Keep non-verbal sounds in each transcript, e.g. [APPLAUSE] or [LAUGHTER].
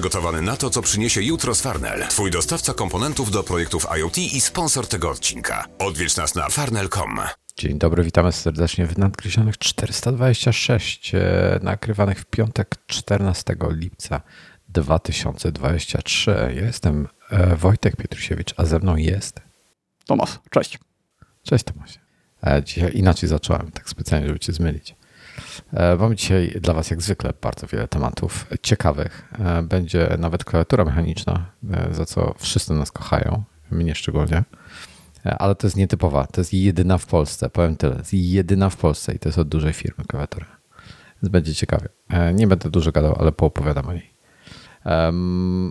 przygotowany na to, co przyniesie jutro z Farnell. Twój dostawca komponentów do projektów IoT i sponsor tego odcinka. Odwiedź nas na farnell.com. Dzień dobry, witamy serdecznie w nadgryzionych 426, e, nagrywanych w piątek 14 lipca 2023. Ja jestem e, Wojtek Pietrusiewicz, a ze mną jest Tomasz. Cześć. Cześć Tomasie. E, dzisiaj inaczej zacząłem, tak specjalnie, żeby cię zmylić. E, Mam dzisiaj dla Was jak zwykle bardzo wiele tematów ciekawych. E, Będzie nawet klawiatura mechaniczna, e, za co wszyscy nas kochają, mnie szczególnie. Ale to jest nietypowa, to jest jedyna w Polsce, powiem tyle, jest jedyna w Polsce i to jest od dużej firmy klawiatura. Więc będzie ciekawie. Nie będę dużo gadał, ale poopowiadam o niej.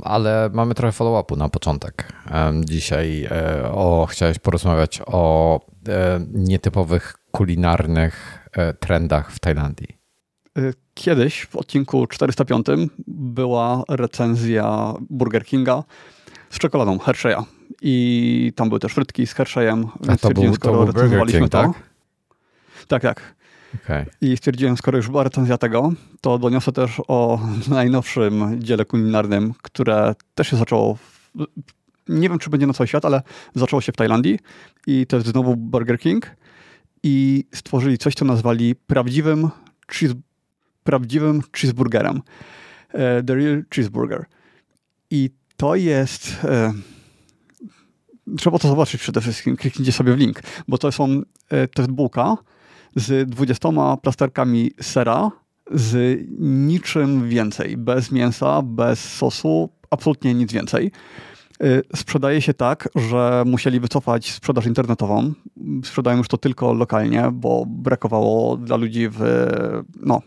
Ale mamy trochę follow-upu na początek. Dzisiaj o, chciałeś porozmawiać o nietypowych kulinarnych trendach w Tajlandii. Y, Kiedyś w odcinku 405 była recenzja Burger Kinga z czekoladą Hershey'a. I tam były też frytki z Hershey'em. A więc to stwierdziłem, był, to skoro był Burger King, to. tak? Tak, tak. Okej. I stwierdziłem, skoro już była recenzja tego, to doniosę też o najnowszym dziele kulinarnym, które też się zaczęło. W, nie wiem, czy będzie na cały świat, ale zaczęło się w Tajlandii. I to jest znowu Burger King. I stworzyli coś, co nazwali prawdziwym, cheese, prawdziwym cheeseburgerem. E, The Real Cheeseburger. I to jest. E, trzeba to zobaczyć przede wszystkim. Kliknijcie sobie w link, bo to są. E, to jest bułka z 20 plasterkami sera, z niczym więcej. Bez mięsa, bez sosu, absolutnie nic więcej. Y, Sprzedaje się tak, że musieli wycofać sprzedaż internetową. Sprzedają już to tylko lokalnie, bo brakowało dla ludzi w, no,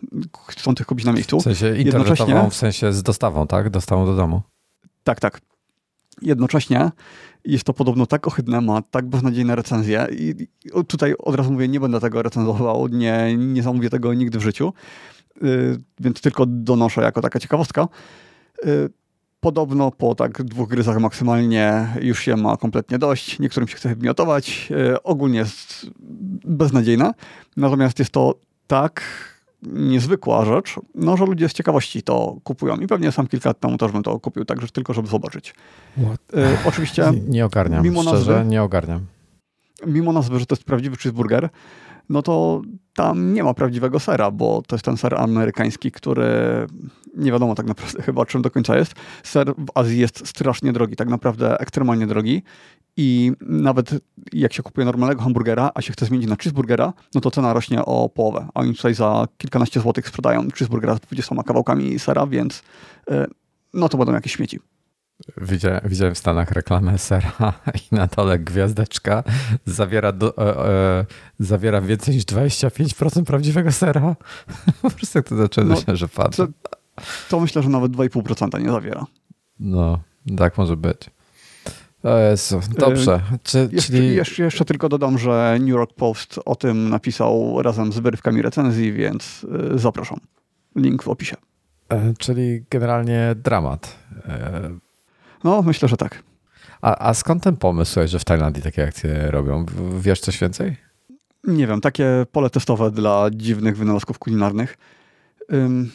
chcących kupić na miejscu. W sensie Jednocześnie- internetową, w sensie z dostawą, tak? Dostawą do domu. Tak, tak. Jednocześnie jest to podobno tak ohydne, ma tak beznadziejne recenzje i tutaj od razu mówię, nie będę tego recenzował, nie, nie zamówię tego nigdy w życiu, yy, więc tylko donoszę jako taka ciekawostka. Yy, Podobno po tak dwóch gryzach maksymalnie już się ma kompletnie dość. Niektórym się chce wymiotować. Yy, Ogólnie jest beznadziejne. Natomiast jest to tak niezwykła rzecz, no, że ludzie z ciekawości to kupują. I pewnie sam kilka lat temu też bym to kupił, także tylko żeby zobaczyć. Yy, oczywiście Nie, nie ogarniam, mimo szczerze, nazwy- nie ogarniam. mimo nazwy, że to jest prawdziwy cheeseburger, no to tam nie ma prawdziwego sera, bo to jest ten ser amerykański, który nie wiadomo tak naprawdę [LAUGHS] chyba czym do końca jest. Ser w Azji jest strasznie drogi, tak naprawdę ekstremalnie drogi i nawet jak się kupuje normalnego hamburgera, a się chce zmienić na cheeseburgera, no to cena rośnie o połowę, a oni tutaj za kilkanaście złotych sprzedają cheeseburgera z 20 kawałkami sera, więc y, no to będą jakieś śmieci. Widziałem, widziałem w Stanach reklamę sera [LAUGHS] i na dole gwiazdeczka zawiera, do, e, e, zawiera więcej niż 25% prawdziwego sera. [LAUGHS] Po prostu jak to zaczęło No, się, że patrzę. to- To myślę, że nawet 2,5% nie zawiera. No, tak może być. O Jezu, dobrze. Czy, Jeszcze, czyli, jeszcze, jeszcze tylko dodam, że New York Post o tym napisał razem z wyrywkami recenzji, więc y, zapraszam. Link w opisie. e, czyli generalnie dramat. No, myślę, że tak. A, a skąd ten pomysł, że w Tajlandii takie akcje robią? Wiesz coś więcej? Nie wiem, takie pole testowe dla dziwnych wynalazków kulinarnych. Ym,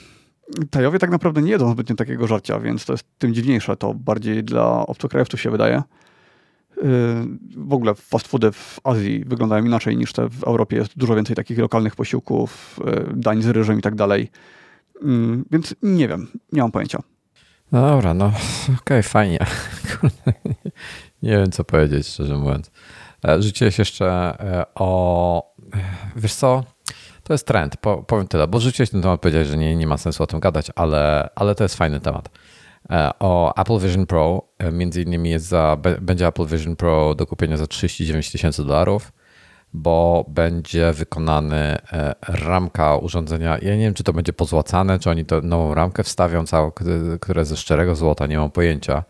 Tajowie tak naprawdę nie jedzą zbytnio takiego żarcia, więc to jest tym dziwniejsze. To bardziej dla obcokrajowców się wydaje. Yy, W ogóle fast foody w Azji wyglądają inaczej niż te w Europie. Jest dużo więcej takich lokalnych posiłków, yy, dań z ryżem i tak dalej. Ym, Więc nie wiem, nie mam pojęcia. No dobra, no okej, fajnie. Kurde, [LAUGHS] nie wiem, co powiedzieć, szczerze mówiąc. E, Rzuciłeś jeszcze e, o... e, Wiesz co? To jest trend, po, powiem tyle, bo rzuciłeś ten temat, powiedziałeś, że nie, nie ma sensu o tym gadać, ale, ale to jest fajny temat. O Apple Vision Pro, między innymi jest za, będzie Apple Vision Pro do kupienia za 39 tysięcy dolarów, bo będzie wykonany e, ramka urządzenia. Ja nie wiem, czy to będzie pozłacane, czy oni to nową ramkę wstawią, całą, która ze szczerego złota, nie mam pojęcia.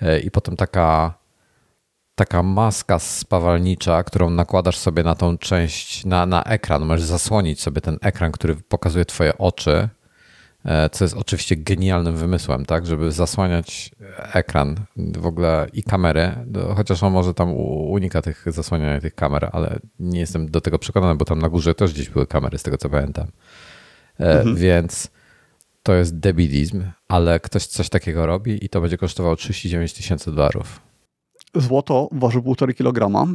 E, I potem taka, taka maska spawalnicza, którą nakładasz sobie na tą część, na, na ekran. Możesz zasłonić sobie ten ekran, który pokazuje Twoje oczy. E, Co jest oczywiście genialnym wymysłem, tak, żeby zasłaniać ekran w ogóle i kamery, do- chociaż on może tam unika tych zasłaniania tych kamer, ale nie jestem do tego przekonany, bo tam na górze też gdzieś były kamery, z tego co pamiętam. E, Więc to jest debilizm, ale ktoś coś takiego robi i to będzie kosztowało 39 tysięcy dolarów. Złoto waży 1,5 kg,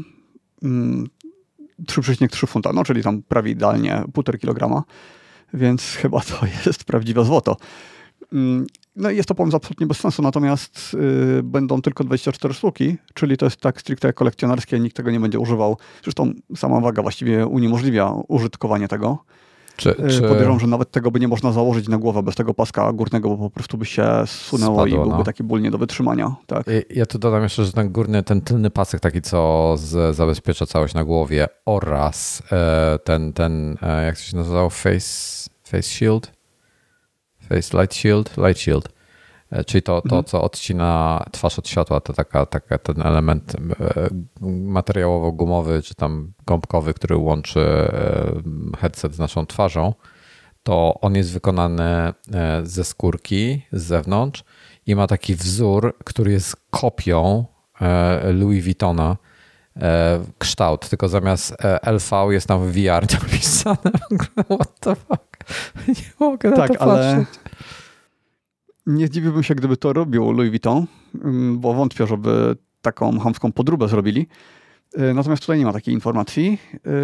3,3 funta, no czyli tam prawie idealnie 1,5 kg, więc [LAUGHS] chyba to jest prawdziwe złoto. Mm, no jest to pomysł absolutnie bez sensu, natomiast yy, będą tylko 24 sztuki, czyli to jest tak stricte kolekcjonerskie, nikt tego nie będzie używał. Zresztą sama waga właściwie uniemożliwia użytkowanie tego. Czy, y, czy... Podejrzewam, że nawet tego by nie można założyć na głowę bez tego paska górnego, bo po prostu by się sunęło Spadło, i byłby no. taki ból nie do wytrzymania. Tak. Ja tu dodam jeszcze, że ten górny, ten tylny pasek taki, co z, zabezpiecza całość na głowie oraz e, ten, ten e, jak to się nazywał, face, face shield? Face light shield? Light shield. E, czyli to, to mhm. co odcina twarz od światła, to taka, taka ten element e, materiałowo-gumowy, czy tam gąbkowy, który łączy e, headset z naszą twarzą, to on jest wykonany ze skórki z zewnątrz i ma taki wzór, który jest kopią Louis Vuittona kształt, tylko zamiast LV jest tam VR napisane. What the fuck? [LAUGHS] Nie mogę na tak, to ale... patrzeć nie zdziwiłbym się, gdyby to robił Louis Vuitton, mm, bo wątpię, żeby taką hamską podróbę zrobili. Y, natomiast tutaj nie ma takiej informacji.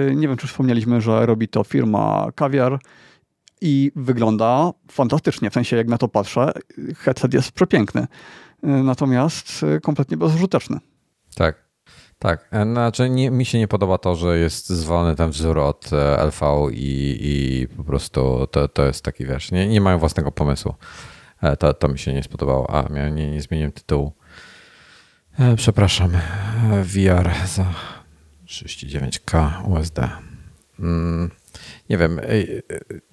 Y, nie wiem, czy wspomnieliśmy, że robi to firma Kawiar i wygląda fantastycznie. W sensie, jak na to patrzę, headset jest przepiękny. Y, natomiast kompletnie bezużyteczny. Tak. Tak, e, znaczy nie, mi się nie podoba to, że jest zwolony ten wzór od e, LV i, i po prostu to, to jest taki, wiesz, nie, nie mają własnego pomysłu. E, to, to mi się nie spodobało. A, nie, nie zmieniłem tytułu. E, przepraszam. E, VR za 39K USD. Mm, nie wiem.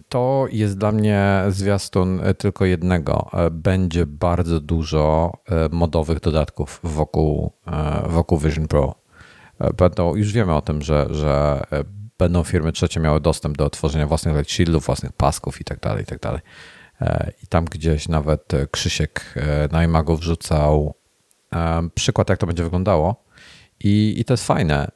To jest dla mnie zwiastun tylko jednego. Będzie bardzo dużo modowych dodatków wokół, wokół Vision Pro. Będą, już wiemy o tym, że, że będą firmy trzecie miały dostęp do tworzenia własnych light shieldów, własnych pasków i tak dalej, i. E, I tam gdzieś nawet e, Krzysiek e, na iMagu wrzucał przykład, jak to będzie wyglądało. I, I to jest fajne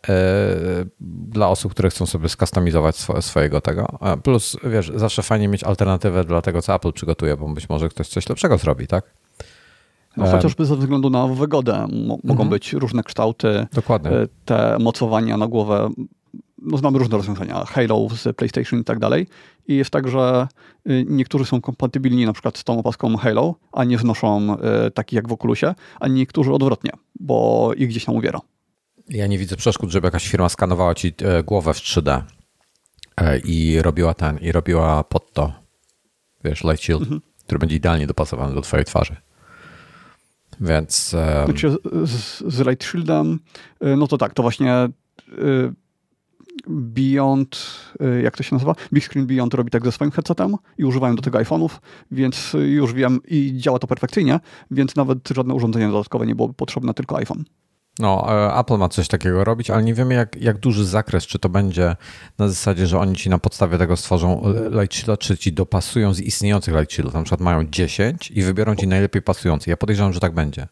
dla osób, które chcą sobie skustomizować swojego tego. Plus, wiesz, zawsze fajnie mieć alternatywę dla tego, co Apple przygotuje, bo być może ktoś coś lepszego zrobi, tak? No, chociażby ze względu na wygodę mogą mhm. być różne kształty. Dokładnie. Te mocowania na głowę no znamy różne rozwiązania, Halo z PlayStation i tak dalej. I jest tak, że y, niektórzy są kompatybilni na przykład z tą opaską Halo, a nie wnoszą y, takich jak w Oculusie, a niektórzy odwrotnie, bo ich gdzieś tam uwiera. Ja nie widzę przeszkód, żeby jakaś firma skanowała ci e, głowę w 3D e, i robiła ten, i robiła pod to, wiesz, light shield, mhm. który będzie idealnie dopasowany do twojej twarzy. Więc... Znaczy z, z light shieldem, y, no to tak, to właśnie Beyond, y, jak to się nazywa? Big Screen Beyond robi tak ze swoim headsetem i używają do tego iPhone'ów, więc już wiem i działa to perfekcyjnie, więc nawet żadne urządzenie dodatkowe nie byłoby potrzebne, tylko iPhone. No, e, Apple ma coś takiego robić, ale nie wiemy jak, jak duży zakres, czy to będzie na zasadzie, że oni ci na podstawie tego stworzą e, light shield, czy ci dopasują z istniejących light shieldów. Na przykład mają 10 i wybiorą ci najlepiej pasujący. Ja podejrzewam, że tak będzie.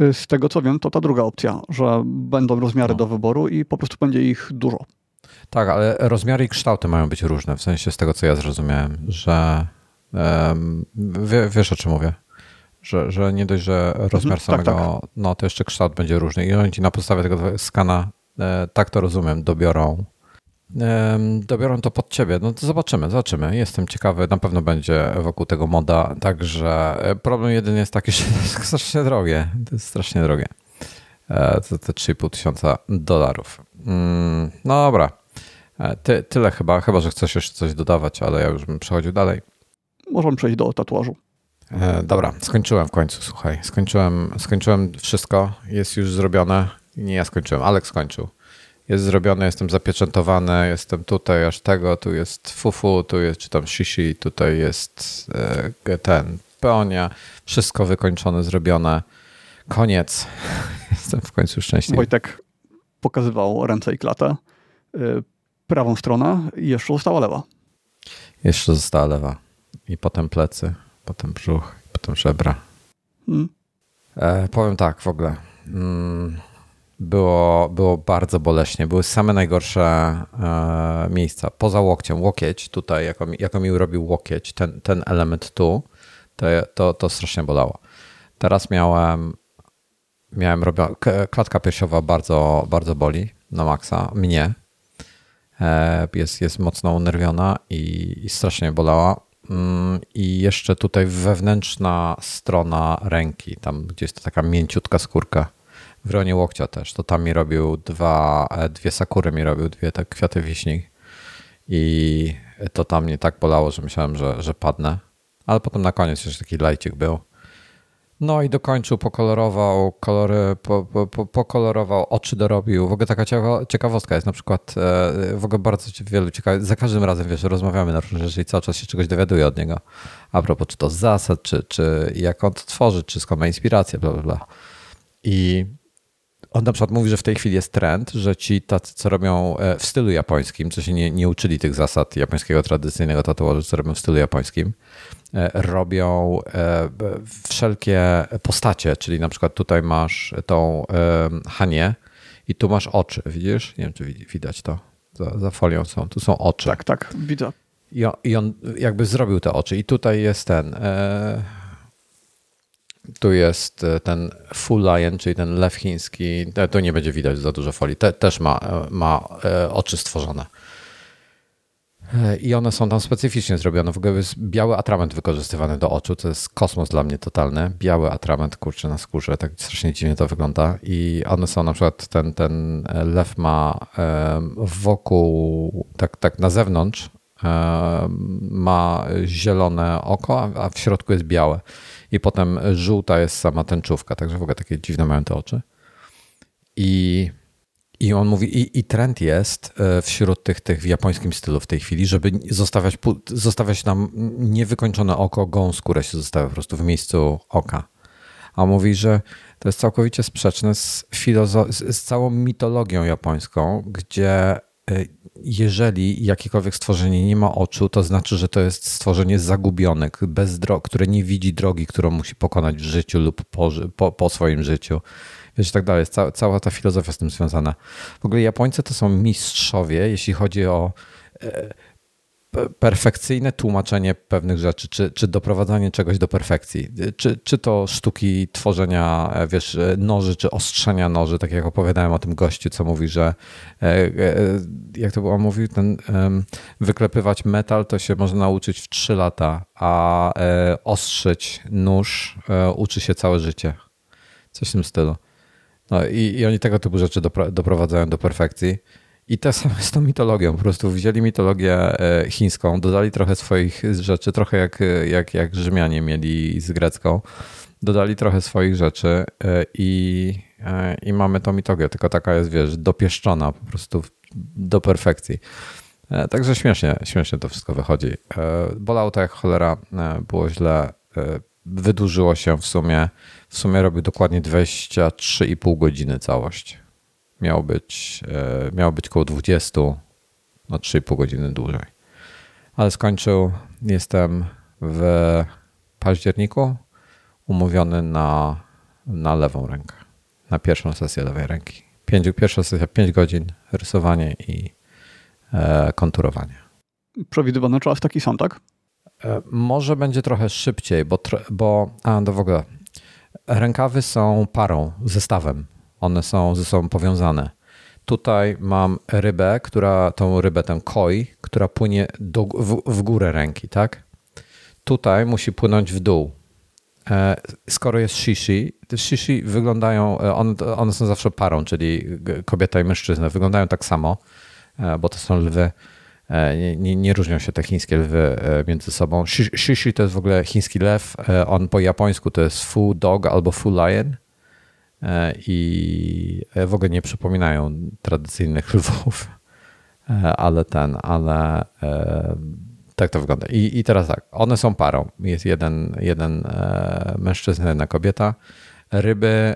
Y, z tego co wiem, to ta druga opcja, że będą rozmiary no. do wyboru i po prostu będzie ich dużo. Tak, ale rozmiary i kształty mają być różne, w sensie z tego, co ja zrozumiałem, że um, wie, wiesz o czym mówię. Że, że nie dość, że rozmiar mhm, samego, tak, tak. no to jeszcze kształt będzie różny i oni ci na podstawie tego skana, e, tak to rozumiem, dobiorą dobiorą to pod ciebie. No to zobaczymy, zobaczymy. Jestem ciekawy, na pewno będzie wokół tego moda. Także e, problem jedyny jest taki, [LAUGHS] że to jest strasznie drogie. To jest strasznie drogie. E, to te 3,5 tysiąca dolarów. Mm, no dobra. E, ty, tyle chyba, chyba, że chcesz jeszcze coś dodawać, ale ja już bym przechodził dalej. Możemy przejść do tatuażu. E, dobra, skończyłem w końcu, słuchaj. Skończyłem, skończyłem wszystko, jest już zrobione. Nie ja skończyłem, Alek skończył. Jest zrobione, jestem zapieczętowany, jestem tutaj aż tego, tu jest fufu, tu jest czy tam shishi, tutaj jest e, ten peonia. Wszystko wykończone, zrobione. Koniec. [LAUGHS] Jestem w końcu szczęśliwy. Wojtek pokazywał ręce i klatę prawą stronę i jeszcze została lewa. Jeszcze została lewa. I potem plecy, potem brzuch, potem żebra. Hmm. E, powiem tak w ogóle. Mm, było, było bardzo boleśnie. Były same najgorsze e, miejsca. Poza łokciem. Łokieć tutaj, jako, jako mi robił łokieć, ten, ten element tu, to, to, to strasznie bolało. Teraz miałem, miałem robią, klatka piersiowa bardzo, bardzo boli na maksa. Mnie. E, jest, jest mocno unerwiona i, i strasznie bolała. Mm, I jeszcze tutaj wewnętrzna strona ręki, tam gdzie jest to taka mięciutka skórka w rejonie łokcia też. To tam mi robił dwa, e, dwie sakury mi robił, dwie te kwiaty wiśni i to tam mnie tak bolało, że myślałem, że, że padnę. Ale potem na koniec jeszcze taki lajcik był. No i dokończył, pokolorował, kolory, po, po, pokolorował, oczy dorobił. W ogóle taka ciekawostka jest na przykład, e, w ogóle bardzo wielu ciekawych, za każdym razem, wiesz, rozmawiamy na różne rzeczy i cały czas się czegoś dowiaduję od niego. A propos, czy to z zasad, czy, czy jak on to tworzy, czy skąd ma inspirację, bla, bla, bla. I on na przykład mówi, że w tej chwili jest trend, że ci tacy, co robią e, w stylu japońskim, co się nie, nie uczyli tych zasad japońskiego tradycyjnego tatuażu, co robią w stylu japońskim, e, robią e, wszelkie postacie, czyli na przykład tutaj masz tą Hanie i tu masz oczy, widzisz? Nie wiem, czy widać to. Za, za folią są. Tu są oczy. Tak, tak, widzę. I on, I on jakby zrobił te oczy. I tutaj jest ten tu jest e, ten full lion, czyli ten lew chiński. Tu nie będzie widać za dużo folii. Te, też ma, e, ma e, oczy stworzone. I one są tam specyficznie zrobione. W ogóle jest biały atrament wykorzystywany do oczu. To jest kosmos dla mnie totalny. Biały atrament, kurczę, na skórze. Tak strasznie dziwnie to wygląda. I one są na przykład, ten, ten lew ma wokół, tak, tak na zewnątrz, ma zielone oko, a w środku jest białe i potem żółta jest sama tęczówka, także w ogóle takie dziwne mają te oczy. I, i on mówi, i, i trend jest e, wśród tych, tych w japońskim stylu w tej chwili, żeby zostawiać, zostawiać nam niewykończone oko, gołą skórę się zostawia po prostu w miejscu oka. A mówi, że to jest całkowicie sprzeczne z, filozo- z całą mitologią japońską, gdzie jeżeli jakiekolwiek stworzenie nie ma oczu, to znaczy, że to jest stworzenie zagubione, bez dro- które nie widzi drogi, którą musi pokonać w życiu lub po, po, po swoim życiu. Wiesz, tak dalej. Cała, cała ta filozofia z tym związana. W ogóle Japońcy to są mistrzowie, jeśli chodzi o e, perfekcyjne tłumaczenie pewnych rzeczy, czy, czy doprowadzanie czegoś do perfekcji. Czy, czy to sztuki tworzenia, e, wiesz, noży, czy ostrzenia noży, tak jak opowiadałem o tym gościu, co mówi, że e, e, jak to było, mówił, ten wyklepywać metal to się można nauczyć w 3 lata, a ostrzyć nóż uczy się całe życie. Coś w tym stylu. No i, i oni tego typu rzeczy doprowadzają do perfekcji. I te same z tą mitologią. Po prostu wzięli mitologię e, chińską, dodali trochę swoich rzeczy, trochę jak, jak, jak Rzymianie mieli z grecką. Dodali trochę swoich rzeczy e, i, e, i mamy tą mitologię, tylko taka jest, wiesz, dopieszczona po prostu do perfekcji. Także śmiesznie, śmiesznie to wszystko wychodzi. Bolało to jak cholera, było źle, wydłużyło się w sumie. W sumie robił dokładnie 23,5 godziny całość miał być, e, miał być około 20, no 3,5 godziny dłużej. Ale skończył, jestem w październiku umówiony na, na lewą rękę, na pierwszą sesję lewej ręki. Pięć, pierwsza sesja 5 godzin, rysowanie i e, konturowanie. Przewidywany czas taki sam, tak? E, może będzie trochę szybciej, bo, bo a, to w ogóle rękawy są parą, zestawem one są ze sobą powiązane. Tutaj mam rybę, która, tą rybę, tę koi, która płynie do, w, w górę ręki, tak? Tutaj musi płynąć w dół. E, skoro jest shishi, te shishi wyglądają, e, one, one są zawsze parą, czyli kobieta i mężczyzna, wyglądają tak samo, e, bo to są lwy. Nie, nie, nie, różnią się te chińskie lwy między sobą. Shishi to jest w ogóle chiński lew. On po japońsku to jest full dog albo full lion. E, i e, w ogóle nie przypominają tradycyjnych [LAUGHS] lwów, e, ale ten, ale tak to wygląda. I, I teraz tak, one są parą. Jest jeden, jeden mężczyzna, jedna kobieta. Ryby,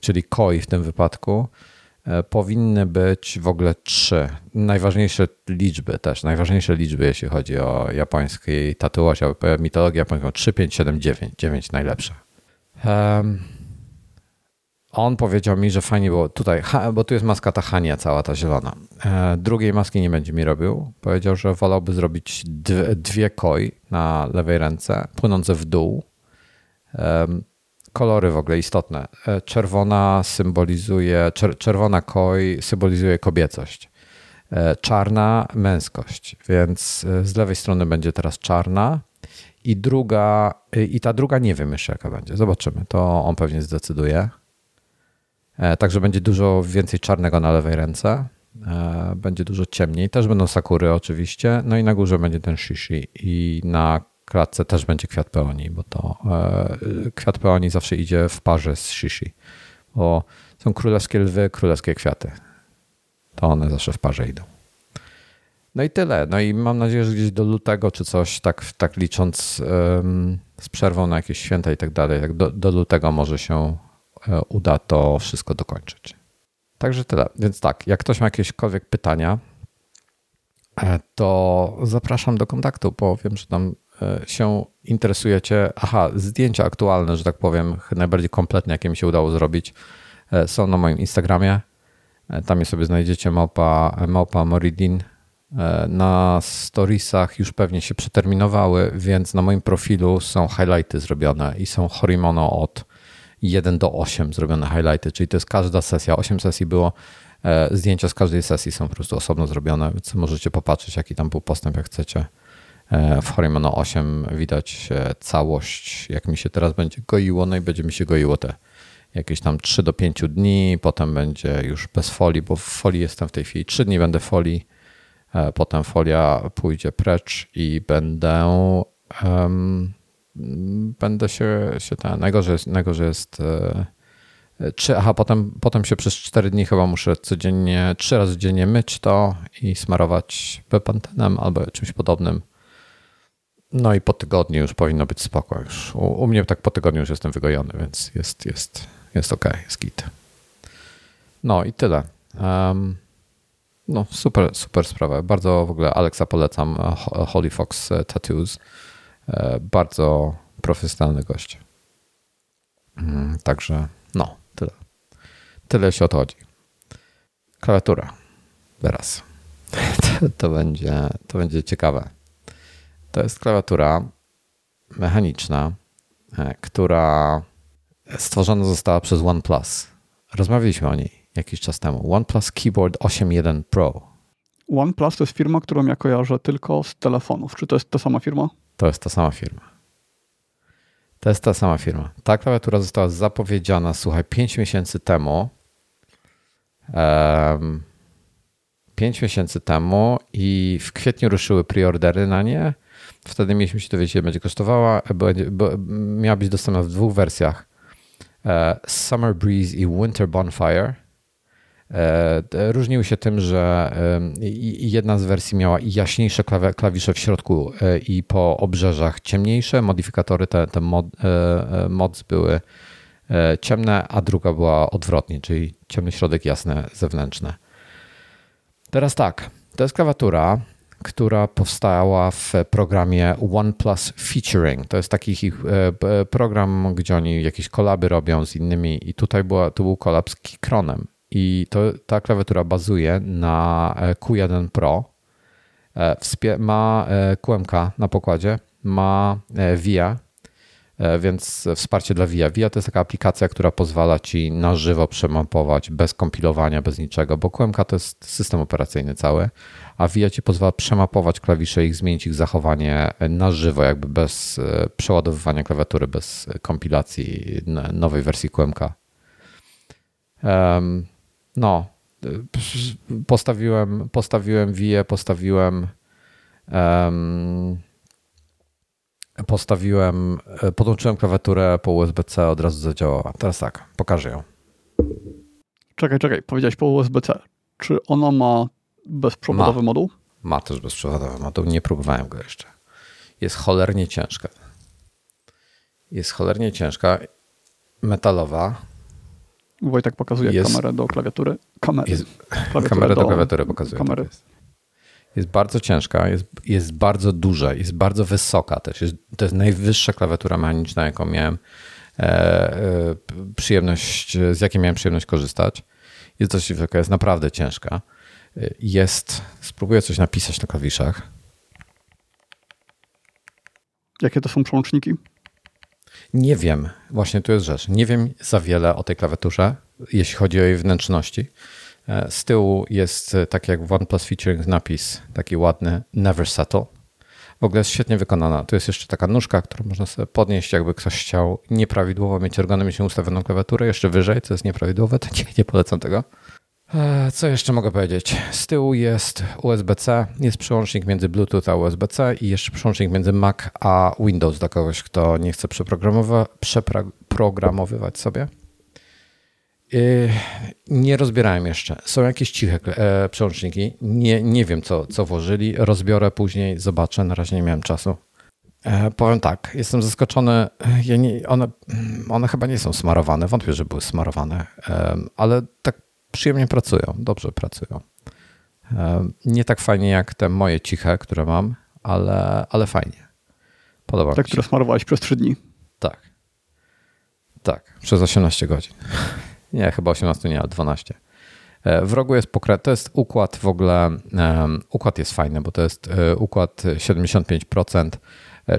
czyli koi w tym wypadku, powinny być w ogóle trzy. Najważniejsze liczby też, najważniejsze liczby, jeśli chodzi o japoński tatuaż, mitologię japońską. 3, 5, 7, 9. 9 najlepsze. Um, on powiedział mi, że fajnie było tutaj, bo tu jest maska ta Hania cała, ta zielona. E, drugiej maski nie będzie mi robił. Powiedział, że wolałby zrobić dwie, koi na lewej ręce, płynące w dół. Kolory w ogóle istotne. E, czerwona symbolizuje, czerwona koi symbolizuje kobiecość. E, czarna męskość, więc z lewej strony będzie teraz czarna i druga, i ta druga nie wiem jeszcze jaka będzie. Zobaczymy. To on pewnie zdecyduje. E, także będzie dużo więcej czarnego na lewej ręce. E, będzie dużo ciemniej. Też będą sakury oczywiście. No i na górze będzie ten shishi i na klatce też będzie kwiat peoni, bo to e, kwiat peoni zawsze idzie w parze z shishi. Bo są królewskie lwy, królewskie kwiaty. To one zawsze w parze idą. No i tyle. No i mam nadzieję, że gdzieś do lutego czy coś, tak, tak licząc z przerwą na jakieś święta i tak dalej, tak do, do lutego może się uda to wszystko dokończyć. Także tyle. Więc tak, jak ktoś ma jakiekolwiek pytania, e, to zapraszam do kontaktu, bo wiem, że tam e, się interesujecie. Aha, zdjęcia aktualne, że tak powiem, najbardziej kompletne, jakie mi się udało zrobić, są na moim Instagramie. Tam je sobie znajdziecie małpa, małpa Moridin. Na storiesach już pewnie się przeterminowały, więc na moim profilu są highlighty zrobione i są Horimono od 1 do 8 zrobione highlighty, czyli to jest każda sesja, 8 sesji było, e, zdjęcia z każdej sesji są po prostu osobno zrobione, więc możecie popatrzeć, jaki tam był postęp, jak chcecie. E, w Horimono 8 widać e, całość, jak mi się teraz będzie goiło, no i będzie mi się goiło te jakieś tam 3 do 5 dni, potem będzie już bez folii, bo w folii jestem w tej chwili 3 dni będę folii, potem folia pójdzie precz i będę um, będę się, się ten, najgorzej jest, najgorzej jest czy, e, aha, potem, potem się przez 4 dni chyba muszę codziennie, trzy razy dziennie myć to i smarować bepantenem albo czymś podobnym. No i po tygodniu już powinno być spoko. Już u, u mnie tak po tygodniu już jestem wygojony, więc jest, jest, jest ok, jest git. No i tyle. Um, no super, super sprawa. Bardzo w ogóle Alexa polecam. Holy Fox Tattoos. E, bardzo profesjonalny gość. Mm, także no, tyle. Tyle się odchodzi. Klawiatura. Teraz. To, [LAUGHS] to, będzie, to będzie ciekawe. To jest klawiatura mechaniczna, e, która stworzona została przez OnePlus. Rozmawialiśmy o niej jakiś czas temu. OnePlus Keyboard 8.1 Pro. OnePlus to jest firma, którą ja kojarzę tylko z telefonów. Czy to jest ta sama firma? To jest ta sama firma. To jest ta sama firma. Ta klawiatura została zapowiedziana, słuchaj, 5 miesięcy temu. Um, 5 miesięcy temu i w kwietniu ruszyły preordery na nie. Wtedy mieliśmy się dowiedzieć, ile będzie kosztowała. Będzie, miała być dostępna w dwóch wersjach. E, Summer Breeze i Winter Bonfire. E, różniły się tym, że jedna z wersji miała jaśniejsze klawisze w środku e, i po obrzeżach ciemniejsze. Modyfikatory, te, te mod, e, mods były ciemne, a druga była odwrotnie, czyli ciemny środek, jasne zewnętrzne. Teraz tak, to jest klawiatura, która powstała w programie OnePlus Featuring. To jest taki ich program, gdzie oni jakieś kolaby robią z innymi i tutaj była, tu był kolab z Keychronem. I to, ta klawiatura bazuje na e, Q1 Pro. E, ma e, QMK na pokładzie, ma VIA, więc wsparcie dla VIA. VIA to jest taka aplikacja, która pozwala ci na żywo przemapować bez kompilowania, bez niczego, bo QMK to jest system operacyjny cały, a VIA ci pozwala przemapować klawisze i zmienić ich zachowanie na żywo, jakby bez przeładowywania klawiatury, bez kompilacji nowej wersji QMK. No, postawiłem, postawiłem VIE, postawiłem um, postawiłem, podłączyłem klawiaturę po USB-C, od razu zadziałała. Teraz tak, pokażę ją. Czekaj, czekaj, powiedziałeś po USB-C. Czy ona ma bezprzewodowy ma. moduł? Ma też bezprzewodowy moduł, nie próbowałem go jeszcze. Jest cholernie ciężka. Jest cholernie ciężka, metalowa, Wojtek pokazuje jest, kamerę do klawiatury. Kamer, jest, kamerę do, do klawiatury pokazuje. Kamery. Tak jest. jest. bardzo ciężka, jest, jest bardzo duża, jest bardzo wysoka też. Jest, to jest najwyższa klawiatura mechaniczna, jaką miałem przyjemność, z jakiej miałem przyjemność korzystać. Jest dość wysoka, jest naprawdę ciężka. Jest, spróbuję coś napisać na klawiszach. Jakie to są przełączniki? Nie wiem, właśnie tu jest rzecz. Nie wiem za wiele o tej klawiaturze, jeśli chodzi o jej wnętrzności. E, z tyłu jest e, tak jak w OnePlus Featuring napis, taki ładny Never Settle. W ogóle jest świetnie wykonana. Tu jest jeszcze taka nóżka, którą można sobie podnieść, jakby ktoś chciał nieprawidłowo mieć ergonomicznie ustawioną klawiaturę, jeszcze wyżej, co jest nieprawidłowe, to [LAUGHS] nie, nie polecam tego. E, co jeszcze mogę powiedzieć? Z tyłu jest USB-C, jest przełącznik między Bluetooth a USB-C i jeszcze przełącznik między Mac a Windows dla kogoś, kto nie chce przeprogramowywać sobie. Y, nie rozbierałem jeszcze. Są jakieś ciche e, przełączniki. Nie, nie wiem, co, co włożyli. Rozbiorę później, zobaczę. Na razie nie miałem czasu. Powiem tak, jestem zaskoczony. Ja nie, one, one chyba nie są smarowane. Wątpię, że były smarowane, ale tak przyjemnie pracują, dobrze pracują. Nie tak fajnie jak te moje ciche, które mam, ale, ale fajnie. Podoba te, mi się. które smarowałeś przez 3 dni. Tak. Tak, przez 18 godzin. [LAUGHS] Nie, chyba 18 nie, ale 12. E, w rogu jest pokret, to jest układ w ogóle, um, układ jest fajny, bo to jest e, układ 75%, e,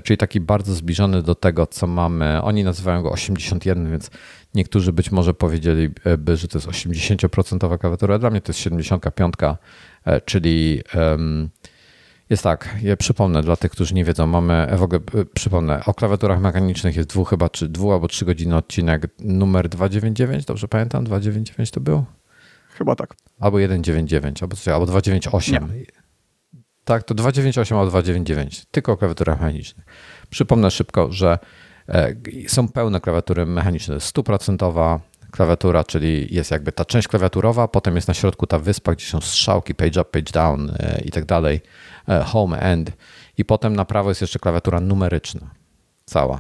czyli taki bardzo zbliżony do tego, co mamy. Oni nazywają go 81, więc niektórzy być może powiedzieliby, że to jest 80% klawiatura. Dla mnie to jest 75, czyli um, jest tak, ja przypomnę dla tych, którzy nie wiedzą, mamy, w ogóle przypomnę, o klawiaturach mechanicznych jest dwóch chyba, czy dwu albo trzy godziny odcinek numer 299, dobrze pamiętam? 299 to był? Chyba tak. Albo 199, albo coś, albo 298. Nie. Tak, to 298 albo 299, tylko o klawiaturach mechanicznych. Przypomnę szybko, że e, są pełne klawiatury mechaniczne, stuprocentowa klawiatura, czyli jest jakby ta część klawiaturowa, potem jest na środku ta wyspa, gdzie są strzałki, page up, page down e, i tak dalej E, home end i potem na prawo jest jeszcze klawiatura numeryczna. Cała.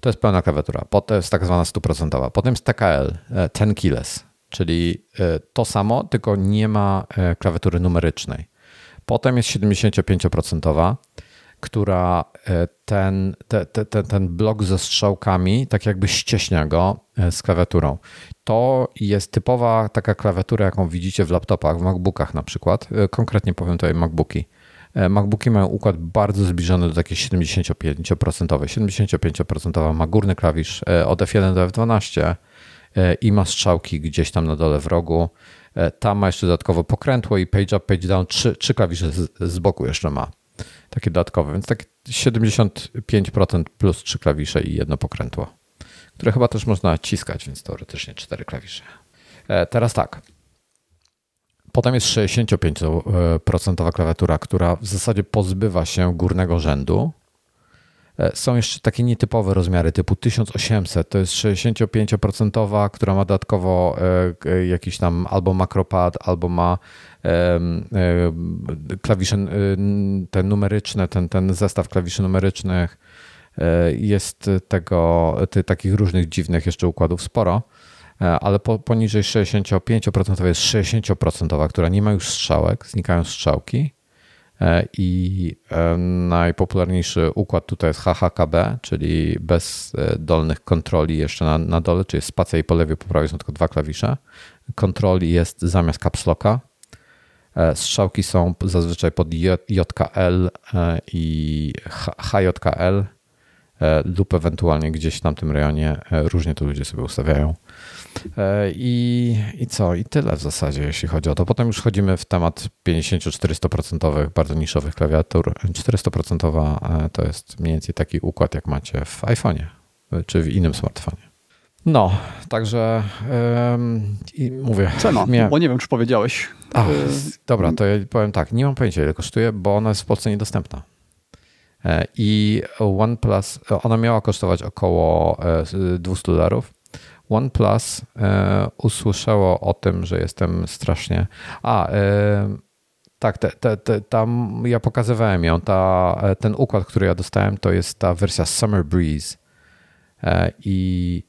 To jest pełna klawiatura. Potem jest tak zwana stuprocentowa. Potem jest TKL, 10 e, keyless, czyli to samo, tylko nie ma klawiatury numerycznej. Potem jest 75%, która ten, te, te, ten blok ze strzałkami tak jakby ścieśnia go z klawiaturą. To jest typowa taka klawiatura, jaką widzicie w laptopach, w MacBookach na przykład. Konkretnie powiem tutaj MacBooki. E, MacBooki mają układ bardzo zbliżony do takiej 75%. 75% ma górny klawisz e, od F1 do F12 e, i ma strzałki gdzieś tam na dole w rogu. Tam ma jeszcze dodatkowo pokrętło i page up, page down, trzy, trzy klawisze z, z boku jeszcze ma. Takie dodatkowe, więc tak 75% plus trzy klawisze i jedno pokrętło, które chyba też można naciskać, więc teoretycznie cztery klawisze. Teraz tak, Potem jest 65% klawiatura, która w zasadzie pozbywa się górnego rzędu. E, są jeszcze takie nietypowe rozmiary typu 1800, to jest 65%, która ma dodatkowo e, jakiś tam albo makropad, albo ma klawisze te numeryczne, ten, ten zestaw klawiszy numerycznych. E, jest tego, takich różnych dziwnych jeszcze układów sporo. E, ale po, poniżej 65% jest 60%, która nie ma już strzałek, znikają strzałki. E, I e, najpopularniejszy układ tutaj jest HHKB, czyli bez dolnych kontroli jeszcze na, na dole, czyli spacja i po lewej, po prawej są tylko dwa klawisze. Kontroli jest zamiast caps locka. Strzałki są zazwyczaj pod JKL i HJKL lub ewentualnie gdzieś w tamtym rejonie. Różnie to ludzie sobie ustawiają. E, I, I co? I tyle w zasadzie, jeśli chodzi o to. Potem już wchodzimy w temat 50-400% bardzo niszowych klawiatur. 400% e, to jest mniej więcej taki układ, jak macie w iPhone'ie e, czy w innym smartfonie. No, także i mówię. Cena, miałem... bo nie wiem, czy powiedziałeś. A, dobra, to ja powiem tak, nie mam pojęcia, ile kosztuje, bo ona jest w Polsce niedostępna. I OnePlus, ona miała kosztować około 200 dolarów. OnePlus e, usłyszało o tym, że jestem strasznie. A, e, tak, te, te, te, tam ja pokazywałem ją. Ta, e, ten układ, który ja dostałem, to jest ta wersja Summer Breeze. E, I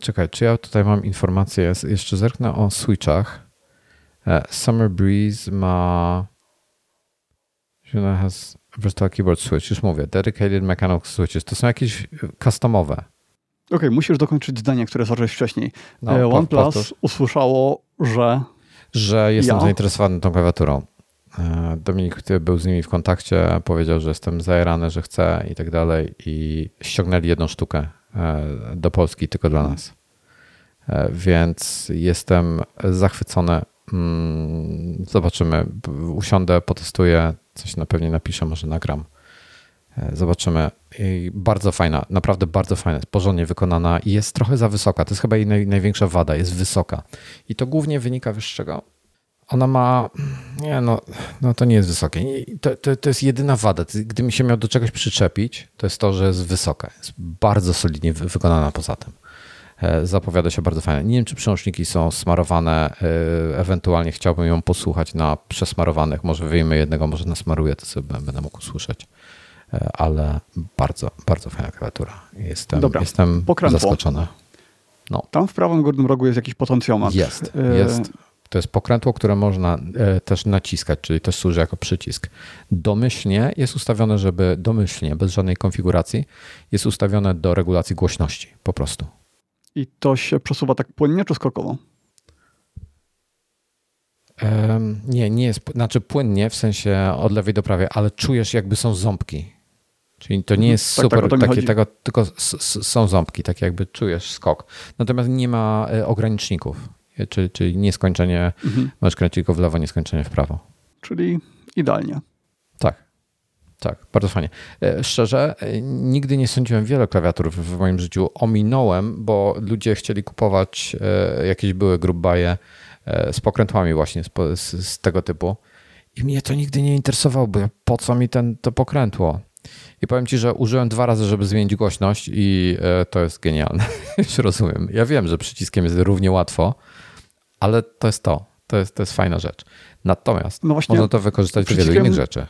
czekaj, czy ja tutaj mam informację? Jeszcze zerknę o switchach. E, Summer Breeze ma. Has Versatile Keyboard Switch, już mówię. Dedicated Mechanical Switches. To są jakieś customowe. Okay, musisz dokończyć zdanie, które zacząłeś wcześniej. No, E, po- OnePlus usłyszało, że Że jestem Ja? zainteresowany tą klawiaturą. E, Dominik który był z nimi w kontakcie, powiedział, że jestem zajarany, że chcę i tak dalej i ściągnęli jedną sztukę e, do Polski tylko dla nas. Więc jestem zachwycony. Mm, Zobaczymy. Usiądę, potestuję, coś na pewnie napiszę, może nagram. E, Zobaczymy. Bardzo fajna, naprawdę bardzo fajna, jest porządnie wykonana i jest trochę za wysoka. To jest chyba jej naj, największa wada, jest wysoka. I to głównie wynika wiesz z czego? Ona ma. Nie, no, no to nie jest wysokie. To, to, to jest jedyna wada. Gdybym się miał do czegoś przyczepić, to jest to, że jest wysoka. Jest bardzo solidnie wy- wykonana poza tym. E, Zapowiada się bardzo fajnie. Nie wiem, czy przełączniki są smarowane. e, Ewentualnie chciałbym ją posłuchać na przesmarowanych. Może wyjmę jednego, może nasmaruję, to sobie będę mógł usłyszeć. E, Ale bardzo, bardzo fajna klawiatura. Jestem, Dobra, jestem pokrętło. zaskoczony. tam w prawym górnym rogu jest jakiś potencjomat. Jest, E, jest. To jest pokrętło, które można e, też naciskać, czyli też służy jako przycisk. Domyślnie jest ustawione, żeby domyślnie, bez żadnej konfiguracji, jest ustawione do regulacji głośności po prostu. I to się przesuwa tak płynnie czy skokowo? Em, nie, nie jest, znaczy płynnie, w sensie od lewej do prawej, ale czujesz jakby są ząbki. Czyli to nie Mhm. jest Tak, tak, super mi takie tego, tylko są ząbki, tak jakby czujesz skok. Natomiast nie ma e, ograniczników, e, czyli, czyli nieskończenie, Mhm. możesz kręcić tylko w lewo, nieskończenie w prawo. Czyli idealnie. Tak. Tak, bardzo fajnie. E, Szczerze, nigdy nie sądziłem wiele klawiatur w, moim życiu. Ominąłem, bo ludzie chcieli kupować jakieś były grubbaje z pokrętłami właśnie z, z, z tego typu. I mnie to nigdy nie interesowało, bo po co mi ten, to pokrętło? I powiem ci, że użyłem dwa razy, żeby zmienić głośność i e, to jest genialne. [LAUGHS] Już rozumiem. Ja wiem, że przyciskiem jest równie łatwo, ale to jest to. To jest, to jest fajna rzecz. Natomiast No właśnie, można to wykorzystać do wielu innych rzeczy.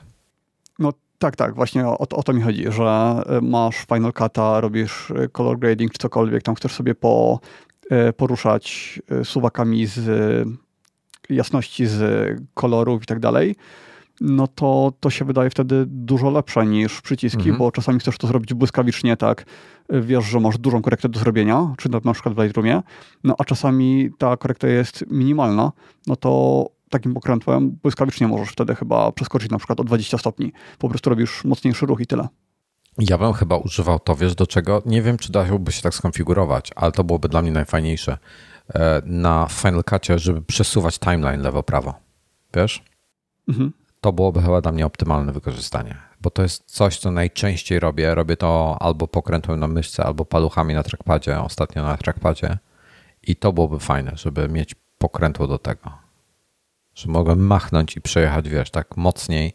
No tak, tak, właśnie o, o to mi chodzi, że y, masz Final Cut'a, robisz y, color grading czy cokolwiek, tam chcesz sobie po, poruszać suwakami z jasności, z kolorów i tak dalej, no to to się wydaje wtedy dużo lepsze niż przyciski, Mhm. bo czasami chcesz to zrobić błyskawicznie, tak, y, wiesz, że masz dużą korektę do zrobienia, czy na, na przykład w Lightroomie, no a czasami ta korekta jest minimalna, no to takim pokrętłem błyskawicznie możesz wtedy chyba przeskoczyć na przykład o 20 stopni. Po prostu robisz mocniejszy ruch i tyle. Ja bym chyba używał to, wiesz do czego? Nie wiem, czy dałoby się tak skonfigurować, ale to byłoby dla mnie najfajniejsze. E, Na Final Cutie, żeby przesuwać timeline lewo-prawo. Wiesz? Mhm. To byłoby chyba dla mnie optymalne wykorzystanie, bo to jest coś, co najczęściej robię. Robię to albo pokrętłem na myszce, albo paluchami na trackpadzie, ostatnio na trackpadzie i to byłoby fajne, żeby mieć pokrętło do tego. Że mogłem machnąć i przejechać, wiesz, tak mocniej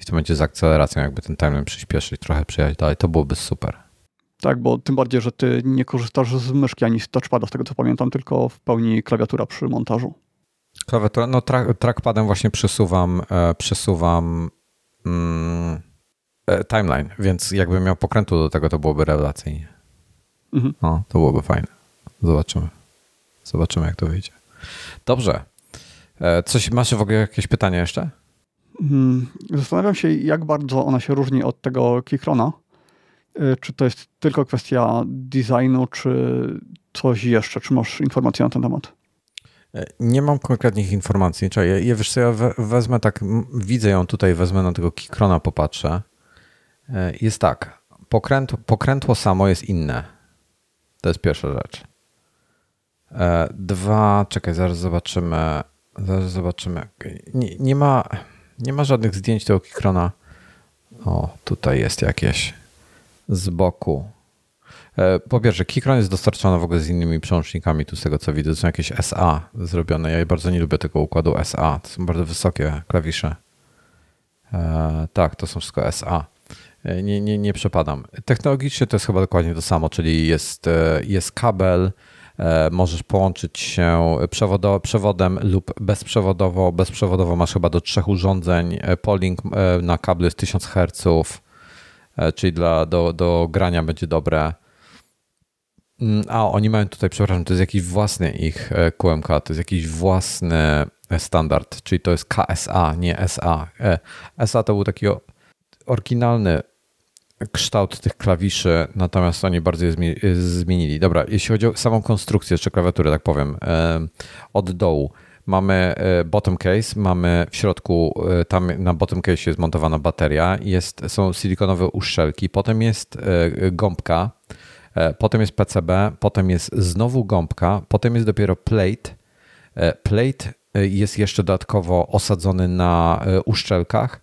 i to będzie z akceleracją, jakby ten timeline przyspieszyć, trochę przejechać dalej. To byłoby super. Tak, bo tym bardziej, że ty nie korzystasz z myszki ani z touchpada, z tego co pamiętam, tylko w pełni klawiatura przy montażu. Klawiatura, no tra- trackpadem właśnie przesuwam, e, przesuwam mm, e, timeline, więc jakbym miał pokrętu do tego, to byłoby rewelacyjnie. Mhm. No, to byłoby fajne. Zobaczymy. Zobaczymy, jak to wyjdzie. Dobrze. E, Coś, masz w ogóle jakieś pytania jeszcze? Mm, Zastanawiam się, jak bardzo ona się różni od tego Keychrona. Y, Czy to jest tylko kwestia designu, czy coś jeszcze? Czy masz informacje na ten temat? E, Nie mam konkretnych informacji. Czekaj, ja, ja wiesz co, ja we, wezmę tak, widzę ją tutaj, wezmę na tego Kikrona, popatrzę. E, Jest tak, pokrętło, pokrętło samo jest inne. To jest pierwsza rzecz. E, Dwa, czekaj, zaraz zobaczymy. Zaraz zobaczymy. Nie, nie, ma, nie ma żadnych zdjęć tego Kikrona. O, tutaj jest jakieś z boku. E, Po pierwsze, Keychron jest dostarczony w ogóle z innymi przełącznikami, tu z tego co widzę, to są jakieś SA zrobione. Ja bardzo nie lubię tego układu SA, to są bardzo wysokie klawisze. E, tak, to są wszystko SA. E, Nie, nie, nie przepadam. Technologicznie to jest chyba dokładnie to samo, czyli jest, jest kabel, możesz połączyć się przewodo, przewodem lub bezprzewodowo. Bezprzewodowo masz chyba do trzech urządzeń. Polink na kablu jest 1000 Hz, czyli dla, do, do grania będzie dobre. Mm, A, oni mają tutaj, przepraszam, to jest jakiś własny ich e, QMK, to jest jakiś własny e, standard, czyli to jest KSA, nie SA. E, SA to był taki oryginalny kształt tych klawiszy, natomiast oni bardzo je zmienili. Dobra, jeśli chodzi o samą konstrukcję jeszcze klawiatury, tak powiem, od dołu. Mamy bottom case, mamy w środku, tam na bottom case jest montowana bateria, jest, są silikonowe uszczelki, potem jest gąbka, potem jest PCB, potem jest znowu gąbka, potem jest dopiero plate. Plate jest jeszcze dodatkowo osadzony na uszczelkach,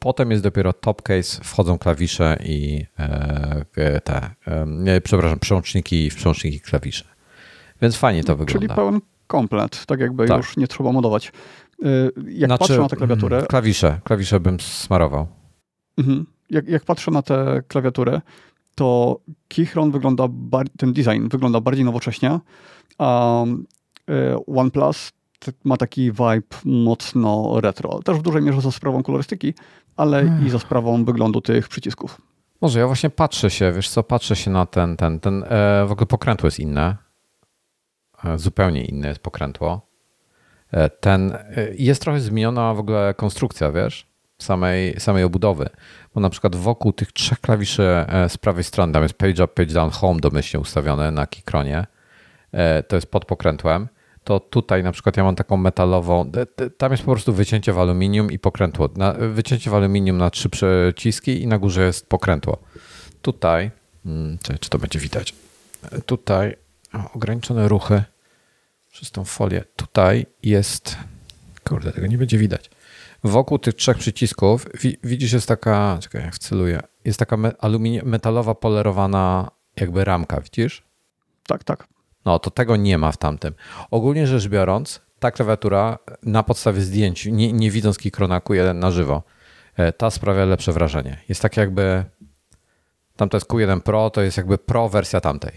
Potem jest dopiero top case, wchodzą klawisze i e, te, e, przepraszam, przełączniki i przełączniki klawisze. Więc fajnie to wygląda. Czyli pełen komplet, tak jakby tak. już nie trzeba modować. E, jak znaczy, patrzę na tę klawiaturę... Mm, klawisze, klawisze bym smarował. Mhm. Jak, jak patrzę na tę klawiaturę, to Keychron wygląda, ten design wygląda bardziej nowocześnie, a OnePlus ma taki vibe mocno retro. Też w dużej mierze za sprawą kolorystyki, ale i za sprawą wyglądu tych przycisków. Może ja właśnie patrzę się, wiesz co, patrzę się na ten, ten, ten e, w ogóle pokrętło jest inne. E, zupełnie inne jest pokrętło. E, ten, e, jest trochę zmieniona w ogóle konstrukcja, wiesz, samej, samej obudowy. Bo na przykład wokół tych trzech klawiszy e, z prawej strony, tam jest page up, page down, home domyślnie ustawione na Keychronie. E, to jest pod pokrętłem to tutaj na przykład ja mam taką metalową, tam jest po prostu wycięcie w aluminium i pokrętło. Wycięcie w aluminium na trzy przyciski i na górze jest pokrętło. Tutaj, hmm, czy to będzie widać? Tutaj o, ograniczone ruchy przez tą folię. Tutaj jest, kurde, tego nie będzie widać. Wokół tych trzech przycisków widzisz jest taka, czekaj, jak wceluję, jest taka aluminium, metalowa polerowana jakby ramka, widzisz? Tak, tak. No to tego nie ma w tamtym. Ogólnie rzecz biorąc, ta klawiatura na podstawie zdjęć, nie, nie widząc Keychronaku jeden na żywo, e, ta sprawia lepsze wrażenie. Jest tak jakby tamto jest Q1 Pro, to jest jakby Pro wersja tamtej.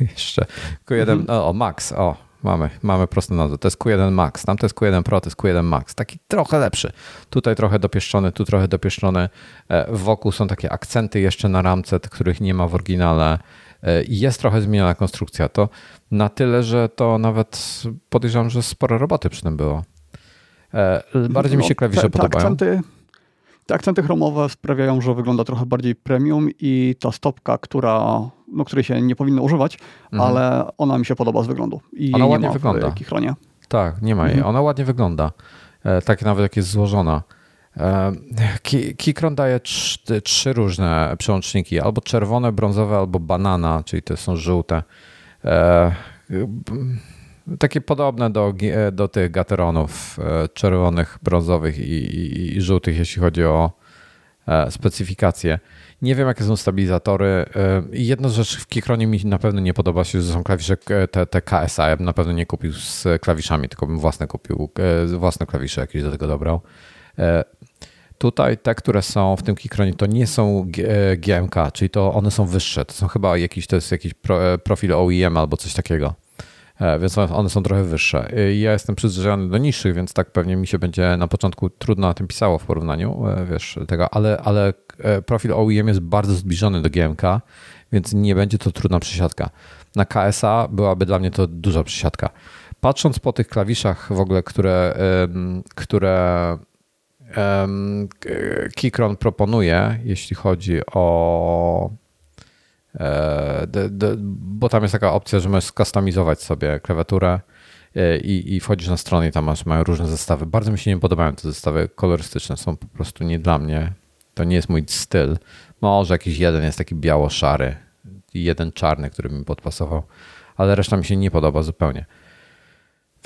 [LAUGHS] Jeszcze Q1, mhm. o, o, Max, o, mamy, mamy prostą nazwę. To jest Q1 Max, tam to jest Q1 Pro, to jest Q1 Max. Taki trochę lepszy. Tutaj trochę dopieszczony, tu trochę dopieszczony. E, wokół są takie akcenty jeszcze na ramce, których nie ma w oryginale. E, jest trochę zmieniona konstrukcja. To na tyle, że to nawet podejrzewam, że sporo roboty przy tym było. E, bardziej no, mi się klawisze te, te podobają. Akcenty, te akcenty chromowe sprawiają, że wygląda trochę bardziej premium i ta stopka, która, no, której się nie powinno używać, mhm. ale ona mi się podoba z wyglądu. I ona ładnie wygląda. Tak, nie ma jej. Mhm. Ona ładnie wygląda. E, tak nawet jak jest złożona. Keychron daje trzy, trzy, różne przełączniki, albo czerwone, brązowe, albo banana, czyli te są żółte. E, takie podobne do, do tych gateronów e, czerwonych, brązowych i, i, i żółtych, jeśli chodzi o e, specyfikacje. Nie wiem, jakie są stabilizatory. Jedna rzecz w Keychronie mi na pewno nie podoba się, że są klawisze te, te KSA. Ja bym na pewno nie kupił z klawiszami, tylko bym własne kupił, własne klawisze jakieś do tego dobrał. Tutaj te, które są w tym Keychronie, to nie są GMK, e, czyli to one są wyższe. To są chyba jakiś, to jest jakiś profil OEM albo coś takiego. E, więc one są trochę wyższe. Ja jestem przyzwyczajony do niższych, więc tak pewnie mi się będzie na początku trudno na tym pisało w porównaniu, wiesz, tego, ale, ale profil OEM jest bardzo zbliżony do GMK, więc nie będzie to trudna przesiadka. Na KSA byłaby dla mnie to duża przesiadka. Patrząc po tych klawiszach w ogóle, które, które Keychron proponuje, jeśli chodzi o e, bo tam jest taka opcja, że możesz skustomizować sobie klawiaturę e, i, i wchodzisz na stronę i tam masz, mają różne zestawy. Bardzo mi się nie podobają te zestawy kolorystyczne, są po prostu nie dla mnie. To nie jest mój styl. Może jakiś jeden jest taki biało-szary i jeden czarny, który mi podpasował, ale reszta mi się nie podoba zupełnie.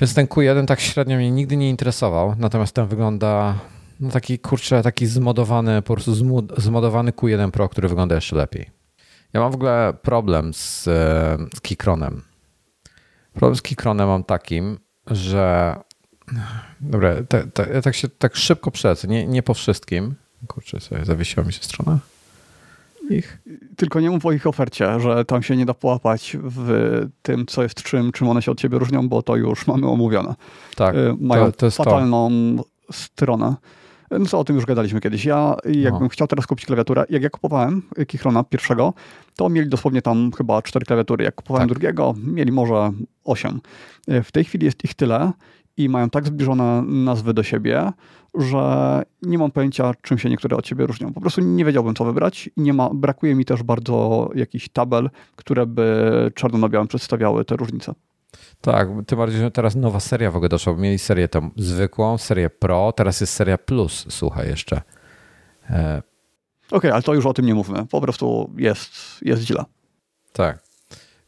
Więc ten Q1 tak średnio mnie nigdy nie interesował, natomiast ten wygląda no taki kurczę, taki zmodowany, po prostu zmodowany Q1 Pro, który wygląda jeszcze lepiej. Ja mam w ogóle problem z, e, z Keychronem. Problem z Keychronem mam takim, że dobra, te, te, ja tak się tak szybko przelecę, nie, nie po wszystkim. Kurczę, sobie zawiesiła mi się strona. Ich. Tylko nie mów o ich ofercie, że tam się nie da połapać w tym, co jest czym, czym one się od ciebie różnią, bo to już mamy omówione. Tak. Y, mają to, to fatalną to. stronę. No co, o tym już gadaliśmy kiedyś. Ja jakbym no. chciał teraz kupić klawiaturę, jak ja kupowałem Kichrona pierwszego, to mieli dosłownie tam chyba cztery klawiatury. Jak kupowałem tak. drugiego, mieli może osiem. W tej chwili jest ich tyle i mają tak zbliżone nazwy do siebie, że nie mam pojęcia, czym się niektóre od siebie różnią. Po prostu nie wiedziałbym, co wybrać i nie ma, brakuje mi też bardzo jakichś tabel, które by czarno na białym przedstawiały te różnice. Tak, tym bardziej, że teraz nowa seria w ogóle doszła. Mieli serię tą zwykłą, serię Pro, teraz jest seria Plus, słuchaj jeszcze. E... Okej, okay, ale to już o tym nie mówmy. Po prostu jest, jest źle. Tak.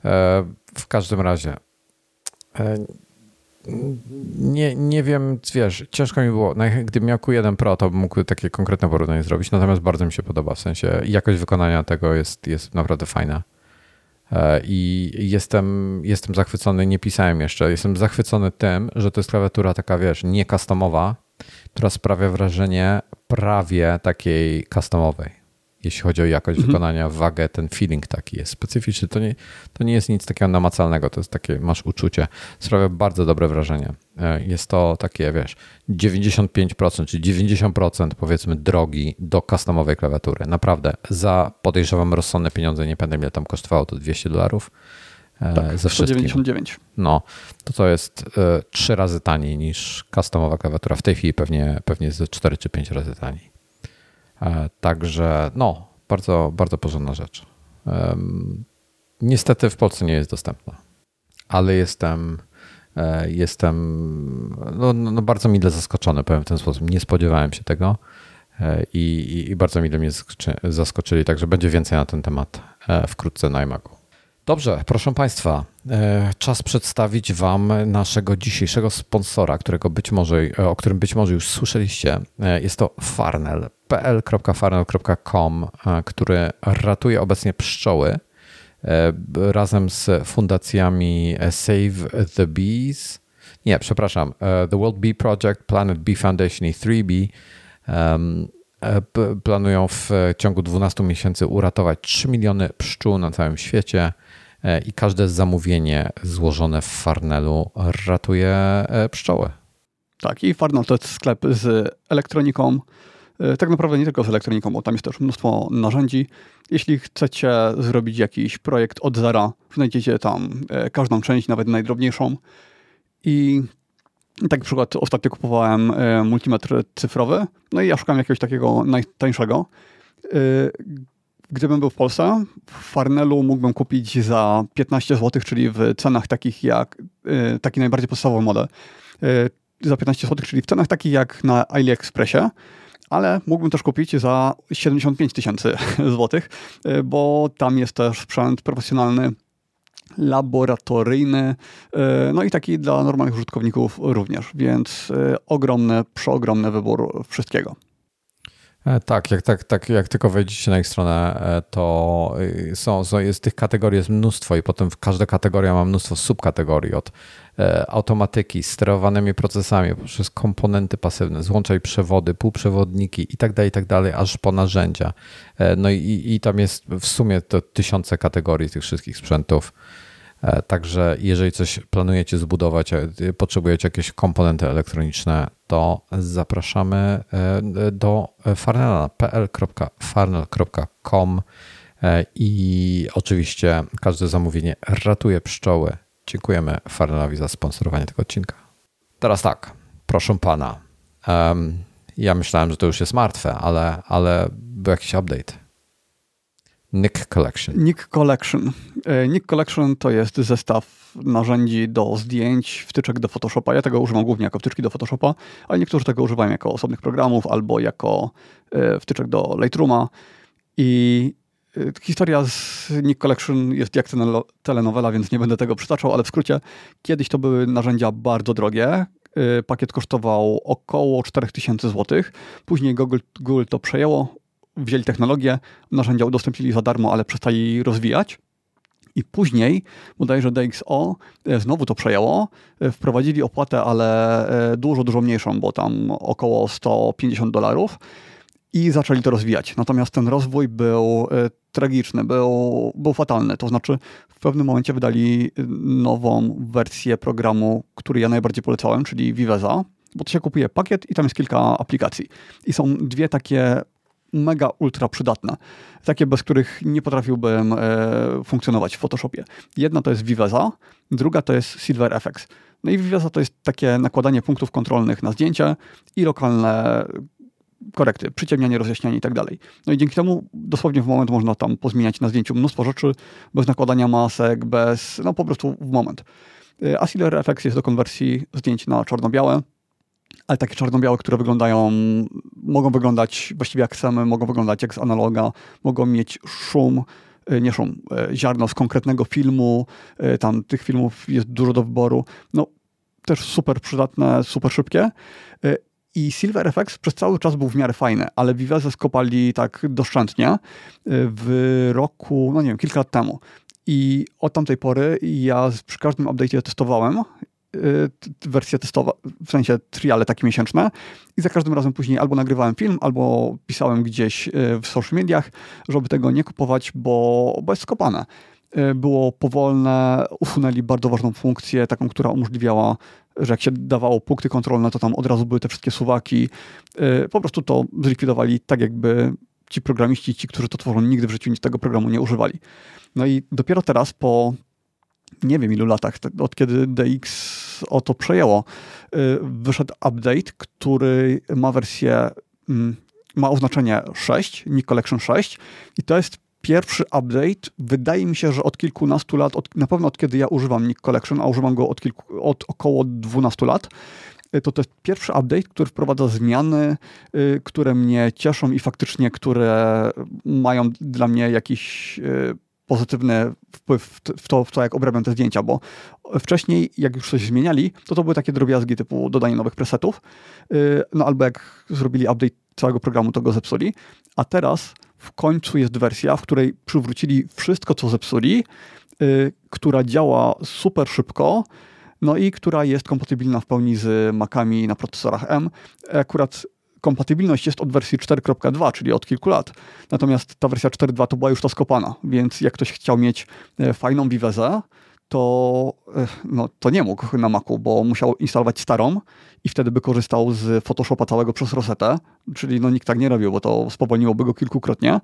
E, w każdym razie e, nie, nie wiem, wiesz, ciężko mi było. Gdybym miał Q1 Pro, to bym mógł takie konkretne porównanie zrobić, natomiast bardzo mi się podoba, w sensie jakość wykonania tego jest, jest naprawdę fajna. E, I jestem, jestem zachwycony, nie pisałem jeszcze, jestem zachwycony tym, że to jest klawiatura taka, wiesz, nie customowa, która sprawia wrażenie prawie takiej customowej jeśli chodzi o jakość mhm. wykonania, wagę, ten feeling taki jest specyficzny. To nie, to nie jest nic takiego namacalnego, to jest takie, masz uczucie. Sprawia bardzo dobre wrażenie. E, jest to takie, wiesz, 95% czy 90% powiedzmy drogi do customowej klawiatury. Naprawdę, za podejrzewam rozsądne pieniądze, nie pamiętam ile tam kosztowało, to 200 dolarów. E, tak, ze 199. No, to to jest e, trzy razy taniej niż customowa klawiatura. W tej chwili pewnie, pewnie jest 4 czy 5 razy taniej. E, także no, bardzo, bardzo porządna rzecz. Niestety w Polsce nie jest dostępna, ale jestem, e, jestem no, no, no bardzo mile zaskoczony, powiem w ten sposób. Nie spodziewałem się tego e, i, i bardzo mile mnie zaskoczyli, także będzie więcej na ten temat wkrótce na iMacu. Dobrze, proszę Państwa, czas przedstawić Wam naszego dzisiejszego sponsora, którego być może, o którym być może już słyszeliście. Jest to e, który ratuje obecnie pszczoły e, razem z fundacjami Save the Bees. Nie, przepraszam, e, The World Bee Project, Planet Bee Foundation i 3B planują w ciągu 12 miesięcy uratować 3 miliony pszczół na całym świecie i każde zamówienie złożone w Farnelu ratuje pszczoły. Tak, i Farnell to jest sklep z elektroniką, E, tak naprawdę nie tylko z elektroniką, bo tam jest też mnóstwo narzędzi. Jeśli chcecie zrobić jakiś projekt od zera, znajdziecie tam e, każdą część, nawet najdrobniejszą. I tak na przykład ostatnio kupowałem e, multimetr cyfrowy, no i ja szukam jakiegoś takiego najtańszego. Gdybym był w Polsce, w Farnelu mógłbym kupić za 15 zł, czyli w cenach takich jak taki najbardziej podstawowy model. Za 15 zł, czyli w cenach takich jak na AliExpressie ale mógłbym też kupić za 75 tysięcy [LAUGHS] złotych, y, bo tam jest też sprzęt profesjonalny, laboratoryjny, y, no i taki dla normalnych użytkowników również, więc y, ogromny, przeogromny wybór wszystkiego. E, tak, jak, tak, tak, jak tylko wejdziecie na ich stronę, e, to są, są, jest tych kategorii jest mnóstwo i potem każda kategoria ma mnóstwo subkategorii od E, automatyki, sterowanymi procesami, poprzez komponenty pasywne, złącza i przewody, półprzewodniki i tak dalej, i tak dalej, aż po narzędzia. No i, i tam jest w sumie to tysiące kategorii tych wszystkich sprzętów. E, także jeżeli coś planujecie zbudować, potrzebujecie jakieś komponenty elektroniczne, to zapraszamy do farnela pl.farnel.com i oczywiście każde zamówienie ratuje pszczoły Dziękujemy Farnelowi za sponsorowanie tego odcinka. Teraz tak, proszę pana. Ja myślałem, że to już jest martwe, ale, ale był jakiś update. Nick Collection. Nick Collection. E, Nick Collection to jest zestaw narzędzi do zdjęć, wtyczek do Photoshopa. Ja tego używam głównie jako wtyczki do Photoshopa, ale niektórzy tego używają jako osobnych programów albo jako e, wtyczek do Lightrooma. I Y, historia z Nick Collection jest jak telenowela, więc nie będę tego przytaczał, ale w skrócie, kiedyś to były narzędzia bardzo drogie. Pakiet kosztował około 4000 zł. Później Google, Google to przejęło, wzięli technologię, narzędzia udostępnili za darmo, ale przestali rozwijać. I później, bodajże DxO y, znowu to przejęło, wprowadzili opłatę, ale dużo, dużo mniejszą, bo tam około 150 dolarów i zaczęli to rozwijać. Natomiast ten rozwój był e, tragiczny, był, był fatalny. To znaczy, w pewnym momencie wydali e, nową wersję programu, który ja najbardziej polecałem, czyli Viveza, bo to się kupuje pakiet i tam jest kilka aplikacji. I są dwie takie mega ultra przydatne. Takie, bez których nie potrafiłbym e, funkcjonować w Photoshopie. Jedna to jest Viveza, druga to jest Silver FX. No i Viveza to jest takie nakładanie punktów kontrolnych na zdjęcie i lokalne korekty, przyciemnianie, rozjaśnianie i tak dalej. No i dzięki temu dosłownie w moment można tam pozmieniać na zdjęciu mnóstwo rzeczy bez nakładania masek, bez, no po prostu w moment. Y, a Silver FX jest do konwersji zdjęć na czarno-białe, ale takie czarno-białe, które wyglądają, mogą wyglądać właściwie jak same, mogą wyglądać jak z analoga, mogą mieć szum, y, nie szum, y, ziarno z konkretnego filmu, tam tych filmów jest dużo do wyboru. No, też super przydatne, super szybkie. I Silver FX przez cały czas był w miarę fajny, ale Viveze skopali tak doszczętnie w roku, no nie wiem, kilka lat temu. I od tamtej pory ja przy każdym update'ie testowałem wersje testowe, w sensie triale takie miesięczne i za każdym razem później albo nagrywałem film, albo pisałem gdzieś y, w social mediach, żeby tego nie kupować, bo, bo jest skopane. Y, było powolne, usunęli bardzo ważną funkcję, taką, która umożliwiała, że jak się dawało punkty kontrolne, to tam od razu były te wszystkie suwaki. Po prostu to zlikwidowali tak jakby ci programiści, ci, którzy to tworzą, nigdy w życiu nic tego programu nie używali. No i dopiero teraz po nie wiem ilu latach, od kiedy DX o to przejęło, y, wyszedł update, który ma wersję, mm, ma oznaczenie 6, Nick Collection 6 i to jest pierwszy update, wydaje mi się, że od kilkunastu lat, od, na pewno od kiedy ja używam Nick Collection, a używam go od, kilku, od około 12 lat, y, to to jest pierwszy update, który wprowadza zmiany, y, które mnie cieszą i faktycznie, które mają dla mnie jakiś pozytywny wpływ w to, w to, jak obrabiam te zdjęcia, bo wcześniej, jak już coś zmieniali, to to były takie drobiazgi typu dodanie nowych presetów, y, no albo jak zrobili update całego programu, to go zepsuli, a teraz w końcu jest wersja, w której przywrócili wszystko, co zepsuli, y, która działa super szybko, no i która jest kompatybilna w pełni z Macami na procesorach M. Akurat kompatybilność jest od wersji 4.2, czyli od kilku lat. Natomiast ta wersja 4.2 to była już ta skopana, więc jak ktoś chciał mieć e, fajną Vivezę, to, e, no, to nie mógł na Macu, bo musiał instalować starą i wtedy by korzystał z Photoshopa całego przez Rosetę, czyli no, nikt tak nie robił, bo to spowolniłoby go kilkukrotnie.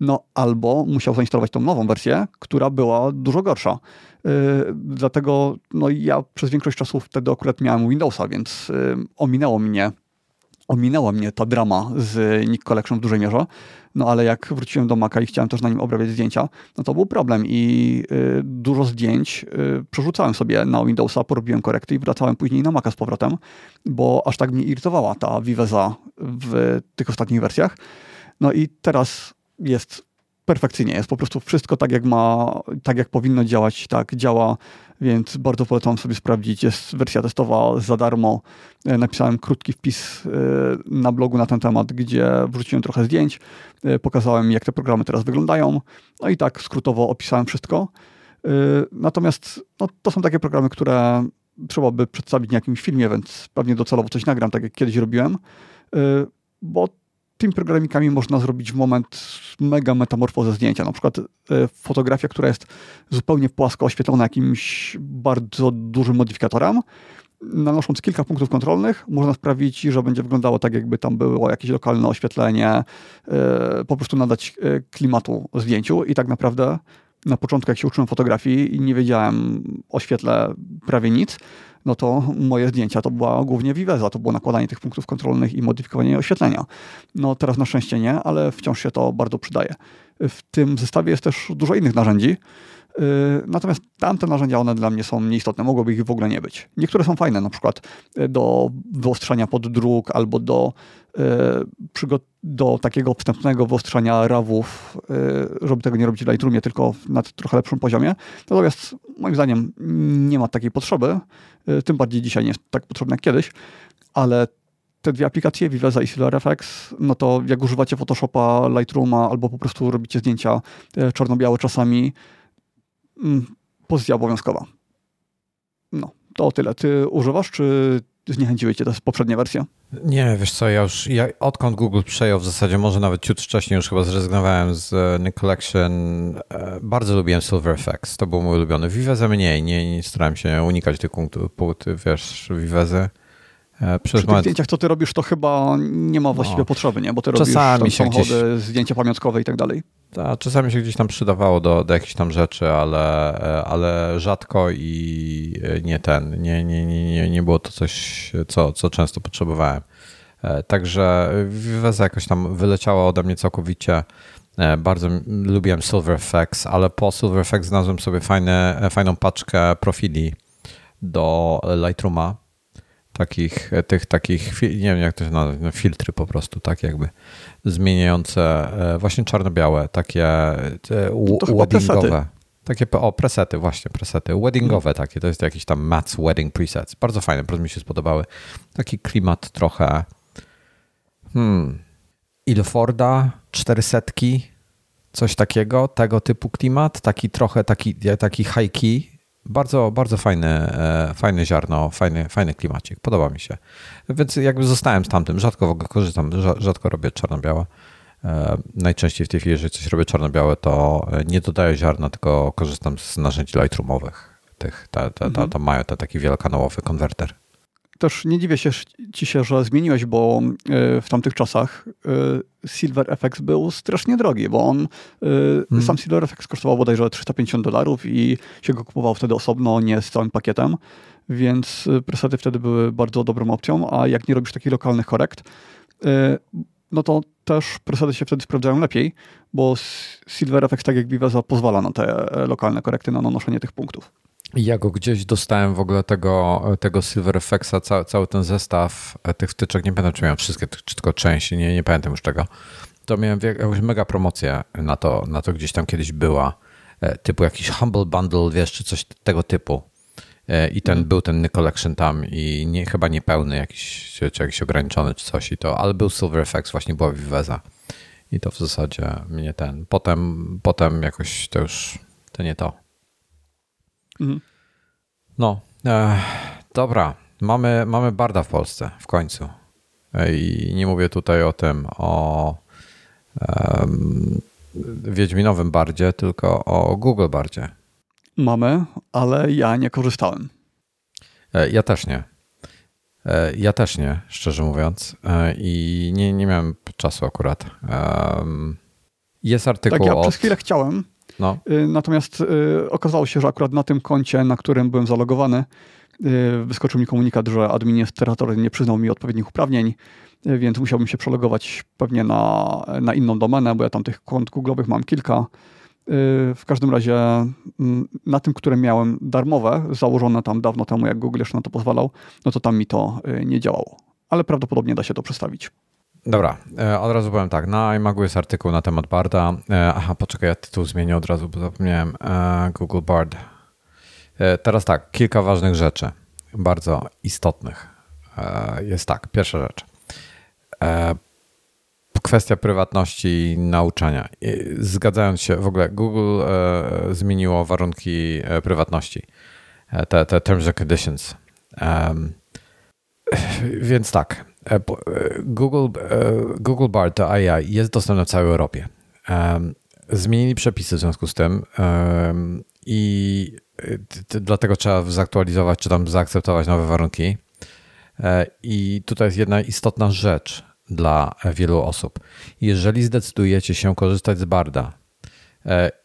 No albo musiał zainstalować tą nową wersję, która była dużo gorsza. Yy, dlatego no, ja przez większość czasu wtedy akurat miałem Windowsa, więc yy, ominęło mnie ominęła mnie ta drama z Nick Collection w dużej mierze, no ale jak wróciłem do Maca i chciałem też na nim obrabiać zdjęcia, no to był problem i y, dużo zdjęć y, przerzucałem sobie na Windowsa, porobiłem korekty i wracałem później na Maca z powrotem, bo aż tak mnie irytowała ta Viveza w tych ostatnich wersjach. No i teraz jest perfekcyjnie, jest po prostu wszystko tak jak ma, tak jak powinno działać, tak działa więc bardzo polecam sobie sprawdzić. Jest wersja testowa za darmo. E, napisałem krótki wpis e, na blogu na ten temat, gdzie wrzuciłem trochę zdjęć, e, pokazałem jak te programy teraz wyglądają, no i tak skrótowo opisałem wszystko. Natomiast no, to są takie programy, które trzeba by przedstawić w jakimś filmie, więc pewnie docelowo coś nagram, tak jak kiedyś robiłem, bo tymi programikami można zrobić w moment mega metamorfozę zdjęcia. Na przykład e, fotografia, która jest zupełnie płasko oświetlona jakimś bardzo dużym modyfikatorem, nanosząc kilka punktów kontrolnych, można sprawić, że będzie wyglądało tak, jakby tam było jakieś lokalne oświetlenie, e, po prostu nadać e, klimatu zdjęciu i tak naprawdę na początku, jak się uczyłem fotografii i nie wiedziałem o świetle prawie nic, no to moje zdjęcia to była głównie Viveza, to było nakładanie tych punktów kontrolnych i modyfikowanie oświetlenia. No teraz na szczęście nie, ale wciąż się to bardzo przydaje. W tym zestawie jest też dużo innych narzędzi, y, Natomiast tamte narzędzia, one dla mnie są nieistotne, mogłoby ich w ogóle nie być. Niektóre są fajne, na przykład y, do wyostrzania pod druk albo do, y, do takiego wstępnego wyostrzania rawów, żeby tego nie robić w Lightroomie, tylko na trochę lepszym poziomie. Natomiast moim zdaniem nie ma takiej potrzeby. Y, tym bardziej dzisiaj nie jest tak potrzebne jak kiedyś, ale te dwie aplikacje, Viveza i SilverFX, no to jak używacie Photoshopa, Lightrooma albo po prostu robicie zdjęcia y, czarno-białe czasami, mm, pozycja obowiązkowa. No, to o tyle. Ty używasz, czy zniechęciły cię te poprzednie wersje? Nie, wiesz co, ja już ja, odkąd Google przejął w zasadzie, może nawet ciut wcześniej już chyba zrezygnowałem z e, Nick Collection. E, bardzo lubiłem Silver Effects, to był mój ulubiony. Viveza mniej, nie, nie starałem się unikać tych punktów, wiesz, Vivezy. E, przez Przy tych zdjęciach, co ty robisz, to chyba nie ma właściwie no. potrzeby, nie? Bo ty Czasami robisz tam samochody, gdzieś... zdjęcia pamiątkowe i tak dalej. Ta, czasami się gdzieś tam przydawało do, do jakichś tam rzeczy, ale, ale rzadko i nie ten, nie, nie, nie, nie było to coś, co, co często potrzebowałem. Także Viveza jakoś tam wyleciała ode mnie całkowicie. Bardzo lubiłem SilverFX, ale po SilverFX znalazłem sobie fajne, fajną paczkę profili do Lightrooma takich, e, tych takich, nie wiem jak to się nazywa, no, filtry po prostu, tak jakby zmieniające, e, właśnie czarno-białe, takie weddingowe. Takie, o, presety, właśnie, presety. Weddingowe hmm. takie, to jest jakiś tam Matt's Wedding Presets. Bardzo fajne, bardzo mi się spodobały. Taki klimat trochę hmm, Ilforda, 400, coś takiego, tego typu klimat, taki trochę taki, taki high key, bardzo, bardzo fajne, e, fajne ziarno, fajny, fajny klimacik. Podoba mi się. Więc jakby zostałem z tamtym. Rzadko w ogóle korzystam, rzadko robię czarno-białe. E, najczęściej w tej chwili, jeżeli coś robię czarno-białe, to nie dodaję ziarna, tylko korzystam z narzędzi Lightroomowych. Tych, ta, ta, ta, mhm. mają te taki wielokanałowy konwerter też nie dziwię się ci się, że zmieniłeś, bo e, w tamtych czasach e, Silver FX był strasznie drogi, bo on, hmm. sam Silver FX kosztował bodajże 350 dolarów i się go kupował wtedy osobno, nie z całym pakietem, więc presety wtedy były bardzo dobrą opcją, a jak nie robisz takich lokalnych korekt, no to też presety się wtedy sprawdzają lepiej, bo Silver FX, tak jak Viveza, pozwala na te lokalne korekty, na nanoszenie tych punktów. Ja go gdzieś dostałem w ogóle tego, tego Silver FX'a, ca, cały ten zestaw e, tych wtyczek, nie pamiętam czy miałem wszystkie, czy tylko części, nie, nie pamiętam już tego. To miałem jakąś mega promocję na to, na to gdzieś tam kiedyś była, e, typu jakiś Humble Bundle, wiesz, czy coś tego typu. E, I ten mm. był ten Collection tam i nie, chyba niepełny jakiś, czy jakiś ograniczony, czy coś i to, ale był Silver FX, właśnie była Viveza. I to w zasadzie mnie ten. Potem, potem jakoś to już to nie to. Mhm. No, e, dobra. Mamy, mamy Barda w Polsce w końcu. I nie mówię tutaj o tym, o um, Wiedźminowym Bardzie, tylko o Google Bardzie. Mamy, ale ja nie korzystałem. E, ja też nie. Ja też nie, szczerze mówiąc. I nie, nie miałem czasu akurat. Jest artykuł. Tak, ja od... przez chwilę chciałem, no. Y, natomiast y, okazało się, że akurat na tym koncie, na którym byłem zalogowany, y, wyskoczył mi komunikat, że administrator nie przyznał mi odpowiednich uprawnień, więc musiałbym się przelogować pewnie na, na inną domenę, bo ja tam tych kont Google'owych mam kilka. W każdym razie mm, na tym, które miałem darmowe, założone tam dawno temu, jak Google jeszcze na to pozwalał, no to tam mi to nie działało. Ale prawdopodobnie da się to przestawić. Dobra, e, od razu powiem tak. Na iMagu jest artykuł na temat Barda. E, aha, poczekaj, ja tytuł zmienię od razu, bo zapomniałem. E, Google Bard. Teraz tak, kilka ważnych rzeczy, bardzo istotnych. Jest tak, pierwsza rzecz. Kwestia prywatności nauczania. Zgadzając się, w ogóle Google zmieniło warunki prywatności, te, te terms and conditions. Więc tak, Google, e, Google Bard to AI jest dostępny w całej Europie. Zmienili przepisy w związku z tym i dlatego trzeba zaktualizować czy tam zaakceptować nowe warunki. I tutaj jest jedna istotna rzecz dla wielu osób. Jeżeli zdecydujecie się korzystać z Barda, E,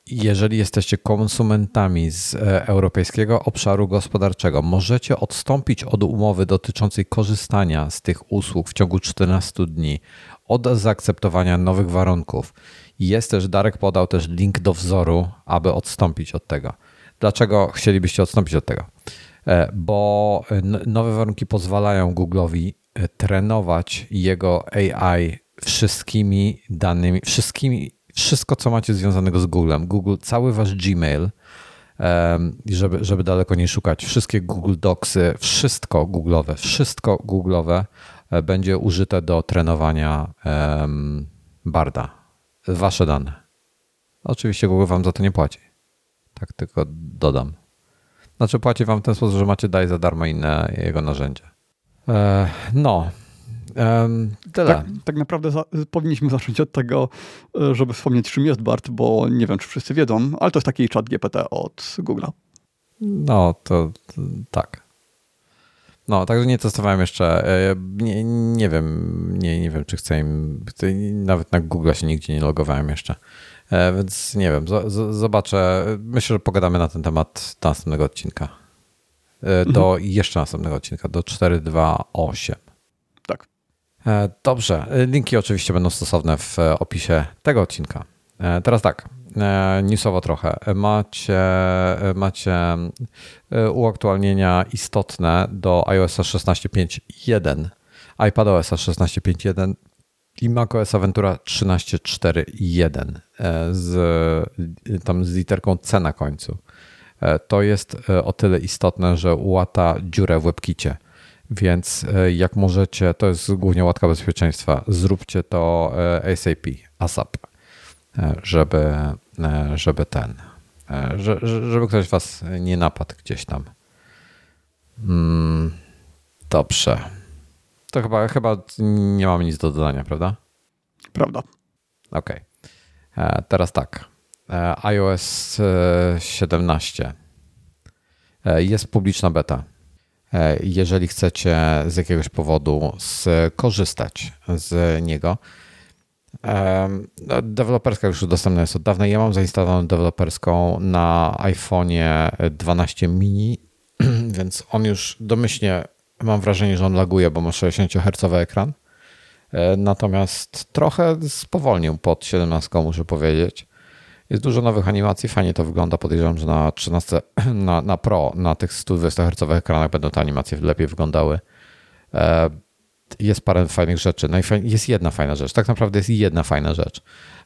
jeżeli jesteście konsumentami z e, Europejskiego Obszaru Gospodarczego, możecie odstąpić od umowy dotyczącej korzystania z tych usług w ciągu 14 dni od zaakceptowania nowych warunków. Jest też, Darek podał też link do wzoru, aby odstąpić od tego. Dlaczego chcielibyście odstąpić od tego? E, bo nowe warunki pozwalają Google'owi trenować jego AI wszystkimi danymi, wszystkimi wszystko, co macie związanego z Googlem. Google, cały wasz Gmail, żeby, żeby daleko nie szukać, wszystkie Google Docsy, wszystko Google'owe, wszystko Google'owe e, będzie użyte do trenowania Barda. Wasze dane. Oczywiście Google wam za to nie płaci. Tak tylko dodam. Znaczy płaci wam w ten sposób, że macie daj za darmo inne jego narzędzie. E, no, Um. Tak, tak naprawdę za, powinniśmy zacząć od tego, e, żeby wspomnieć, czym jest BART, bo nie wiem, czy wszyscy wiedzą, ale to jest taki chat GPT od Google'a. No, to, to tak. No, także nie testowałem jeszcze. E, nie, nie wiem, nie, nie wiem, czy chcę im. Nawet na Google się nigdzie nie logowałem jeszcze. Więc nie wiem, zobaczę. Myślę, że pogadamy na ten temat do następnego odcinka. Do mhm. jeszcze następnego odcinka, do 428. Tak. Dobrze. Linki oczywiście będą stosowne w opisie tego odcinka. Teraz tak. E, newsowo trochę. Macie, macie e, uaktualnienia istotne do iOS 16.5.1, iPadOS 16.5.1 i macOS Ventura 13.4.1 e, z, tam z literką C na końcu. To jest o tyle istotne, że łata dziurę w WebKicie. Więc jak możecie, to jest głównie łatka bezpieczeństwa, zróbcie to ASAP, ASAP, żeby E, żeby ten, e, żeby ktoś was nie napadł gdzieś tam. Mm, dobrze. To chyba, chyba nie mamy nic do dodania, prawda? Prawda. Okej. Okay. E, teraz tak. iOS 17. Jest publiczna beta. Jeżeli chcecie z jakiegoś powodu skorzystać z niego, no, deweloperska już dostępna jest od dawna. Ja mam zainstalowaną deweloperską na iPhone'ie 12 mini, [CLEARS THROAT] więc on już domyślnie mam wrażenie, że on laguje, bo ma 60 Hz ekran. E, natomiast trochę spowolnił pod 17, muszę powiedzieć. Jest dużo nowych animacji, fajnie to wygląda. Podejrzewam, że na 13, [CLEARS THROAT] na, na Pro, na tych 120 Hz ekranach będą te animacje lepiej wyglądały. E, jest parę fajnych rzeczy. jest jedna fajna rzecz. Tak naprawdę jest jedna fajna rzecz.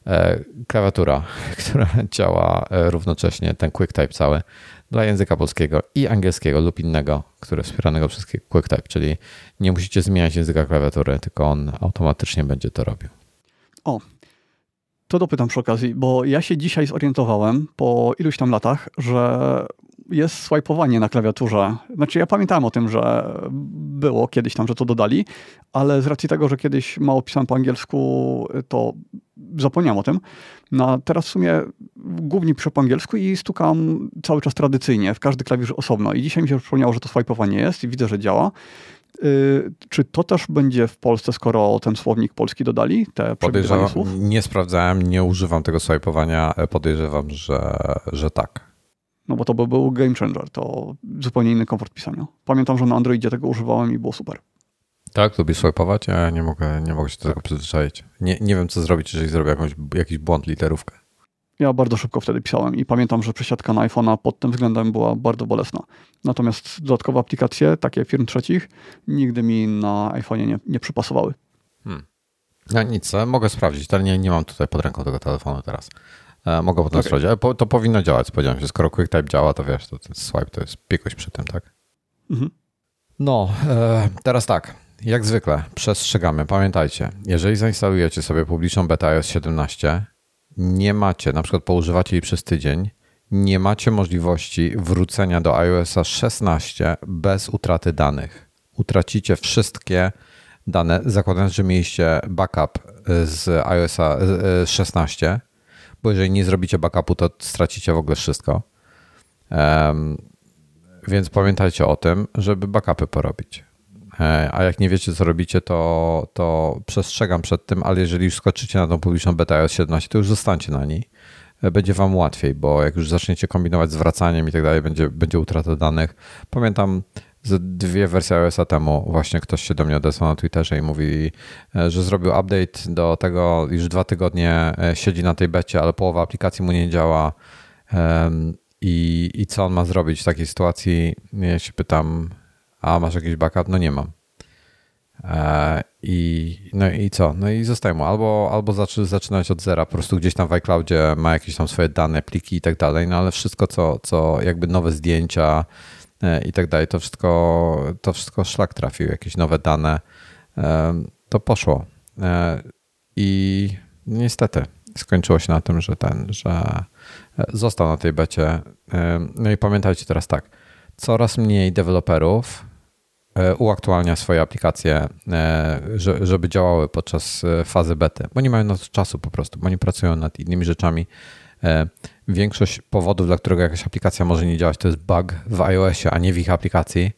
E, klawiatura, [LAUGHS] która działa e, równocześnie, ten QuickType cały, dla języka polskiego i angielskiego lub innego, które wspieranego przez QuickType, czyli nie musicie zmieniać języka klawiatury, tylko on automatycznie będzie to robił. O, to dopytam przy okazji, bo ja się dzisiaj zorientowałem po iluś tam latach, że jest swajpowanie na klawiaturze. Znaczy ja pamiętałem o tym, że było kiedyś tam, że to dodali, ale z racji tego, że kiedyś mało pisałem po angielsku, to zapomniałem o tym. No teraz w sumie głównie piszę po angielsku i stukam cały czas tradycyjnie, w każdy klawisz osobno. I dzisiaj mi się przypomniało, że to swajpowanie jest i widzę, że działa. Yy, czy to też będzie w Polsce, skoro ten słownik polski dodali? Te podejrzewam, słów? Nie sprawdzałem, nie używam tego swajpowania. Podejrzewam, że, że tak. No bo to by był game changer, to zupełnie inny komfort pisania. Pamiętam, że na Androidzie tego używałem i było super. Tak, lubisz swipe'ować? Ja nie mogę, nie mogę się do tego przyzwyczaić. Nie, nie wiem, co zrobić, jeżeli zrobię jakąś, jakiś błąd, literówkę. Ja bardzo szybko wtedy pisałem i pamiętam, że przesiadka na iPhone'a pod tym względem była bardzo bolesna. Natomiast dodatkowe aplikacje, takie firm trzecich, nigdy mi na iPhone'ie nie, nie przypasowały. Hmm. No nic, mogę sprawdzić, ale nie, nie mam tutaj pod ręką tego telefonu teraz. E, mogę potem okay. sprawdzić, ale to powinno działać, spodziewam się. Skoro QuickType działa, to wiesz, to ten swipe to jest piekość przy tym, tak? Mhm. No, e, teraz tak. Jak zwykle, przestrzegamy. Pamiętajcie, jeżeli zainstalujecie sobie publiczną beta iOS 17, nie macie, na przykład poużywacie jej przez tydzień, nie macie możliwości wrócenia do iOSa 16 bez utraty danych. Utracicie wszystkie dane, zakładając, że mieliście backup z iOSa 16 bo jeżeli nie zrobicie backupu, to stracicie w ogóle wszystko. Um, więc pamiętajcie o tym, żeby backupy porobić. E, a jak nie wiecie, co robicie, to, to przestrzegam przed tym, ale jeżeli już skoczycie na tą publiczną beta iOS 17, to już zostańcie na niej. E, będzie wam łatwiej, bo jak już zaczniecie kombinować z wracaniem i tak dalej, będzie, będzie utrata danych. Pamiętam, z dwie wersje iOS-a temu właśnie ktoś się do mnie odesłał na Twitterze i mówi, e, że zrobił update do tego, już dwa tygodnie siedzi na tej becie, ale połowa aplikacji mu nie działa i, i co on ma zrobić w takiej sytuacji? Ja się pytam, a masz jakiś backup? No nie mam. E, I, no i co? No i zostaje mu. Albo, albo zaczynać od zera, po prostu gdzieś tam w iCloudzie ma jakieś tam swoje dane, pliki i tak dalej, no ale wszystko, co, co jakby nowe zdjęcia, E, i tak dalej. To wszystko, to wszystko szlak trafił, jakieś nowe dane. E, to poszło. I niestety skończyło się na tym, że ten, że został na tej becie. No i pamiętajcie teraz tak, coraz mniej deweloperów uaktualnia swoje aplikacje, żeby działały podczas fazy bety, bo nie mają na to czasu po prostu, bo oni pracują nad innymi rzeczami większość powodów, dla którego jakaś aplikacja może nie działać, to jest bug w iOSie, a nie w ich aplikacji.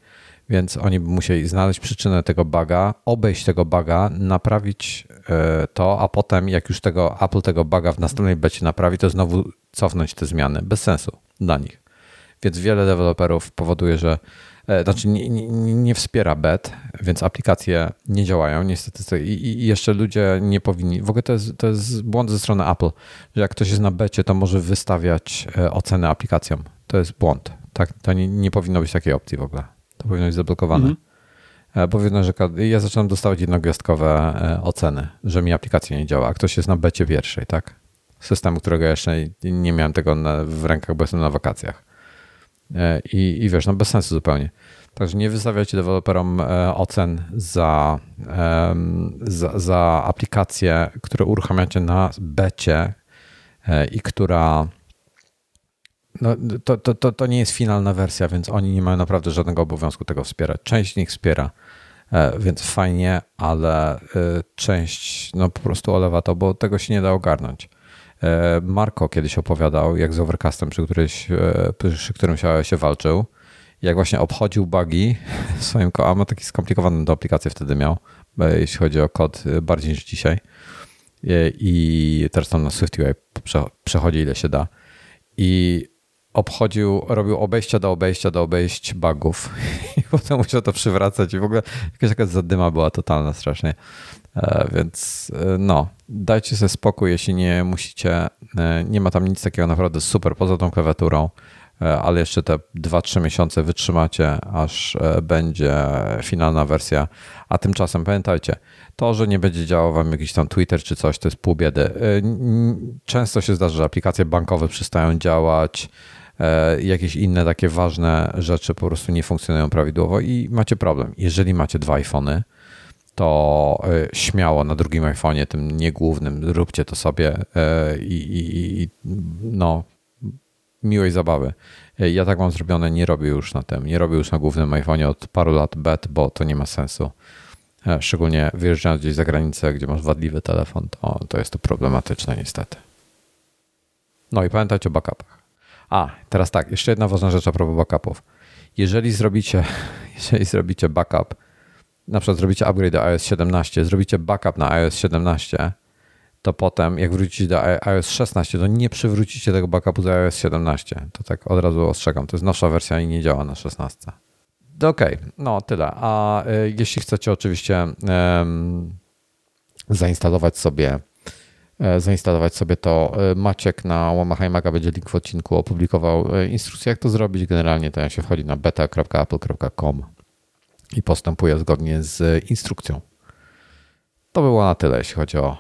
Więc oni by musieli znaleźć przyczynę tego buga, obejść tego buga, naprawić to, a potem jak już tego Apple tego buga w następnej becie naprawi, to znowu cofnąć te zmiany. Bez sensu dla nich. Więc wiele deweloperów powoduje, że e, znaczy nie, nie, nie, wspiera bet, więc aplikacje nie działają niestety. I, I, jeszcze ludzie nie powinni. W ogóle to jest, to jest błąd ze strony Apple, że jak ktoś jest na becie, to może wystawiać e, oceny aplikacjom. To jest błąd. Tak, to nie, nie powinno być takiej opcji w ogóle. To powinno być zablokowane. Mhm. E, powinno, że ja zacząłem dostawać jednogwiazdkowe oceny, że mi aplikacja nie działa, a ktoś jest na becie pierwszej, tak? Systemu, którego jeszcze nie miałem tego na, w rękach, bo jestem na wakacjach. E, I, I wiesz, no bez sensu zupełnie. Także nie wystawiacie deweloperom e, ocen za, za, za aplikację, które uruchamiacie na becie e, i która no, to, to, to, to nie jest finalna wersja, więc oni nie mają naprawdę żadnego obowiązku tego wspierać. Część z nich wspiera, więc fajnie, ale część no, po prostu olewa to, bo tego się nie da ogarnąć. E, Marco kiedyś opowiadał, jak z Overcastem, przy, którymś, e, przy którym się, się walczył, jak właśnie obchodził bugi [LAUGHS] swoim, a ma taki skomplikowany do aplikacji wtedy miał, jeśli chodzi o kod, e, bardziej niż dzisiaj. I teraz tam na SwiftUI przechodzi ile się da. I obchodził, robił obejścia do obejścia do obejść bugów [LAUGHS] i potem musiał to przywracać i w ogóle jakaś taka zadyma była totalna strasznie. E, więc e, no, dajcie sobie spokój, jeśli nie musicie, e, nie ma tam nic takiego naprawdę super poza tą klawiaturą, ale jeszcze te 2-3 miesiące wytrzymacie, aż będzie finalna wersja. A tymczasem pamiętajcie, to, że nie będzie działał wam jakiś tam Twitter czy coś, to jest pół biedy. Często się zdarza, że aplikacje bankowe przestają działać, jakieś inne takie ważne rzeczy po prostu nie funkcjonują prawidłowo i macie problem. Jeżeli macie dwa iPhony, to e, śmiało na drugim iPhone'ie, tym niegłównym, róbcie to sobie e, i, i, i no, miłej zabawy. E, ja tak mam zrobione, nie robię już na tym, nie robię już na głównym iPhone'ie od paru lat bet, bo to nie ma sensu. Szczególnie wyjeżdżając gdzieś za granicę, gdzie masz wadliwy telefon, to, to jest to problematyczne niestety. No i pamiętajcie o backupach. A, teraz tak, jeszcze jedna ważna rzecz a propos backupów. Jeżeli zrobicie, [LAUGHS] jeżeli zrobicie backup na przykład zrobicie upgrade do iOS 17, zrobicie backup na iOS 17, to potem jak wrócicie do iOS 16, to nie przywrócicie tego backupu do iOS 17. To tak od razu ostrzegam. To jest nowsza wersja i nie działa na 16. Okej, okay, no tyle. A y, jeśli chcecie oczywiście zainstalować sobie e, zainstalować sobie to e, Maciek na łamach iMac'a będzie link w odcinku opublikował e, instrukcję jak to zrobić. Generalnie to jak się wchodzi na beta.apple.com i postępuje zgodnie z instrukcją. To było na tyle, jeśli chodzi o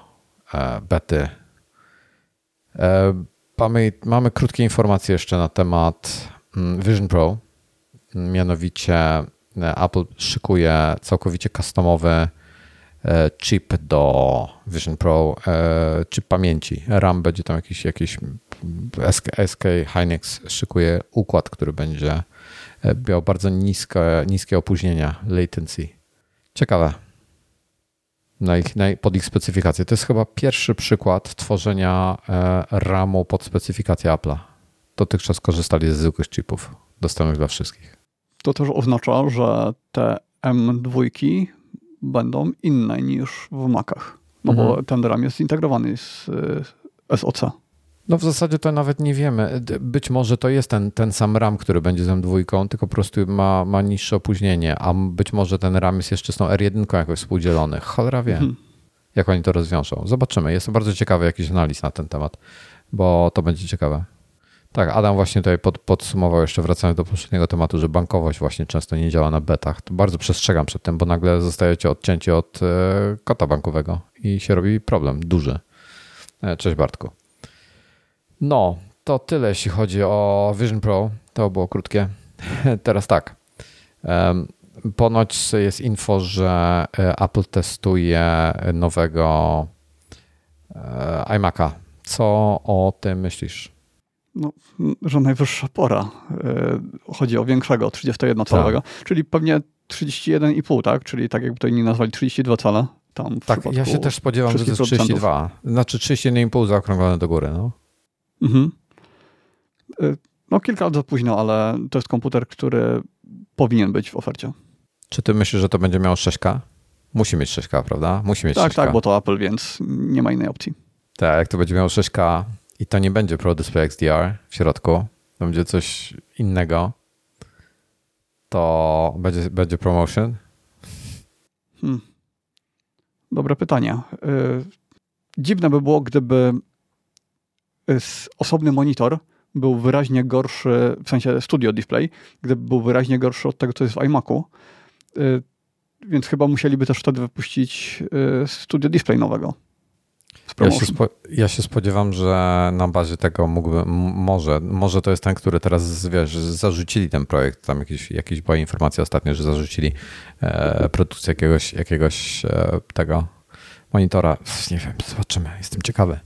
e, bety. E, mamy, mamy krótkie informacje jeszcze na temat mm, Vision Pro. Mianowicie e, Apple szykuje całkowicie customowy chip do Vision Pro, chip pamięci. RAM będzie tam jakiś, jakiś SK, SK Hynix szykuje układ, który będzie E, miał bardzo niskie, niskie opóźnienia, latency. Ciekawe. Na ich, na, pod ich specyfikację. To jest chyba pierwszy przykład tworzenia e, RAMu pod specyfikację Apple'a. Dotychczas korzystali ze zwykłych chipów dostępnych dla wszystkich. To też oznacza, że te M2 będą inne niż w Macach. No mhm. bo ten RAM jest zintegrowany z SOC. No w zasadzie to nawet nie wiemy. Być może to jest ten, ten sam RAM, który będzie z M2, tylko po prostu ma, ma niższe opóźnienie, a być może ten RAM jest jeszcze z tą R1 jakoś współdzielony. Cholera wie, hmm. jak oni to rozwiążą. Zobaczymy. Jestem bardzo ciekawy jakiś analiz na ten temat, bo to będzie ciekawe. Tak, Adam właśnie tutaj pod, podsumował jeszcze wracając do poprzedniego tematu, że bankowość właśnie często nie działa na betach. To bardzo przestrzegam przed tym, bo nagle zostajecie odcięci od e, kota bankowego i się robi problem duży. E, cześć Bartku. No, to tyle, jeśli chodzi o Vision Pro. To było krótkie. [LAUGHS] Teraz tak. Ponoć jest info, że e, Apple testuje nowego e, iMac'a. Co o tym myślisz? No, że najwyższa pora. E, chodzi o większego, 31-calowego, tak. czyli pewnie 31,5, tak? Czyli tak jakby to inni nazwali 32 cale. Tam tak, ja się też spodziewam, że to jest 32. Znaczy 31,5 zaokrąglone do góry, no. Mhm. Y, no kilka lat za późno, ale to jest komputer, który powinien być w ofercie. Czy ty myślisz, że to będzie miało 6K Musi mieć 6K, prawda? Musi mieć tak, 6K. Tak, bo to Apple, więc nie ma innej opcji. Tak, jak to będzie miał 6K i to nie będzie Pro Display XDR w środku, to będzie coś innego, to będzie, będzie promotion? Hmm. Dobre pytanie. Y, dziwne by było, gdyby osobny monitor był wyraźnie gorszy, w sensie studio display, gdyby był wyraźnie gorszy od tego, co jest w iMacu. Y, więc chyba musieliby też wtedy wypuścić y, studio display nowego. Ja się, ja się, spodziewam, że na bazie tego mógłby, może, może to jest ten, który teraz, wiesz, zarzucili ten projekt, tam jakieś, jakieś była informacja ostatnio, że zarzucili e, produkcję jakiegoś, jakiegoś e, tego monitora. Nie wiem, zobaczymy, jestem ciekawy.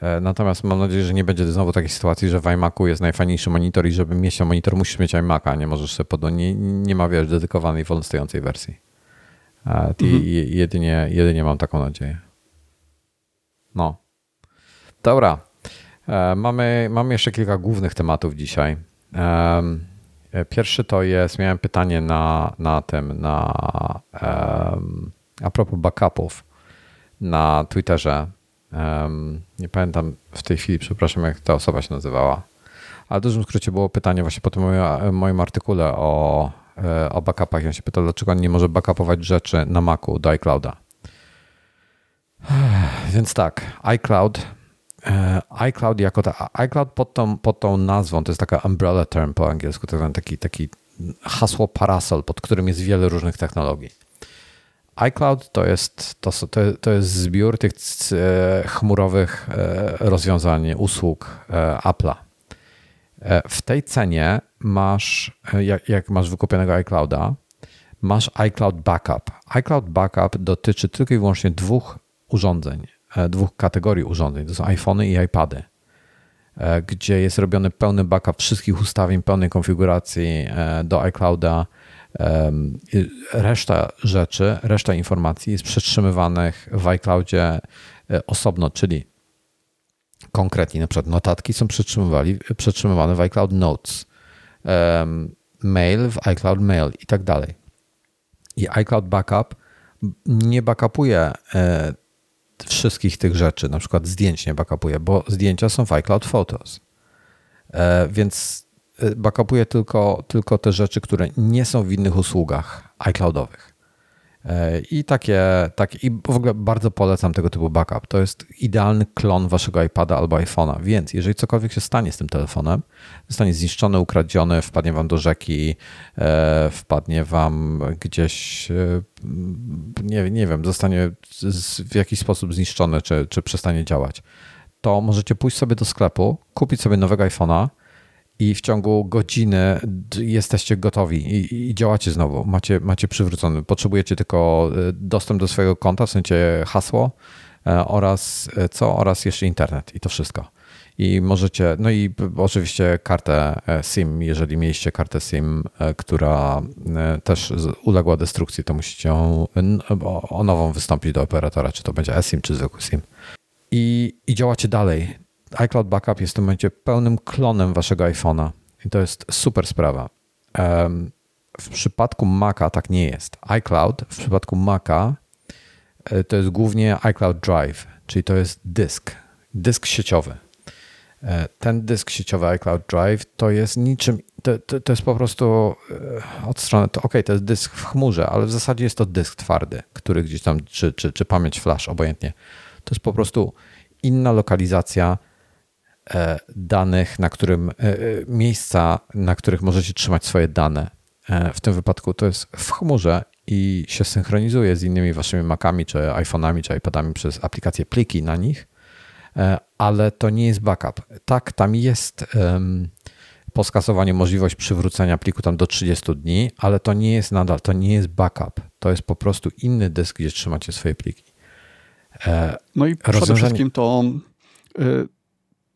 E, natomiast mam nadzieję, że nie będzie znowu takiej sytuacji, że w iMacu jest najfajniejszy monitor i żeby mieć ten monitor, musisz mieć iMaca, nie możesz sobie pod... nie, nie ma, wiesz, dedykowanej wolno stojącej wersji. E, mhm. jedynie, jedynie mam taką nadzieję. No. Dobra. E, mamy, mamy jeszcze kilka głównych tematów dzisiaj. Pierwszy to jest, miałem pytanie na, na tym, na a propos backupów na Twitterze nie pamiętam w tej chwili, przepraszam, jak ta osoba się nazywała. Ale w dużym skrócie było pytanie właśnie po tym moim, artykule o, e, o backupach. Ja się pytał, dlaczego on nie może backupować rzeczy na Macu do iClouda. Więc tak, iCloud. E, iCloud jako ta, iCloud pod tą, pod tą nazwą, to jest taka umbrella term po angielsku, taki, taki hasło parasol, pod którym jest wiele różnych technologii iCloud to jest, to, to jest zbiór tych e, chmurowych e, rozwiązań, usług e, Apple'a. W tej cenie masz, jak, jak masz wykupionego iClouda, masz iCloud Backup. iCloud Backup dotyczy tylko i wyłącznie dwóch urządzeń, dwóch kategorii urządzeń. To są iPhony i iPady, gdzie jest robiony pełny backup wszystkich ustawień, pełnej konfiguracji do iClouda Reszta rzeczy, reszta informacji jest przetrzymywanych w iCloudzie e, osobno, czyli konkretnie na przykład notatki są przetrzymywane w iCloud Notes, mail w iCloud Mail i tak dalej. I iCloud Backup nie backupuje e, wszystkich tych rzeczy, na przykład zdjęć nie backupuje, bo zdjęcia są w iCloud Photos. E, więc backupuje tylko, tylko te rzeczy, które nie są w innych usługach iCloudowych. E, I takie, takie, i w ogóle bardzo polecam tego typu backup. To jest idealny klon waszego iPada albo iPhone'a. Więc jeżeli cokolwiek się stanie z tym telefonem, zostanie zniszczony, ukradziony, wpadnie wam do rzeki, e, wpadnie wam gdzieś, nie, nie wiem, zostanie w jakiś sposób zniszczony, czy, czy przestanie działać, to możecie pójść sobie do sklepu, kupić sobie nowego iPhone'a, i w ciągu godziny jesteście gotowi i, i, działacie znowu. Macie, macie przywrócony. Potrzebujecie tylko e, dostęp do swojego konta, w sensie hasło e, oraz e, co? Oraz jeszcze internet i to wszystko. I możecie, no i oczywiście kartę SIM, jeżeli mieliście kartę SIM, która też uległa destrukcji, to musicie o nową wystąpić do operatora, czy to będzie eSIM, czy zwykły SIM. I, i działacie dalej iCloud Backup jest w tym momencie pełnym klonem waszego iPhone'a i to jest super sprawa. W przypadku Maca tak nie jest. iCloud w przypadku Maca e, to jest głównie iCloud Drive, czyli to jest dysk, dysk sieciowy. E, ten dysk sieciowy iCloud Drive to jest niczym, to, to, to jest po prostu e, od strony, to ok, to jest dysk w chmurze, ale w zasadzie jest to dysk twardy, który gdzieś tam, czy, czy, czy pamięć flash, obojętnie. To jest po prostu inna lokalizacja danych, na którym e, e, miejsca, na których możecie trzymać swoje dane. W tym wypadku to jest w chmurze i się synchronizuje z innymi waszymi Macami, czy iPhone'ami, czy iPadami przez aplikację pliki na nich, ale to nie jest backup. Tak, tam jest po skasowaniu możliwość przywrócenia pliku tam do 30 dni, ale to nie jest nadal, to nie jest backup. To jest po prostu inny dysk, gdzie trzymacie swoje pliki. No i przede wszystkim to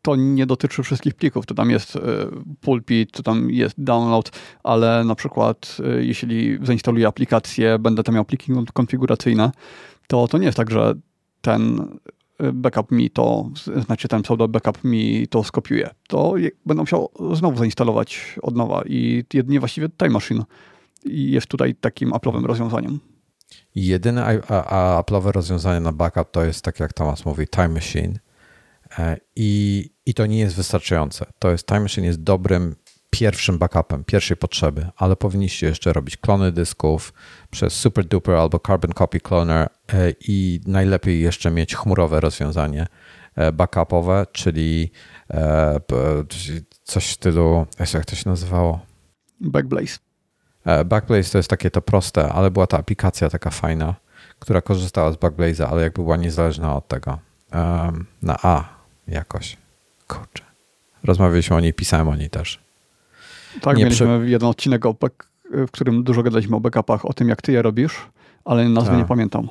to nie dotyczy wszystkich plików. To tam jest e, pulpit, to tam jest download, ale na przykład e, jeśli zainstaluję aplikację, będę tam miał pliki konfiguracyjne, to to nie jest tak, że ten e, backup mi to, znaczy ten pseudo backup mi to skopiuje. To będę musiał znowu zainstalować od nowa i jedynie właściwie Time Machine jest tutaj takim Apple'owym rozwiązaniem. Jedyne Apple'owe rozwiązanie na backup to jest, tak jak Thomas mówi, Time Machine. I, I to nie jest wystarczające. To jest Time Machine jest dobrym pierwszym backupem, pierwszej potrzeby, ale powinniście jeszcze robić klony dysków przez Super Duper albo Carbon Copy Cloner e, i najlepiej jeszcze mieć chmurowe rozwiązanie e, backupowe, czyli coś w stylu, jak to się nazywało? Backblaze. Backblaze to jest takie to proste, ale była ta aplikacja taka fajna, która korzystała z Backblaze'a, ale jakby była niezależna od tego. na A jakoś. Kurczę. Rozmawialiśmy o niej, pisałem o niej też. Tak, nie mieliśmy przy... jeden odcinek, o back, w którym dużo gadaliśmy o backupach, o tym jak ty je robisz, ale nazwy Ta. nie pamiętam.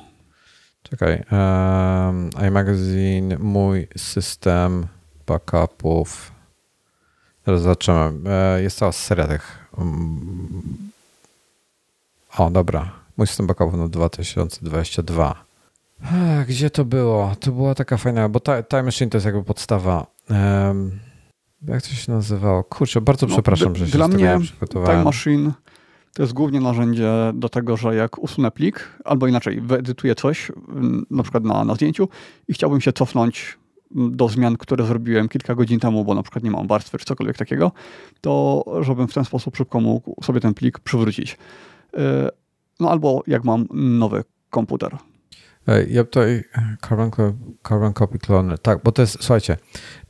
Czekaj. Um, iMagazine, mój system backupów. Teraz zobaczymy. E, jest cała seria tych. Um, o, dobra. Mój system backupów na 2022. Gdzie to było? To była taka fajna, bo Time Machine to jest jakby podstawa. Um, jak to się nazywało? Kurczę, bardzo no, przepraszam, że się Dla mnie Time Machine to jest głównie narzędzie do tego, że jak usunę plik, albo inaczej, wyedytuję coś, na przykład na, na zdjęciu i chciałbym się cofnąć do zmian, które zrobiłem kilka godzin temu, bo na przykład nie mam warstwy czy cokolwiek takiego, to żebym w ten sposób szybko mógł sobie ten plik przywrócić. E, no albo jak mam nowy komputer. Ja tutaj Carbon, Carbon Copy Clone, tak, bo to jest, słuchajcie,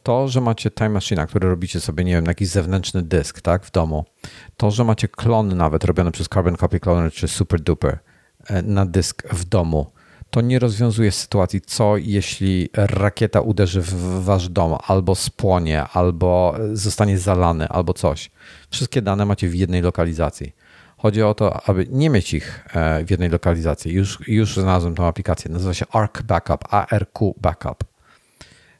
to, że macie Time Machine, który robicie sobie, nie wiem, na jakiś zewnętrzny dysk, tak, w domu, to, że macie klon nawet robiony przez Carbon Copy Cloner czy Super Duper e, na dysk w domu, to nie rozwiązuje sytuacji, co jeśli rakieta uderzy w wasz dom, albo spłonie, albo zostanie zalany, albo coś. Wszystkie dane macie w jednej lokalizacji. Chodzi o to, aby nie mieć ich e, w jednej lokalizacji. Już, już znalazłem tą aplikację. Nazywa się ARC Backup, ARQ Backup.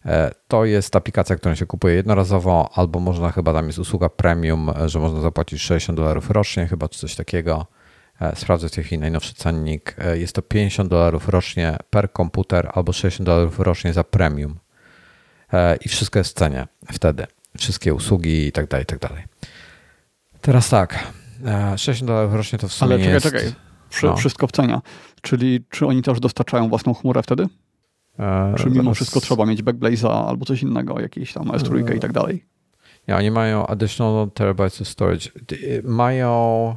E, to jest aplikacja, którą się kupuje jednorazowo, albo można chyba tam jest usługa premium, e, że można zapłacić 60 dolarów rocznie, chyba czy coś takiego. Sprawdzę w tej chwili najnowszy cennik. Jest to 50 dolarów rocznie per komputer, albo 60 dolarów rocznie za premium. I wszystko jest w cenie wtedy. Wszystkie usługi i tak dalej, i tak dalej. Teraz tak, 60 e, dolarów rocznie to w sumie Ale czekaj, jest... czekaj. Przy, no. Wszystko w cenie. Czyli czy oni też dostarczają własną chmurę wtedy? E, czy mimo zaraz... wszystko trzeba mieć Backblaze'a albo coś innego, jakieś tam S3 e... i tak dalej? Nie, oni mają additional terabytes of storage. Mają...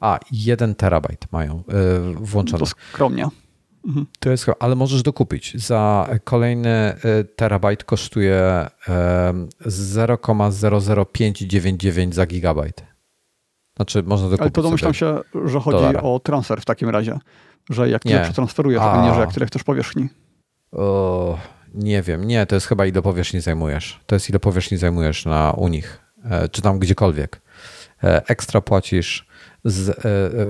A, jeden terabajt mają yy, włączony. To skromnie. Mhm. To jest, ale możesz dokupić. Za kolejny terabajt kosztuje 0,00599 za gigabajt. Znaczy, można dokupić Ale to domyślam się, że chodzi dolara. o transfer w takim razie. Że jak tyle przetransferujesz, a nie, że jak tyle chcesz powierzchni. O, nie wiem. Nie, to jest chyba ile powierzchni zajmujesz. To jest ile powierzchni zajmujesz na u nich, e, czy tam gdziekolwiek. E, ekstra płacisz, z, e,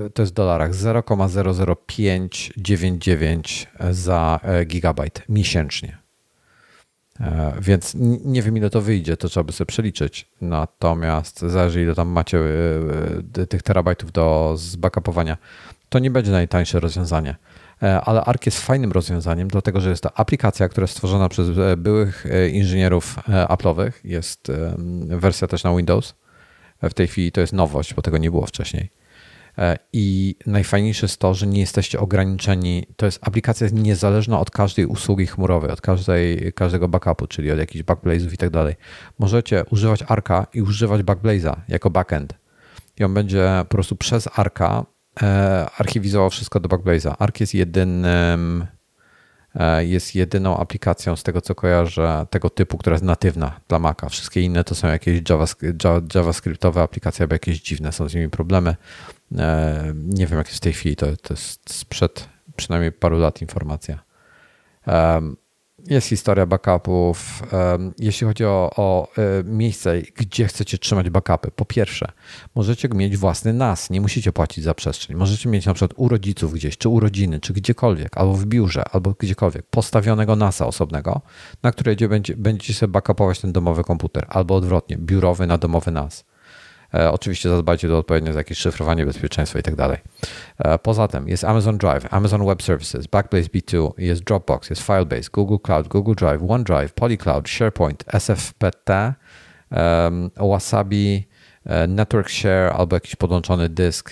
to jest w dolarach, 0,00599 za gigabajt miesięcznie. E, więc nie wiem, ile to wyjdzie, to trzeba by sobie przeliczyć. Natomiast zależy, ile tam macie e, e, tych terabajtów do zbackupowania, to nie będzie najtańsze rozwiązanie. Ale ARK jest fajnym rozwiązaniem, dlatego że jest to aplikacja, która jest stworzona przez byłych inżynierów Apple'owych. Jest wersja też na Windows. W tej chwili to jest nowość, bo tego nie było wcześniej. E, I najfajniejsze jest to, że nie jesteście ograniczeni. To jest aplikacja niezależna od każdej usługi chmurowej, od każdej, każdego backupu, czyli od jakichś backblaze'ów i tak dalej. Możecie używać Arka i używać Backblaze'a jako backend. I on będzie po prostu przez Arka e, archiwizował wszystko do Backblaze'a. Ark jest jedynym e, jest jedyną aplikacją z tego, co kojarzę, tego typu, która jest natywna dla Maca. Wszystkie inne to są jakieś JavaScriptowe aplikacje albo jakieś dziwne, są z nimi problemy. E, nie wiem, jak jest w tej chwili, to, to jest sprzed przynajmniej paru lat informacja. Jest historia backupów. Jeśli chodzi o, o e, miejsce, gdzie chcecie trzymać backupy, po pierwsze, możecie mieć własny NAS, nie musicie płacić za przestrzeń. Możecie mieć na przykład u rodziców gdzieś, czy urodziny, czy gdziekolwiek, albo w biurze, albo gdziekolwiek, postawionego NASa osobnego, na którym będziecie sobie backupować ten domowy komputer, albo odwrotnie, biurowy na domowy NAS. E, oczywiście zadbajcie do odpowiednio jakieś szyfrowanie, bezpieczeństwo i tak dalej. E, poza tym jest Amazon Drive, Amazon Web Services, Backblaze B2, jest Dropbox, jest Firebase, Google Cloud, Google Drive, OneDrive, PolyCloud, SharePoint, SFPT, Wasabi, network share albo jakiś podłączony dysk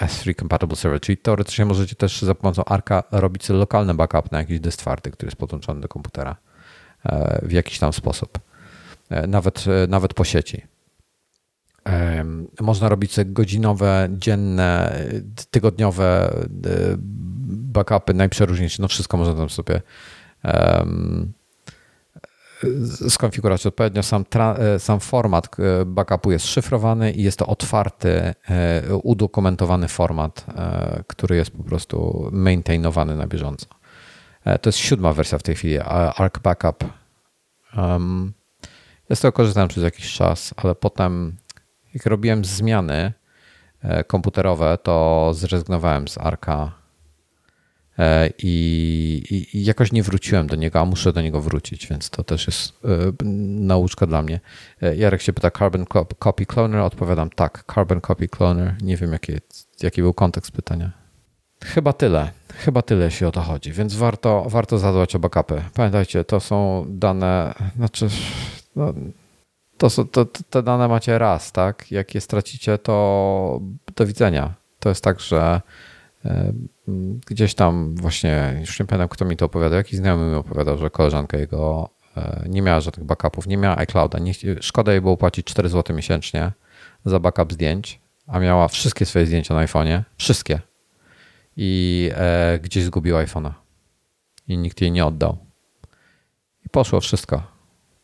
S3 compatible server, czyli teoretycznie możecie też za pomocą Arka robić lokalny backup na jakiś dysk twardy, który jest podłączony do komputera w jakiś tam sposób, nawet, nawet po sieci. Można robić godzinowe, dzienne, tygodniowe backupy, najprzeróżniejsze, no wszystko można tam sobie skonfigurować odpowiednio. Sam, e, sam format e, backupu jest szyfrowany i jest to otwarty, e, udokumentowany format, który jest po prostu maintainowany na bieżąco. To jest siódma wersja w tej chwili, Arc Backup. Um, ja z tego korzystałem przez jakiś czas, ale potem jak robiłem zmiany komputerowe, to zrezygnowałem z Arka E, I, i, jakoś nie wróciłem do niego, a muszę do niego wrócić, więc to też jest e, nauczka dla mnie. E, Jarek się pyta, Carbon Copy Cloner? Odpowiadam tak, Carbon Copy Cloner. Nie wiem, jaki, jaki był kontekst pytania. Chyba tyle. Chyba tyle, jeśli o to chodzi, więc warto, warto zadbać o backupy. Pamiętajcie, to są dane, znaczy, no, to, są, to, te dane macie raz, tak? Jak je stracicie, to do widzenia. To jest tak, że gdzieś tam właśnie, już nie pamiętam kto mi to opowiadał, jakiś znajomy mi opowiadał, że koleżanka jego e, nie miała żadnych backupów, nie miała iClouda, nie, szkoda jej było płacić 4 zł miesięcznie za backup zdjęć, a miała wszystkie swoje zdjęcia na iPhone'ie, wszystkie i e, gdzieś zgubiła iPhone'a i nikt jej nie oddał. I poszło wszystko.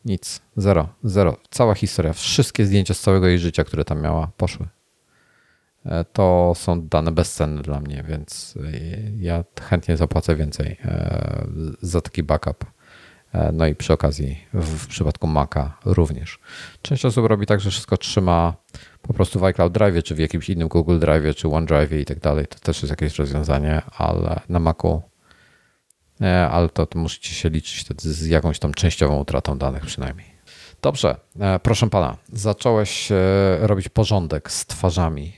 Nic. Zero. Zero. Cała historia. Wszystkie zdjęcia z całego jej życia, które tam miała, poszły. E, to są dane bezcenne dla mnie, więc e, ja chętnie zapłacę więcej e, za taki backup. No i przy okazji w przypadku Maca również. Część osób robi tak, że wszystko trzyma po prostu w iCloud Drive, czy w jakimś innym Google Drive, czy OneDrive i tak dalej. To też jest jakieś rozwiązanie, ale na Macu ale to, to musicie się liczyć z jakąś tam częściową utratą danych przynajmniej. Dobrze, proszę pana, zacząłeś robić porządek z twarzami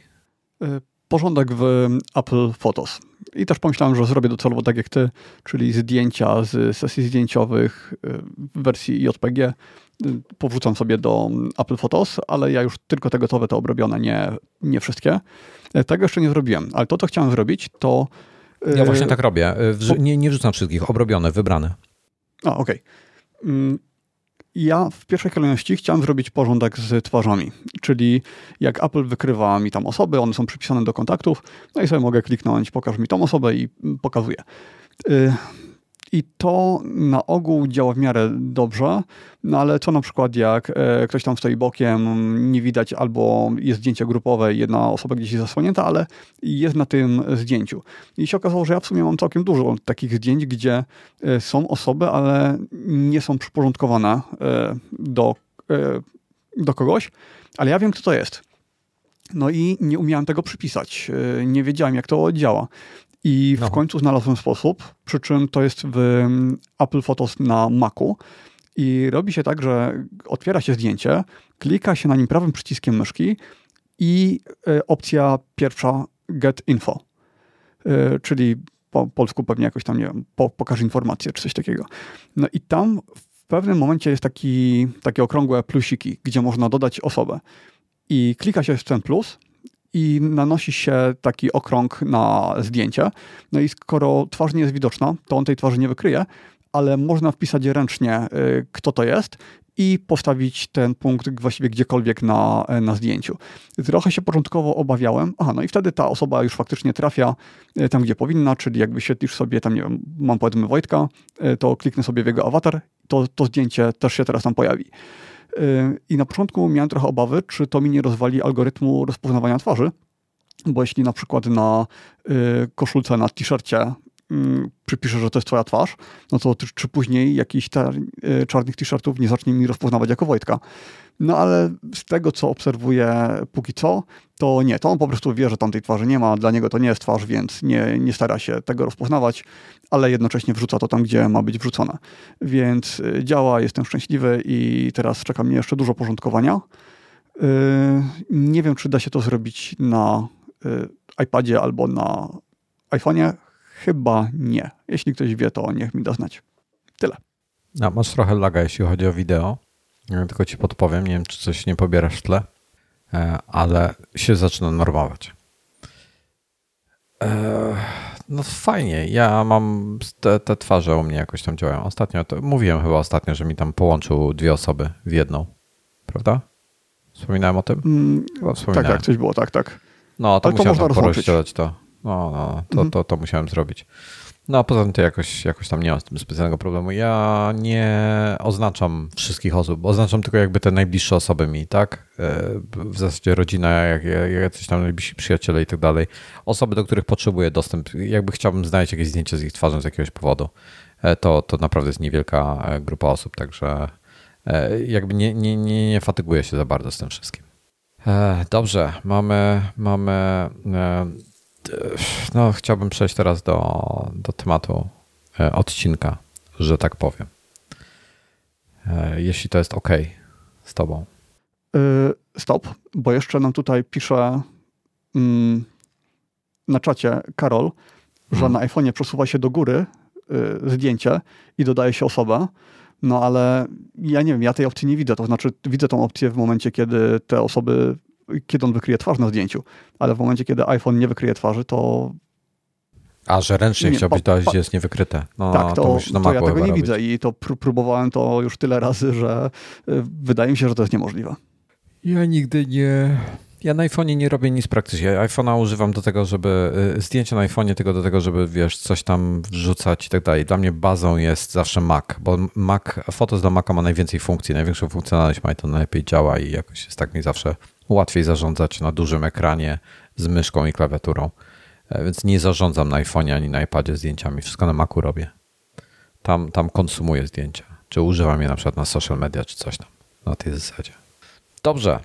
porządek w Apple Photos. I też pomyślałem, że zrobię docelowo tak jak ty, czyli zdjęcia z sesji zdjęciowych w wersji JPG powrzucam sobie do Apple Photos, ale ja już tylko te gotowe, te obrobione, nie, nie wszystkie. Tego jeszcze nie zrobiłem, ale to, co chciałem zrobić, to... Ja właśnie tak robię. Nie, nie wrzucam wszystkich, obrobione, wybrane. A, okej. Okay. Mm, ja w pierwszej kolejności chciałem zrobić porządek z twarzami, czyli jak Apple wykrywa mi tam osoby, one są przypisane do kontaktów, no i sobie mogę kliknąć, pokaż mi tą osobę i pokazuję. I to na ogół działa w miarę dobrze, no ale co na przykład jak e, ktoś tam stoi bokiem, nie widać albo jest zdjęcie grupowe jedna osoba gdzieś jest zasłonięta, ale jest na tym zdjęciu. I się okazało, że ja w sumie mam całkiem dużo takich zdjęć, gdzie e, są osoby, ale nie są przyporządkowane e, do, do kogoś, ale ja wiem, kto to jest. No i nie umiałem tego przypisać. Nie wiedziałem, jak to działa. I w no. końcu znalazłem sposób, przy czym to jest w mm, Apple Photos na Macu. I robi się tak, że otwiera się zdjęcie, klika się na nim prawym przyciskiem myszki i y, opcja pierwsza Get Info, y, czyli po polsku pewnie jakoś tam, nie wiem, po, pokaż informację czy coś takiego. No i tam w pewnym momencie jest taki, takie okrągłe plusiki, gdzie można dodać osobę. I klika się w ten plus i nanosi się taki okrąg na zdjęcie. No i skoro twarz nie jest widoczna, to on tej twarzy nie wykryje, ale można wpisać ręcznie, y, kto to jest i postawić ten punkt właściwie gdziekolwiek na, na zdjęciu. Trochę się początkowo obawiałem, aha, no i wtedy ta osoba już faktycznie trafia y, tam, gdzie powinna, czyli jak wyświetlisz sobie tam, nie wiem, mam powiedzmy Wojtka, y, to kliknę sobie w jego awatar, to, to zdjęcie też się teraz tam pojawi. Y, I na początku miałem trochę obawy, czy to mi nie rozwali algorytmu rozpoznawania twarzy, bo jeśli na przykład na y, koszulce, na t-shircie mm, przypiszę, że to jest twoja twarz, no to czy później jakiś y, czarnych t-shirtów nie zacznie mi rozpoznawać jako Wojtka. No ale z tego, co obserwuję póki co, to nie, to on po prostu wie, że tam tej twarzy nie ma, dla niego to nie jest twarz, więc nie, nie stara się tego rozpoznawać, ale jednocześnie wrzuca to tam, gdzie ma być wrzucone. Więc y, działa, jestem szczęśliwy i teraz czeka mnie jeszcze dużo porządkowania. Yy, nie wiem, czy da się to zrobić na yy, iPadzie albo na iPhone'ie. Chyba nie. Jeśli ktoś wie, to niech mi da znać. Tyle. A masz trochę laga, jeśli chodzi o wideo. Tylko ci podpowiem, nie wiem, czy coś nie pobierasz w tle. Ale się zaczyna normować. No fajnie, ja mam te, te, twarze u mnie jakoś tam działają. Ostatnio, to mówiłem chyba ostatnio, że mi tam połączył dwie osoby w jedną, prawda? Wspominałem o tym? Mm, chyba wspominałem. Tak, tak, coś było, tak, tak. No, to Ale musiałem to porozdzielać to. No, no, to, mhm. to, to musiałem zrobić. No a poza tym to jakoś, jakoś tam nie mam z tym specjalnego problemu. Ja nie oznaczam wszystkich osób, oznaczam tylko jakby te najbliższe osoby mi, tak? E, w zasadzie rodzina, jak, jacyś tam najbliżsi przyjaciele i tak dalej. Osoby, do których potrzebuję dostęp, jakby chciałbym znaleźć jakieś zdjęcie z ich twarzą z jakiegoś powodu, e, to, to naprawdę jest niewielka e, grupa osób, także jakby nie, nie, nie, nie fatyguję się za bardzo z tym wszystkim. Dobrze, mamy, mamy no, chciałbym przejść teraz do, do tematu e, odcinka, że tak powiem. E, jeśli to jest OK z Tobą. E, stop, bo jeszcze nam tutaj pisze mm, na czacie Karol, że hmm. na iPhone'ie przesuwa się do góry zdjęcie i dodaje się osobę. No ale ja nie wiem, ja tej opcji nie widzę. To znaczy, widzę tą opcję w momencie, kiedy te osoby kiedy on wykryje twarz na zdjęciu, ale w momencie, kiedy iPhone nie wykryje twarzy, to a, że ręcznie nie, chciałbyś dać, gdzie jest niewykryte. No, tak, to, to, to ja tego nie robić. widzę i to pró próbowałem to już tyle razy, że y, wydaje mi się, że to jest niemożliwe. Ja nigdy nie... Ja na iPhone'ie nie robię nic praktycznie. iPhone'a używam do tego, żeby... Y, zdjęcia na iPhone'ie tylko do tego, żeby, wiesz, coś tam wrzucać i tak dalej. Dla mnie bazą jest zawsze Mac, bo Mac, Fotos dla Maca ma najwięcej funkcji, największą funkcjonalność ma i to najlepiej działa i jakoś jest tak mi zawsze łatwiej zarządzać na dużym ekranie z myszką i klawiaturą. E, więc nie zarządzam na iPhone'ie ani na iPadzie zdjęciami. Wszystko na Macu robię. Tam, tam konsumuję zdjęcia. Czy używam je na przykład na social media, czy coś tam. Na tej zasadzie. Dobrze.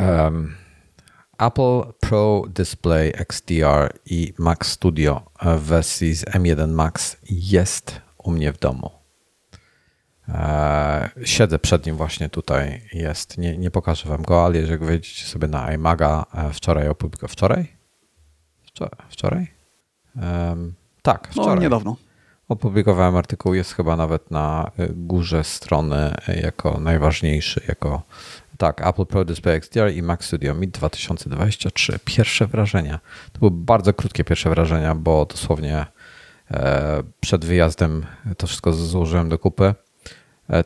Um, Apple Pro Display XDR i Mac Studio w wersji z M1 Max jest u mnie w domu. E, siedzę przed nim właśnie tutaj, jest. Nie, nie pokażę wam go, ale jeżeli wejdziecie sobie na iMaga, e, wczoraj opublikowałem. Wczoraj? Wczoraj? Um, tak, no, wczoraj. No, niedawno. Opublikowałem artykuł, jest chyba nawet na e, górze strony jako najważniejszy, jako tak, Apple Pro Display XDR i Mac Studio Mid 2023. Pierwsze wrażenia. To były bardzo krótkie pierwsze wrażenia, bo dosłownie przed wyjazdem to wszystko złożyłem do kupy e,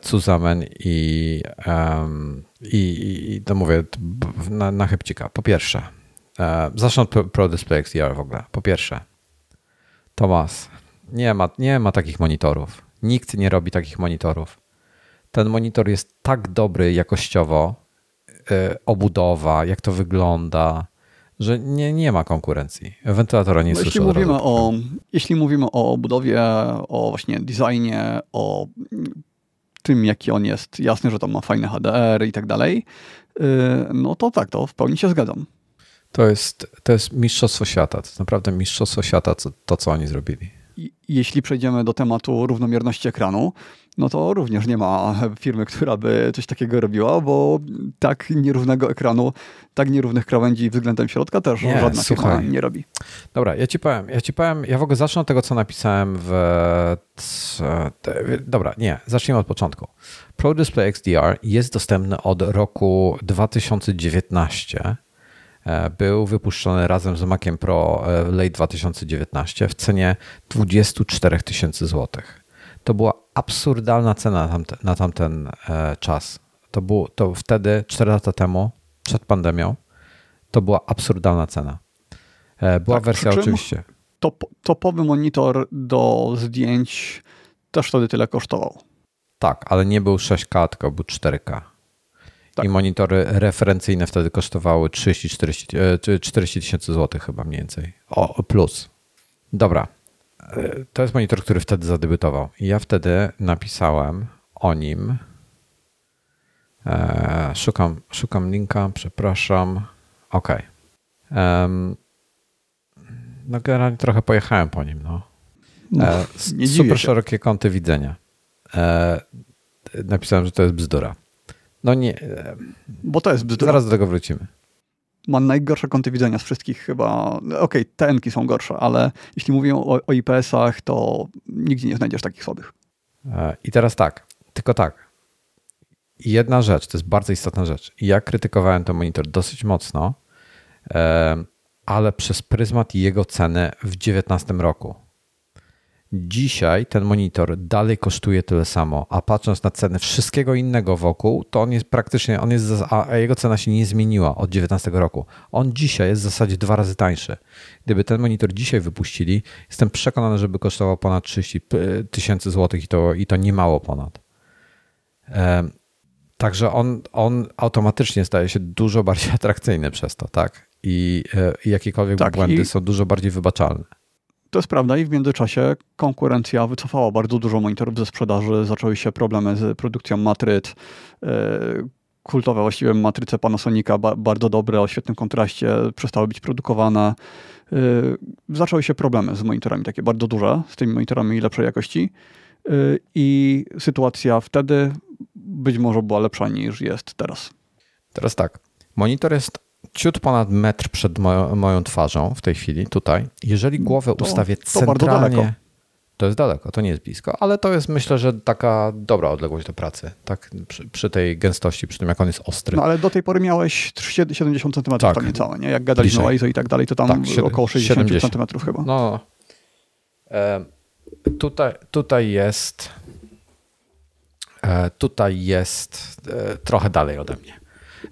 i, um, i, i to mówię na, na chybcika. Po pierwsze, e, zacznę od Pro Display XDR w ogóle. Po pierwsze, Tomas, nie ma, nie ma takich monitorów. Nikt nie robi takich monitorów. Ten monitor jest tak dobry jakościowo, e, obudowa, jak to wygląda, że nie, nie ma konkurencji. Wentylatora nie no jeśli mówimy o Jeśli mówimy o obudowie, o właśnie designie, o tym, jaki on jest, jasne, że tam ma fajne HDR i tak dalej, y, no to tak, to w pełni się zgadzam. To jest, to jest mistrzostwo świata. To jest naprawdę mistrzostwo świata, to, to co oni zrobili. Jeśli przejdziemy do tematu równomierności ekranu, no to również nie ma firmy, która by coś takiego robiła, bo tak nierównego ekranu, tak nierównych krawędzi względem środka też nie, żadna słuchaj. firma nie robi. Dobra, ja ci powiem, ja ci powiem, ja w ogóle zacznę od tego, co napisałem w... Dobra, nie, zacznijmy od początku. Pro Display XDR jest dostępny od roku 2019 e, był wypuszczony razem z Maciem Pro e, w late 2019 w cenie 24 tysięcy złotych. To była absurdalna cena na, tamte, na tamten e, czas. To, było, to wtedy, 4 lata temu, przed pandemią, to była absurdalna cena. E, była tak, wersja oczywiście. Top, topowy monitor do zdjęć też wtedy tyle kosztował. Tak, ale nie był 6K, tylko był 4K. Tak. I monitory referencyjne wtedy kosztowały 30-40 e, tysięcy złotych chyba mniej więcej. O, plus. Dobra, to jest monitor, który wtedy zadebiutował. I ja wtedy napisałem o nim. E, szukam, szukam linka, przepraszam. OK. Um, no generalnie trochę pojechałem po nim. No. E, no, super szerokie kąty widzenia. E, napisałem, że to jest bzdura. No nie. E, Bo to jest bzdura. Zaraz do tego wrócimy ma najgorsze kąty widzenia z wszystkich chyba. Okej, okay, są gorsze, ale jeśli mówimy o, o IPS-ach, to nigdzie nie znajdziesz takich słabych. E, I teraz tak, tylko tak. jedna rzecz, to jest bardzo istotna rzecz. Ja krytykowałem ten monitor dosyć mocno, ale przez pryzmat jego ceny w 2019 roku. Dzisiaj ten monitor dalej kosztuje tyle samo, a patrząc na cenę wszystkiego innego wokół, to on jest praktycznie, on jest, a jego cena się nie zmieniła od 2019 roku. On dzisiaj jest w zasadzie dwa razy tańszy. Gdyby ten monitor dzisiaj wypuścili, jestem przekonany, żeby kosztował ponad 30 tysięcy złotych i to, i to nie mało ponad. Także on, on automatycznie staje się dużo bardziej [LAUGHS] atrakcyjny przez to, tak? I, e, i jakiekolwiek tak, błędy i... są dużo bardziej wybaczalne. To jest prawda i w międzyczasie konkurencja wycofała bardzo dużo monitorów ze sprzedaży, zaczęły się problemy z produkcją matryc, e, kultowe właściwie matryce Panasonica, bardzo dobre, o świetnym kontraście, przestały być produkowane. E, zaczęły się problemy z monitorami, takie bardzo duże, z tymi monitorami lepszej jakości i sytuacja wtedy być może była lepsza niż jest teraz. Teraz tak. Monitor jest ciut ponad metr przed moją, moją twarzą w tej chwili, tutaj. Jeżeli głowę to, ustawię centralnie... To jest daleko, to nie jest blisko, ale to jest myślę, że taka dobra odległość do pracy, tak? Przy, przy tej gęstości, przy tym jak on jest ostry. No ale do tej pory miałeś 70 cm tak. tam niecałe, nie? Jak gadaliśmy o ISO i tak dalej, to tam tak, około 60 70. cm chyba. No, e, tutaj, tutaj jest E, tutaj jest e, trochę dalej ode mnie.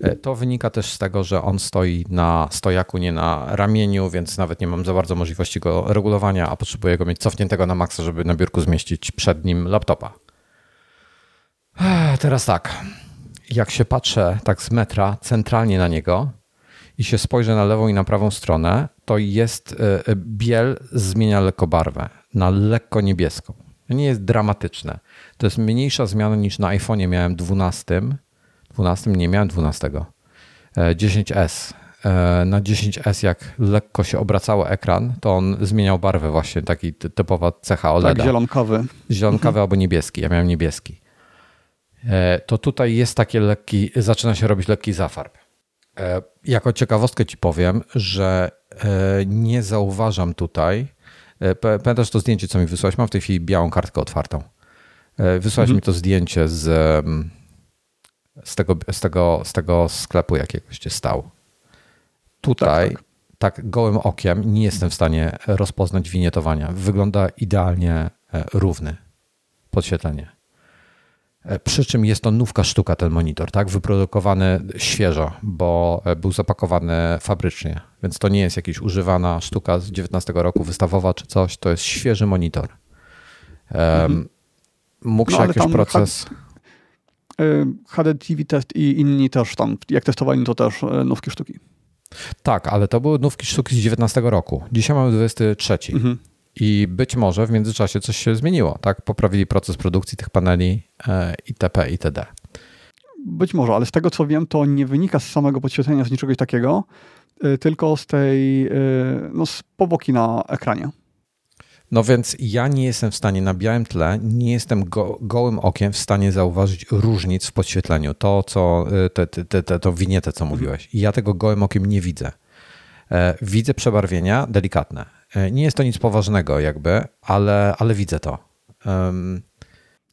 E, to wynika też z tego, że on stoi na stojaku, nie na ramieniu, więc nawet nie mam za bardzo możliwości go regulowania, a potrzebuję go mieć cofniętego na maksa, żeby na biurku zmieścić przed nim laptopa. Teraz tak. Jak się patrzę tak z metra centralnie na niego i się spojrzę na lewą i na prawą stronę, to jest biel zmienia lekko barwę na lekko niebieską. Nie jest dramatyczne. To jest mniejsza zmiana niż na iPhone'ie miałem 12. 12 nie miałem 12. 10S. E, e, na 10S jak lekko się obracało ekran, to on zmieniał barwę właśnie, taki typowa cecha OLED. Tak, zielonkowy. Zielonkowy mhm. albo niebieski. Ja miałem niebieski. E, to tutaj jest taki lekki, zaczyna się robić lekki zafarb. Jako ciekawostkę ci powiem, że nie zauważam tutaj, pamiętasz to zdjęcie, co mi wysłałeś? Mam w tej chwili białą kartkę otwartą. E, wysłałeś mhm. mi to zdjęcie z, z, tego, z, tego, z tego sklepu jakiegoś, gdzie stał. Tutaj tak, tak. tak gołym okiem nie jestem w stanie rozpoznać winietowania. Wygląda idealnie e, równy podświetlenie. E, przy czym jest to nówka sztuka ten monitor, tak? Wyprodukowany świeżo, bo był zapakowany fabrycznie. Więc to nie jest jakaś używana sztuka z 19 roku, wystawowa czy coś. To jest świeży monitor. Mhm mógł no, się jakiś proces... HDTV y, test i inni też tam, jak testowali, to też e, nówki sztuki. Tak, ale to były nówki sztuki z 19 roku. Dzisiaj mamy 23. Mhm. I być może w międzyczasie coś się zmieniło, tak? Poprawili proces produkcji tych paneli e, itp. itd. Być może, ale z tego co wiem, to nie wynika z samego podświetlenia, z niczego takiego, tylko z tej, no z poboki na ekranie. No więc ja nie jestem w stanie na białym tle, nie jestem go, gołym okiem w stanie zauważyć różnic w podświetleniu. To, co, y, te, te, te, to winietę, co mówiłeś. I ja tego gołym okiem nie widzę. E, widzę przebarwienia delikatne. E, nie jest to nic poważnego jakby, ale, ale widzę to. Um,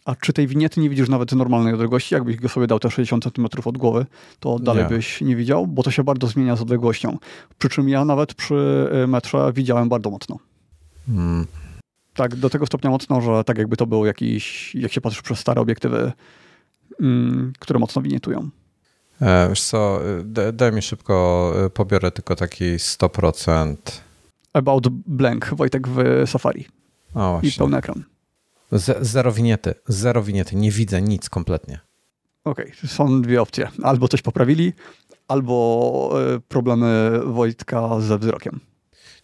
a czy tej winiety nie widzisz nawet normalnej odległości? Jakbyś go sobie dał te 60 cm od głowy, to dalej nie. byś nie widział, bo to się bardzo zmienia z odległością. Przy czym ja nawet przy y, metrze widziałem bardzo mocno. Hmm. Tak, do tego stopnia mocno, że tak jakby to był jakiś, jak się patrzysz przez stare obiektywy, mm, które mocno winietują. E, wiesz co, daj mi szybko, e, pobiorę tylko taki 100%. About blank, Wojtek w Safari. O. I pełny ekran. Z, zero winiety, zero winiety, nie widzę nic kompletnie. Okej, okay. są dwie opcje. Albo coś poprawili, albo e, problemy Wojtka ze wzrokiem.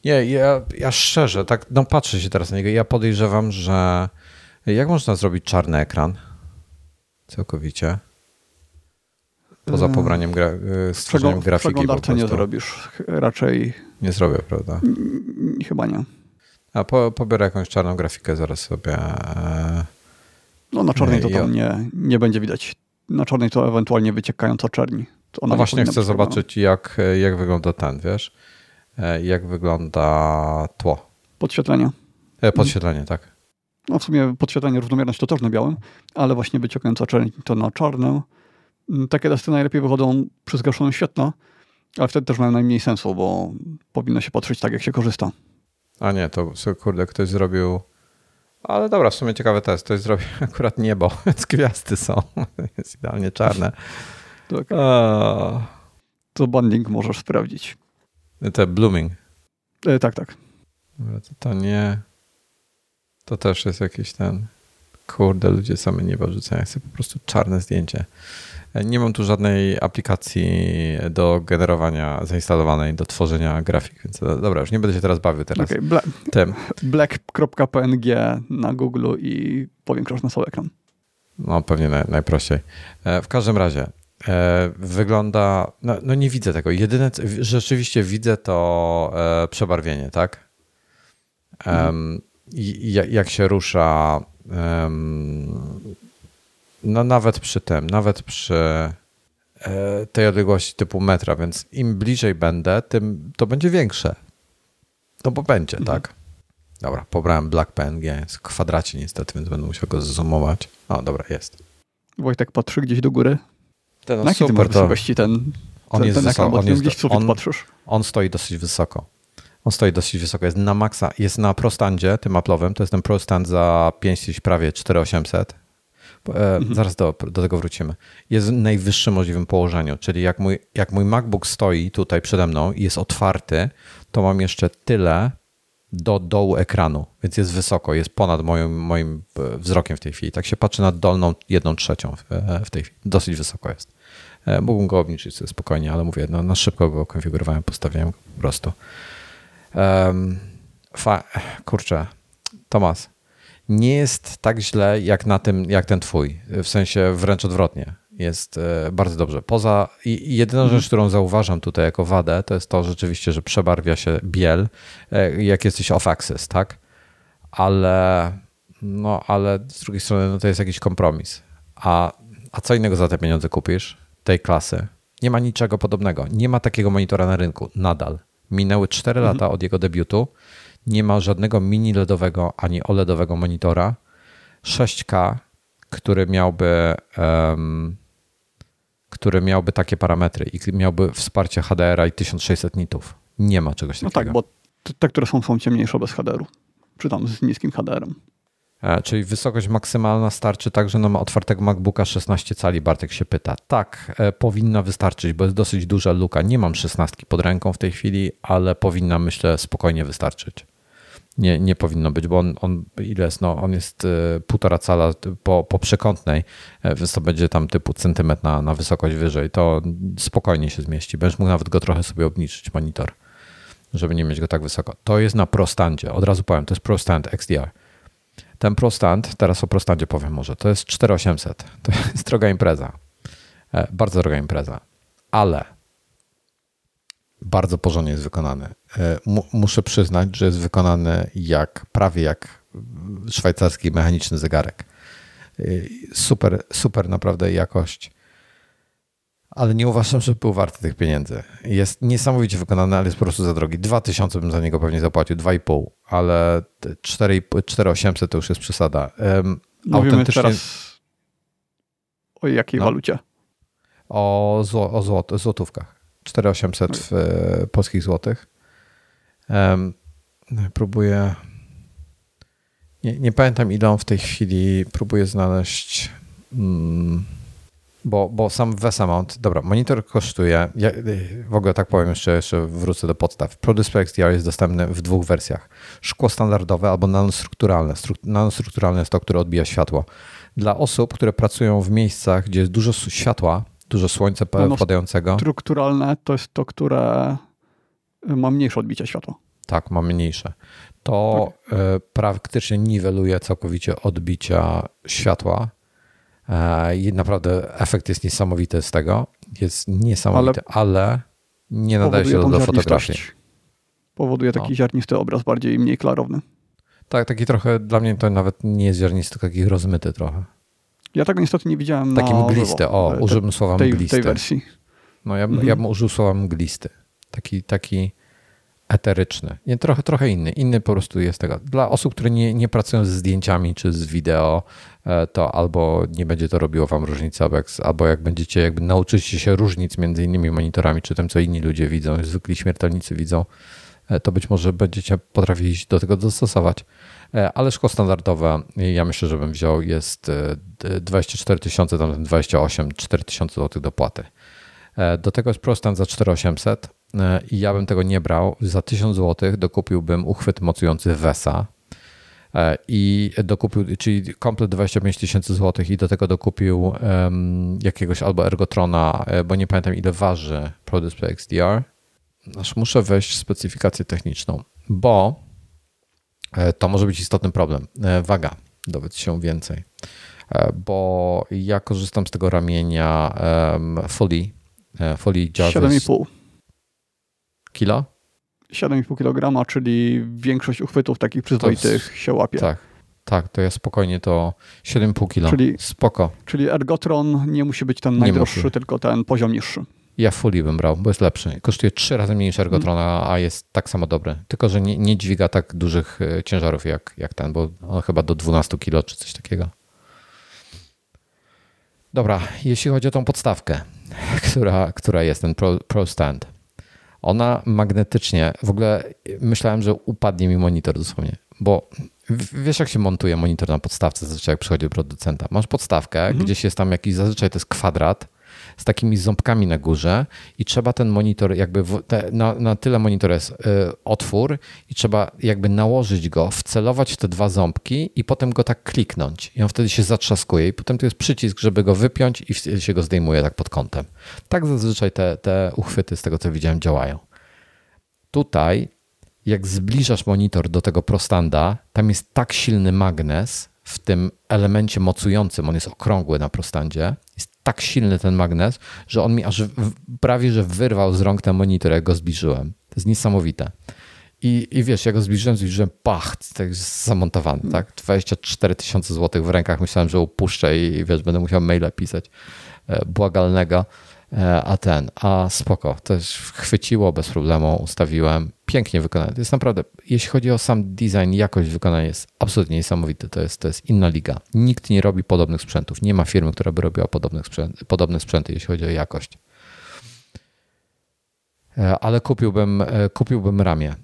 Nie, ja, ja szczerze, tak, no patrzę się teraz na niego. Ja podejrzewam, że jak można zrobić czarny ekran? Całkowicie. Poza yy, pobraniem gra, yy, stworzeniem grafiki. Przeglądarce nie zrobisz. Raczej. Nie zrobię, prawda? Chyba nie. A po, pobiorę jakąś czarną grafikę zaraz sobie. E, no na czarnej to tam nie, nie będzie widać. Na czarnej to ewentualnie wyciekająca czerni. To no właśnie chcę zobaczyć, jak, jak wygląda ten, wiesz? E, jak wygląda tło. Podświetlenie. E, podświetlenie, tak. No w sumie podświetlenie równomierność to też na białym, ale właśnie wyciągająca czerń to na czarnym. Mm, takie testy najlepiej wychodzą przy zgaszonym świetlo, ale wtedy też mają najmniej sensu, bo powinno się patrzeć tak, jak się korzysta. A nie, to kurde, ktoś zrobił. Ale dobra, w sumie ciekawy test. Ktoś zrobił [LAUGHS] akurat niebo, [LAUGHS] więc gwiazdy są. [LAUGHS] Jest idealnie czarne. Tak. A... To banding możesz sprawdzić. Te blooming. E, tak, tak. To, to nie. To też jest jakiś ten. Kurde, ludzie same nieba rzucają. Chcę po prostu czarne zdjęcie. E, nie mam tu żadnej aplikacji do generowania zainstalowanej, do tworzenia grafik, więc e, dobra, już nie będę się teraz bawił teraz okay, bla tym. Black.png na Google i powiększasz na cały ekran. No pewnie naj, najprościej. E, w każdym razie wygląda, no, no, nie widzę tego. Jedyne, rzeczywiście widzę to przebarwienie, tak? Mhm. jak się rusza no nawet przy tym, nawet przy e, tej odległości typu metra, więc im bliżej będę, tym to będzie większe. No bo będzie, mhm. tak? Dobra, pobrałem Black PNG, jest w kwadracie niestety, więc będę musiał go zoomować. O, dobra, jest. Wojtek patrzy gdzieś do góry. Ten, no, Na super, to... ten, on ten, jest ten wysoko, ekran, on jest, gdzieś on, patrzysz. on stoi dosyć wysoko. On stoi dosyć wysoko, jest na maksa, jest na prostandzie tym Apple'owym, to jest ten prostand za 5, prawie 4800 E, mhm. Zaraz do, do tego wrócimy. Jest w najwyższym możliwym położeniu, czyli jak mój, jak mój MacBook stoi tutaj przede mną i jest otwarty, to mam jeszcze tyle do dołu ekranu, więc jest wysoko, jest ponad moim, moim e, wzrokiem w tej chwili. Tak się patrzy na dolną jedną trzecią w, e, w tej chwili. Dosyć wysoko jest. Mógłbym go obniżyć sobie spokojnie, ale mówię, no, na szybko go konfigurowałem, postawiłem go po prostu. Um, fa- kurczę, Tomas, nie jest tak źle jak na tym, jak ten twój. W sensie wręcz odwrotnie. Jest e, bardzo dobrze. Poza i jedyna mm. rzecz, którą zauważam tutaj jako wadę, to jest to rzeczywiście, że przebarwia się biel, e, jak jesteś off-axis, tak? Ale no, ale z drugiej strony no, to jest jakiś kompromis. A, a co innego za te pieniądze kupisz tej klasy? Nie ma niczego podobnego. Nie ma takiego monitora na rynku nadal. Minęły 4 mm. lata od jego debiutu nie ma żadnego mini LEDowego ani OLEDowego monitora 6K, który miałby, um, który miałby takie parametry i miałby wsparcie HDR-a i 1600 nitów. Nie ma czegoś takiego. No tak, bo te, które są, są ciemniejsze bez HDR-u, czy tam z niskim HDR-em. E, czyli wysokość maksymalna starczy także na otwartego MacBooka 16 cali, Bartek się pyta. Tak, e, powinna wystarczyć, bo jest dosyć duża luka. Nie mam 16 pod ręką w tej chwili, ale powinna myślę spokojnie wystarczyć nie, nie powinno być, bo on, on ile jest, no, on jest e, półtora cala po, po przekątnej, więc to będzie tam typu centymetr na, na wysokość wyżej, to spokojnie się zmieści. Będziesz mógł nawet go trochę sobie obniżyć, monitor, żeby nie mieć go tak wysoko. To jest na prostandzie, od razu powiem, to jest prostand XDR. Ten prostand, teraz o prostandzie powiem może, to jest 4800, to jest droga impreza, e, bardzo droga impreza, ale bardzo porządnie jest wykonany. E, muszę przyznać, że jest wykonany jak prawie jak szwajcarski mechaniczny zegarek. E, super, super naprawdę jakość. Ale nie uważam, że był warty tych pieniędzy. Jest niesamowicie wykonany, ale jest po prostu za drogi. 2000 bym za niego pewnie zapłacił, 2,5, ale 4800 to już jest przesada. Mówimy Autentycznie... teraz o jakiej no. walucie? O, zło, o złot, złotówkach. 4800 w e, polskich złotych. Próbuję. Nie, nie, pamiętam, ile on w tej chwili próbuję znaleźć. Mm, bo, bo sam Vesamount, dobra, monitor kosztuje, ja w ogóle tak powiem, jeszcze, jeszcze wrócę do podstaw. ProDisplay XDR jest dostępny w dwóch wersjach. Szkło standardowe albo nanostrukturalne. Nanostrukturalne jest to, które odbija światło. Dla osób, które pracują w miejscach, gdzie jest dużo światła, dużo słońca padającego. Strukturalne to jest to, które ma mniejsze odbicie światła. Tak, ma mniejsze. To tak. E, praktycznie niweluje całkowicie odbicia światła. E, I naprawdę efekt jest niesamowity z tego. Jest niesamowity, ale, ale nie nadaje się do fotografii. Powoduje taki no. ziarnisty obraz, bardziej mniej klarowny. Tak, taki trochę, dla mnie to nawet nie jest ziarnisty, taki rozmyty trochę. Ja tego niestety nie widziałem Taki na mglisty, o, te, użyłbym słowa tej, mglisty. Tej wersji. No ja, mhm. ja bym użył słowa mglisty. Taki, taki eteryczny. Nie, trochę, trochę inny. Inny po prostu jest tego. Dla osób, które nie, nie pracują z zdjęciami czy z wideo, e, to albo nie będzie to robiło wam różnicy, albo jak, będziecie jakby nauczycie się różnic między innymi monitorami, czy tym, co inni ludzie widzą, zwykli śmiertelnicy widzą, e, to być może będziecie potrafili się do tego dostosować. E, ale szkło standardowe, ja myślę, że bym wziął, jest 24 tysiące, tam 28, 4 tysiące złotych dopłaty. Do tego jest prostan za 4800 E, i ja bym tego nie brał, za 1000 zł dokupiłbym uchwyt mocujący Wesa e, i dokupił, czyli komplet 25 tysięcy złotych i do tego dokupił um, jakiegoś albo Ergotrona, e, bo nie pamiętam ile waży ProDisplay XDR. Aż muszę wejść specyfikację techniczną, bo to może być istotny problem. Waga, dowiedz się więcej, bo ja korzystam z tego ramienia um, Fully, Fully Jarvis. 7,5 kilo? 7,5 kg, czyli większość uchwytów takich przyzwoitych się łapie. Tak, tak, to ja spokojnie to 7,5 kg. Czyli, Spoko. Czyli Ergotron nie musi być ten najdroższy, tylko ten poziom niższy. Ja Fully bym brał, bo jest lepszy. Kosztuje trzy razy mniej niż Ergotrona, a jest tak samo dobry. Tylko, że nie, nie dźwiga tak dużych e, ciężarów jak, jak ten, bo on chyba do 12 kg czy coś takiego. Dobra, jeśli chodzi o tą podstawkę, [LAUGHS] która, która jest ten Pro, Pro Stand ona magnetycznie, w ogóle myślałem, że upadnie mi monitor dosłownie, bo wiesz jak się montuje monitor na podstawce zazwyczaj jak przychodzi do producenta. Masz podstawkę, mhm. gdzieś jest tam jakiś, zazwyczaj to jest kwadrat, z takimi ząbkami na górze i trzeba ten monitor jakby w, te, na, na, tyle monitor jest y, otwór i trzeba jakby nałożyć go, wcelować w te dwa ząbki i potem go tak kliknąć i on wtedy się zatrzaskuje i potem tu jest przycisk, żeby go wypiąć i się go zdejmuje tak pod kątem. Tak zazwyczaj te, te uchwyty z tego co widziałem działają. Tutaj jak zbliżasz monitor do tego prostanda, tam jest tak silny magnes w tym elemencie mocującym, on jest okrągły na prostandzie, jest tak silny ten magnes, że on mi aż prawie, że wyrwał z rąk ten monitor, jak go zbliżyłem. To jest niesamowite. I, I wiesz, jak go zbliżyłem, zbliżyłem, pach, tak zamontowany, tak? 24 tysiące złotych w rękach, myślałem, że upuszczę i wiesz, będę musiał maila pisać e, błagalnego. E, a ten, a spoko, to chwyciło bez problemu, ustawiłem, pięknie wykonane. To jest naprawdę, jeśli chodzi o sam design, jakość wykonania jest absolutnie niesamowite. To jest, to jest inna liga. Nikt nie robi podobnych sprzętów. Nie ma firmy, która by robiła podobnych sprzęt, podobne sprzęty, jeśli chodzi o jakość. E, ale kupiłbym, e, kupiłbym ramię.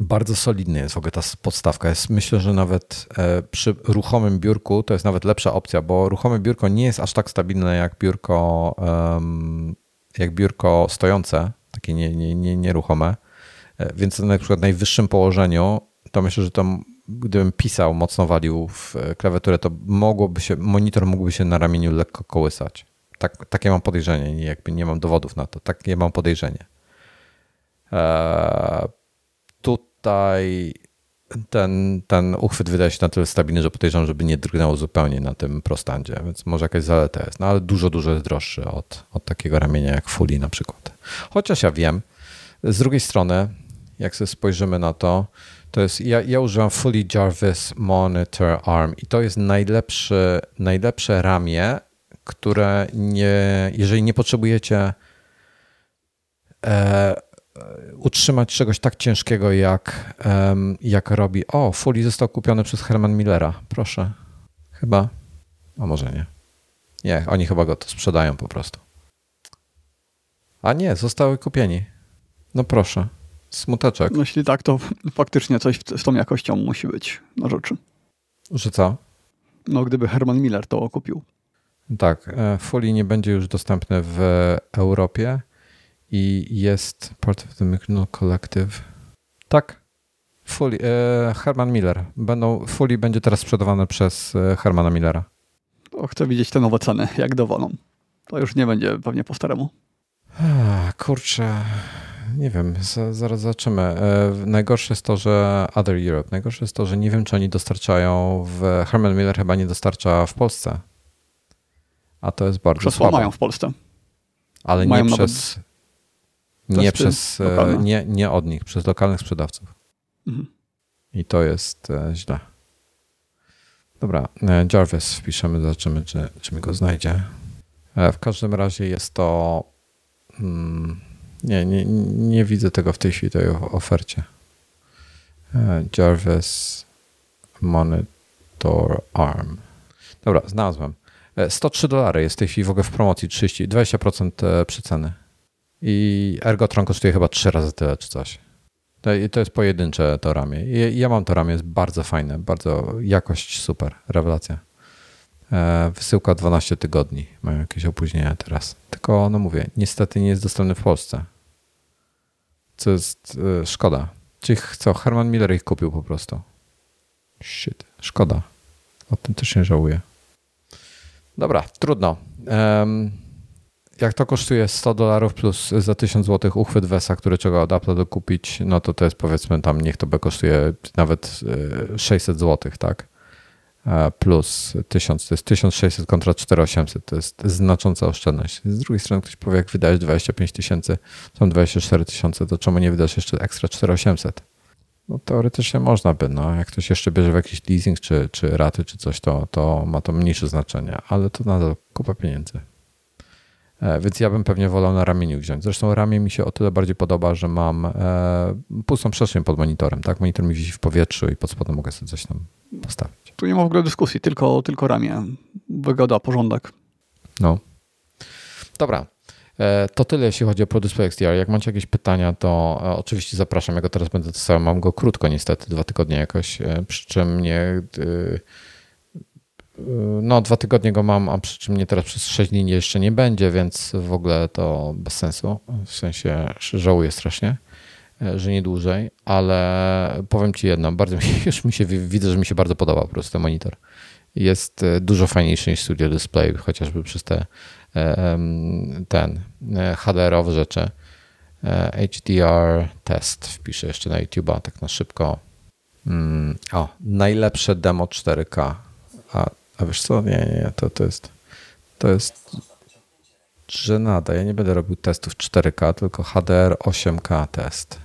Bardzo solidny jest w ogóle ta podstawka. Jest, myślę, że nawet e, przy ruchomym biurku to jest nawet lepsza opcja, bo ruchome biurko nie jest aż tak stabilne jak biurko, jak biurko stojące, takie nie, nie, nie, nieruchome. E, więc na przykład w najwyższym położeniu to myślę, że to gdybym pisał, mocno walił w klawiaturę, to mogłoby się, monitor mógłby się na ramieniu lekko kołysać. Tak, takie mam podejrzenie, nie, jakby nie mam dowodów na to. Takie mam podejrzenie. Eee, tutaj ten, ten uchwyt wydaje się na tyle stabilny, że podejrzewam, żeby nie drgnęło zupełnie na tym prostandzie, więc może jakaś zaleta jest. No ale dużo, dużo jest droższy od, od takiego ramienia jak Fully na przykład. Chociaż ja wiem, z drugiej strony, jak sobie spojrzymy na to, to jest, ja, ja używam Fully Jarvis Monitor Arm i to jest najlepszy, najlepsze ramię, które nie, jeżeli nie potrzebujecie e, utrzymać czegoś tak ciężkiego, jak, jak robi. O, Fully został kupiony przez Herman Millera. Proszę. Chyba. A może nie. Nie, oni chyba go to sprzedają po prostu. A nie, zostały kupieni. No proszę. Smuteczek. No jeśli tak, to faktycznie coś z tą jakością musi być na rzeczy. Że co? No gdyby Herman Miller to kupił. Tak, e, Fully nie będzie już dostępny w Europie i jest part of the Mcnell Collective. Tak. Fully, e, Herman Miller. Będą, Fully będzie teraz sprzedawane przez e, Hermana Millera. O, chcę widzieć te nowe ceny, jak dowolą. To już nie będzie pewnie po staremu. kurczę, nie wiem, zaraz zobaczymy. E, najgorsze jest to, że Other Europe, najgorsze jest to, że nie wiem, czy oni dostarczają w... Herman Miller chyba nie dostarcza w Polsce. A to jest bardzo Krzesła słabe. mają w Polsce. Ale mają nie przez... Nie, przez, e, nie, nie od nich, przez lokalnych sprzedawców. Mhm. I to jest e, źle. Dobra, Jarvis wpiszemy, zobaczymy, czy, czy mi go znajdzie. W każdym razie jest to... Hmm, Nie, nie, nie widzę tego w tej chwili, tej ofercie. E, Jarvis Monitor ARM. Dobra, znalazłem. 103 e, dolary jest w tej chwili w ogóle w promocji 30, 20% e, przyceny. I Ergotron kosztuje chyba 3 razy tyle czy coś. To, to jest pojedyncze to ramię. Ja mam to ramię, jest bardzo fajne, bardzo jakość super, rewelacja. Wysyłka 12 tygodni. Mają jakieś opóźnienia teraz. Tylko, no mówię, niestety nie jest dostępny w Polsce. Co jest szkoda. Czyli co, Herman Miller ich kupił po prostu. Shit, szkoda. O tym też nie żałuję. Dobra, trudno. Um, jak to kosztuje 100 dolarów plus za 1000 zł uchwyt Wesa, który trzeba od Apple dokupić, no to to jest powiedzmy tam, niech to by kosztuje nawet 600 e, zł, tak? E, plus 1000, to jest 1600 kontra 4800, to jest znacząca oszczędność. Z drugiej strony ktoś powie, jak wydajesz 25 tysięcy, są 24 tysiące, to czemu nie wydasz jeszcze ekstra 4800? No teoretycznie można by, no. Jak ktoś jeszcze bierze w jakiś leasing czy, czy raty czy coś, to, to ma to mniejsze znaczenie, ale to nadal kupa pieniędzy. E, więc ja bym pewnie wolał na ramieniu wziąć. Zresztą ramię mi się o tyle bardziej podoba, że mam e, pustą przestrzeń pod monitorem. Tak? Monitor mi wisi w powietrzu i pod spodem mogę sobie coś tam postawić. Tu nie ma w ogóle dyskusji, tylko, tylko ramię. Wygoda, porządek. No. Dobra. E, to tyle, jeśli chodzi o ProDisplay XDR. Jak macie jakieś pytania, to oczywiście zapraszam. Ja go teraz będę testował. Mam go krótko niestety, dwa tygodnie jakoś, przy czym nie... No, dwa tygodnie go mam, a przy czym mnie teraz przez 6 dni jeszcze nie będzie, więc w ogóle to bez sensu. W sensie żałuję strasznie, że nie dłużej, ale powiem Ci jedno, bardzo mi, [LAUGHS] już mi się, widzę, że mi się bardzo podoba po prostu ten monitor. Jest dużo fajniejszy niż Studio Display, chociażby przez te E, ten e, HDR-owe rzeczy. E, HDR test wpiszę jeszcze na YouTube'a tak na szybko. Mm, o, najlepsze demo 4K. A, a wiesz co? Nie, nie, to, to jest to jest żenada. Ja nie będę robił testów 4K, tylko HDR 8K test.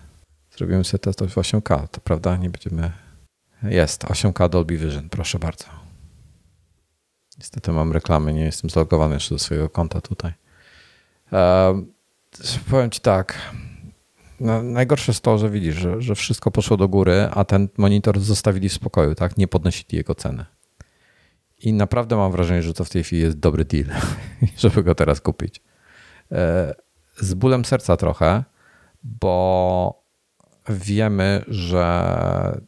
Zrobimy sobie test 8K, to prawda? Nie będziemy... Jest, 8K Dolby Vision, proszę bardzo. Niestety mam reklamy, nie jestem zlogowany jeszcze do swojego konta tutaj. E, powiem ci tak. No, najgorsze jest to, że widzisz, że, że, wszystko poszło do góry, a ten monitor zostawili w spokoju, tak? Nie podnosili jego ceny. I naprawdę mam wrażenie, że to w tej chwili jest dobry deal, [LAUGHS] żeby go teraz kupić. E, z bólem serca trochę, bo wiemy, że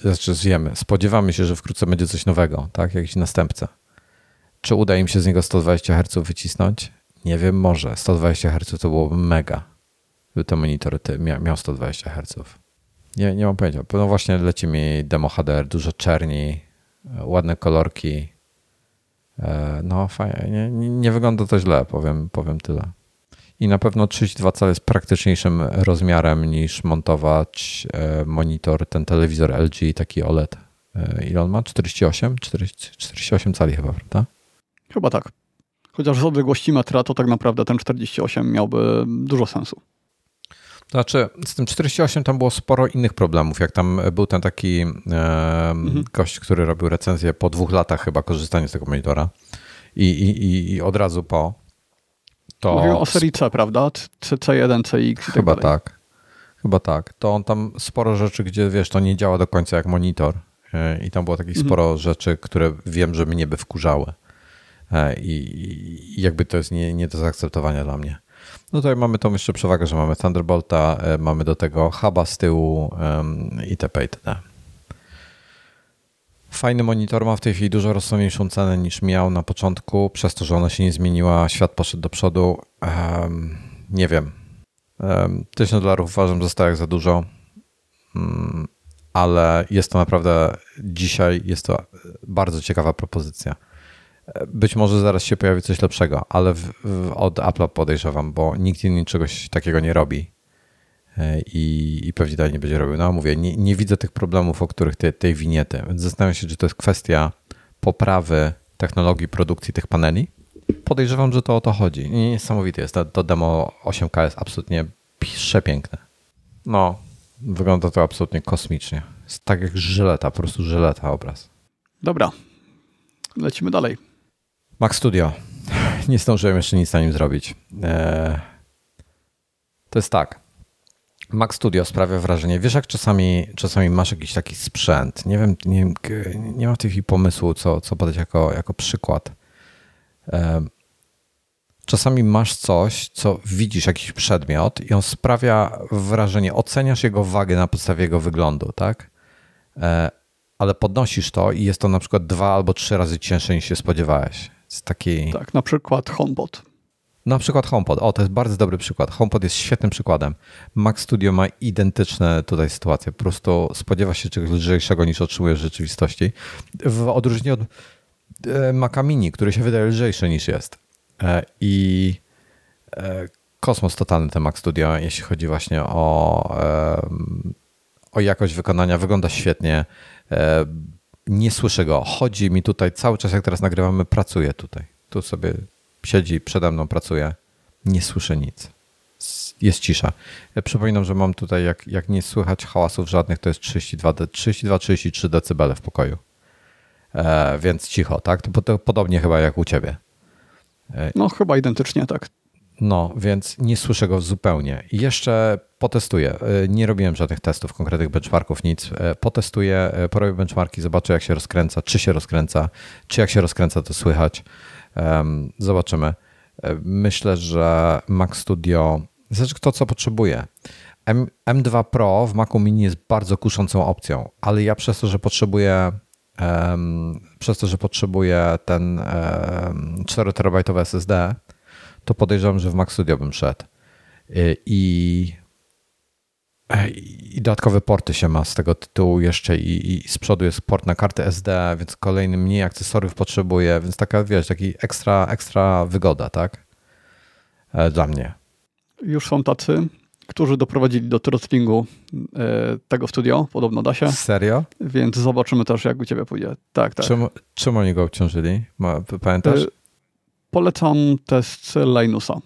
znaczy wiemy, spodziewamy się, że wkrótce będzie coś nowego, tak, jakiś następca. Czy uda im się z niego 120 Hz wycisnąć? Nie wiem, może. 120 Hz to byłoby mega, gdyby ten monitor miał 120 Hz. Nie, nie mam pojęcia. No właśnie leci mi demo HDR, dużo czerni, ładne kolorki. E, no fajnie, nie, nie wygląda to źle, powiem, powiem tyle i na pewno 32 cale jest praktyczniejszym rozmiarem niż montować e, monitor, ten telewizor LG, taki OLED. E, ile on ma? 48? 48 cali chyba, prawda? Chyba tak. Chociaż z odległości metra to tak naprawdę ten 48 miałby dużo sensu. Znaczy, z tym 48 tam było sporo innych problemów. Jak tam był ten taki e, mhm. gość, który robił recenzję po dwóch latach chyba korzystania z tego monitora i, i, i od razu po, to... Mówimy o serii C, prawda? C, C1, CX i tak Chyba tak. Chyba tak. To on tam sporo rzeczy, gdzie wiesz, to nie działa do końca jak monitor. E, I tam było takich mhm. sporo rzeczy, które wiem, że mnie by wkurzały. E, I, i jakby to jest nie, nie do zaakceptowania dla mnie. No tutaj mamy tą jeszcze przewagę, że mamy Thunderbolta, e, mamy do tego huba z tyłu itp. itd. Fajny monitor ma w tej chwili dużo rozsądniejszą cenę niż miał na początku, przez to, że ona się nie zmieniła, świat poszedł do przodu. Um, nie wiem. Um, 1000 dolarów uważam za jak za dużo, um, ale jest to naprawdę dzisiaj jest to bardzo ciekawa propozycja. Być może zaraz się pojawi coś lepszego, ale w, w, od Apple podejrzewam, bo nikt inny czegoś takiego nie robi. E, i, i pewnie dalej nie będzie robił. No mówię, nie, nie widzę tych problemów, o których te, tej winiety, więc zastanawiam się, czy to jest kwestia poprawy technologii produkcji tych paneli. Podejrzewam, że to o to chodzi. Niesamowite jest. To, to demo 8K jest absolutnie przepiękne. No, wygląda to absolutnie kosmicznie. Jest tak jak żyleta, po prostu żyleta obraz. Dobra, lecimy dalej. Mac Studio. Nie zdążyłem jeszcze nic na nim zrobić. Eee To jest tak. Mac Studio sprawia wrażenie. Wiesz, jak czasami, czasami masz jakiś taki sprzęt. Nie wiem, nie, nie mam chwili pomysłu, co, co podać jako, jako przykład. Czasami masz coś, co widzisz, jakiś przedmiot, i on sprawia wrażenie, oceniasz jego wagę na podstawie jego wyglądu, tak? E, ale podnosisz to i jest to na przykład dwa albo trzy razy cięższe niż się spodziewałeś. Jest taki... Tak, na przykład HomePod. Na przykład HomePod. O, to jest bardzo dobry przykład. HomePod jest świetnym przykładem. Mac Studio ma identyczne tutaj sytuacje. Po prostu spodziewa się czegoś lżejszego niż otrzymujesz w rzeczywistości. W odróżnieniu od e, Maca Mini, który się wydaje lżejszy niż jest. E, I e, kosmos totalny ten Mac Studio, jeśli chodzi właśnie o, o jakość wykonania. Wygląda świetnie. Nie słyszę go. Chodzi mi tutaj cały czas, jak teraz nagrywamy, pracuje tutaj. Tu sobie siedzi przede mną, pracuje. Nie słyszę nic. Jest cisza. Ja przypominam, że mam tutaj, jak, jak nie słychać hałasów żadnych, to jest 32-33 dB w pokoju. E, więc cicho, tak? To, to podobnie chyba jak u ciebie. E, no, chyba identycznie, tak. No, więc nie słyszę go zupełnie. Jeszcze potestuję. E, nie robiłem żadnych testów, konkretnych benchmarków, nic. E, potestuję, porobię benchmarki, zobaczę jak się rozkręca, czy się rozkręca, czy jak się rozkręca to słychać. Zobaczymy. Myślę, że Mac Studio, znaczy kto co potrzebuje. M, M2 Pro w Macu Mini jest bardzo kuszącą opcją, ale ja przez to, że potrzebuję przez to, że potrzebuję ten 4 terabajtowy SSD, to podejrzewam, że w Mac Studio bym szedł. I, i dodatkowe porty się ma z tego tytułu jeszcze i, i z przodu jest port na kartę SD, więc kolejny mniej akcesoriów potrzebuję, więc taka, wiesz, taki ekstra, ekstra wygoda, tak? E, dla mnie. Już są tacy, którzy doprowadzili do throttlingu e, tego studio, podobno da się. Serio? Więc zobaczymy też, jak u ciebie pójdzie. Tak, tak. Czym, czym oni go obciążyli? Pamiętasz? E, polecam test Linusa.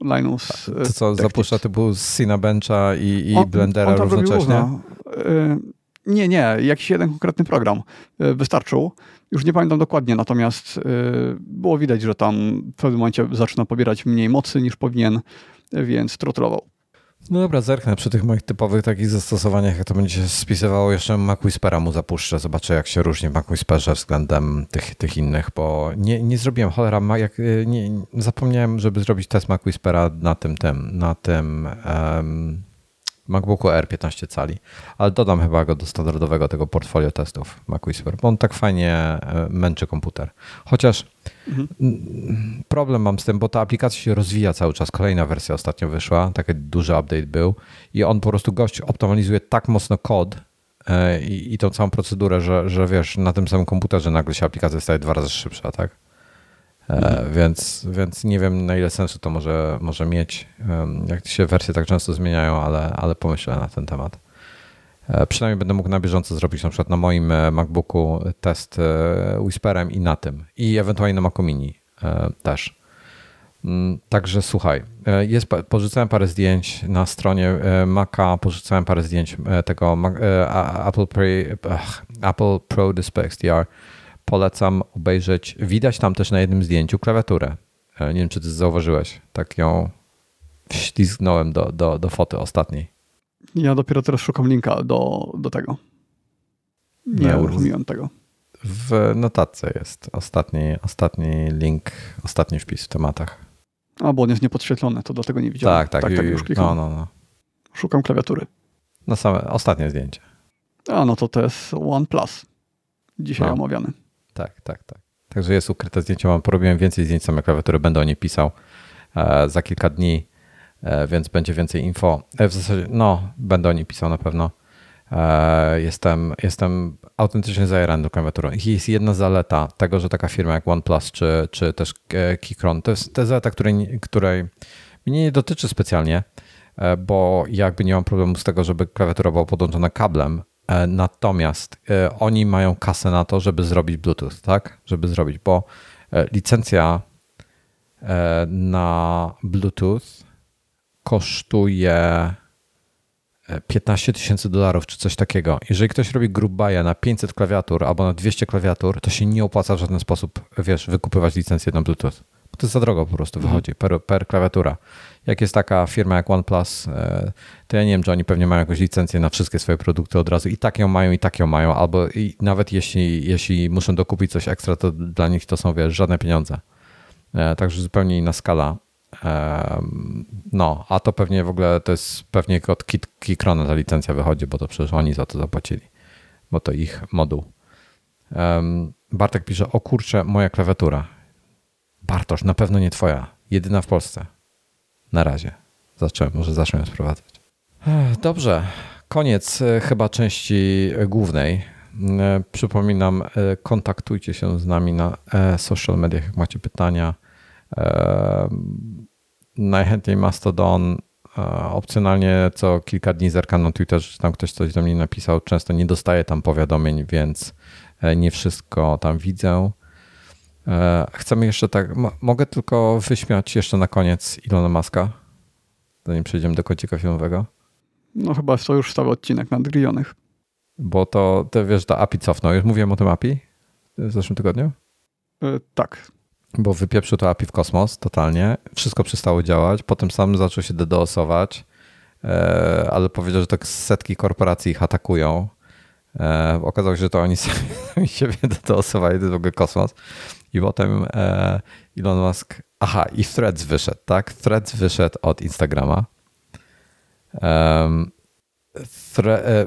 Linus. To co, Technics. zapuszcza typu Cinebencha i, i on, Blendera on równocześnie? Nie, nie, jakiś jeden konkretny program wystarczył. Już nie pamiętam dokładnie, natomiast było widać, że tam w pewnym momencie zaczyna pobierać mniej mocy niż powinien, więc trotlował. No dobra, zerknę przy tych moich typowych takich zastosowaniach, jak to będzie się spisywało, jeszcze Mac Whispera mu zapuszczę, zobaczę jak się różni Mac Whisperze względem tych, tych innych, bo nie, nie zrobiłem, cholera, jak, nie, zapomniałem, żeby zrobić test Mac Whispera na tym, tym, na tym um, MacBooku R 15 cali, ale dodam chyba go do standardowego tego portfolio testów Mac Whisper, bo on tak fajnie e, męczy komputer. Chociaż mhm. problem mam z tym, bo ta aplikacja się rozwija cały czas. Kolejna wersja ostatnio wyszła, taki duży update był i on po prostu gość optymalizuje tak mocno kod, e, i, i tą całą procedurę, że, że wiesz, na tym samym komputerze nagle się aplikacja staje dwa razy szybsza, tak? E, więc, więc nie wiem, na ile sensu to może, może mieć, jak się wersje tak często zmieniają, ale, ale pomyślę na ten temat. E, przynajmniej będę mógł na bieżąco zrobić na przykład na moim e, MacBooku test Whisperem i na tym. I ewentualnie na Macu Mini też. Mm, także słuchaj, jest, porzucałem parę zdjęć na stronie Maca, porzucałem parę zdjęć tego Apple, Apple Pro Display XDR polecam obejrzeć. Widać tam też na jednym zdjęciu klawiaturę. E, nie wiem, czy ty zauważyłeś. Tak ją ślizgnąłem do, do, do foty ostatniej. Ja dopiero teraz szukam linka do, do tego. Nie no, uruchomiłem tego. W notatce jest ostatni, ostatni link, ostatni wpis w tematach. A, bo on jest niepodświetlony, to dlatego nie widziałem. Tak, tak, tak, tak już klikam. No, no, no. Szukam klawiatury. No same, ostatnie zdjęcie. A, no to to jest OnePlus. Dzisiaj no. omawiany. Tak, tak, tak. Także jest ukryte zdjęcie. Mam, porobiłem więcej zdjęć same klawiatury, będę o nie pisał e, za kilka dni, e, więc będzie więcej info. E, w zasadzie, no, będę o nie pisał na pewno. Jestem, jestem autentycznie zajarany klawiaturą. Jest jedna zaleta tego, że taka firma jak OnePlus czy, czy też Keychron, to jest ta zaleta, której, której mnie nie dotyczy specjalnie, bo jakby nie mam problemu z tego, żeby klawiatura była podłączona kablem, natomiast e, oni mają kasę na to, żeby zrobić Bluetooth, tak? Żeby zrobić, bo e, licencja na Bluetooth kosztuje 15 tysięcy dolarów czy coś takiego. Jeżeli ktoś robi grubaja na 500 klawiatur albo na 200 klawiatur, to się nie opłaca w żaden sposób, wiesz, wykupywać licencję na Bluetooth. To za drogo po prostu wychodzi per, per klawiatura. Jak jest taka firma jak OnePlus, e, to ja nie wiem, czy oni pewnie mają jakąś licencję na wszystkie swoje produkty od razu i tak ją mają, i tak ją mają, albo i nawet jeśli, jeśli muszą dokupić coś ekstra, to dla nich to są, wiesz, żadne pieniądze. E, także zupełnie inna skala. No, a to pewnie w ogóle to jest pewnie od Keychrona ta licencja wychodzi, bo to przecież oni za to zapłacili, bo to ich moduł. Bartek pisze, o kurczę, moja klawiatura. Bartosz, na pewno nie twoja. Jedyna w Polsce. Na razie. Zacząłem, może zacznę ją sprowadzać. Dobrze, koniec e, chyba części głównej. E, przypominam, e, kontaktujcie się z nami na social mediach, jak macie pytania. Najchętniej Mastodon. Opcjonalnie co kilka dni zerkam na Twitterze, czy tam ktoś coś do mnie napisał. Często nie dostaję tam powiadomień, więc nie wszystko tam widzę. E, chcemy jeszcze tak, mogę tylko wyśmiać jeszcze na koniec Ilona Maska, zanim przejdziemy do kącika filmowego. No chyba to już stały odcinek nadgryzionych. Bo to, te, wiesz, ta API cofnął. Już mówiłem o tym API w zeszłym tygodniu? Yy, tak. Bo wypieprzył to API w kosmos totalnie. Wszystko przestało działać. Potem sam zaczął się DDoSować, yy, ale powiedział, że tak setki korporacji ich atakują. E, okazało się, że to oni [LAUGHS] sami siebie [LAUGHS] DDoSowali, to w ogóle kosmos. I potem e, Elon Musk, aha, i Threads wyszedł, tak? Threads wyszedł od Instagrama. Um, thre, e, e,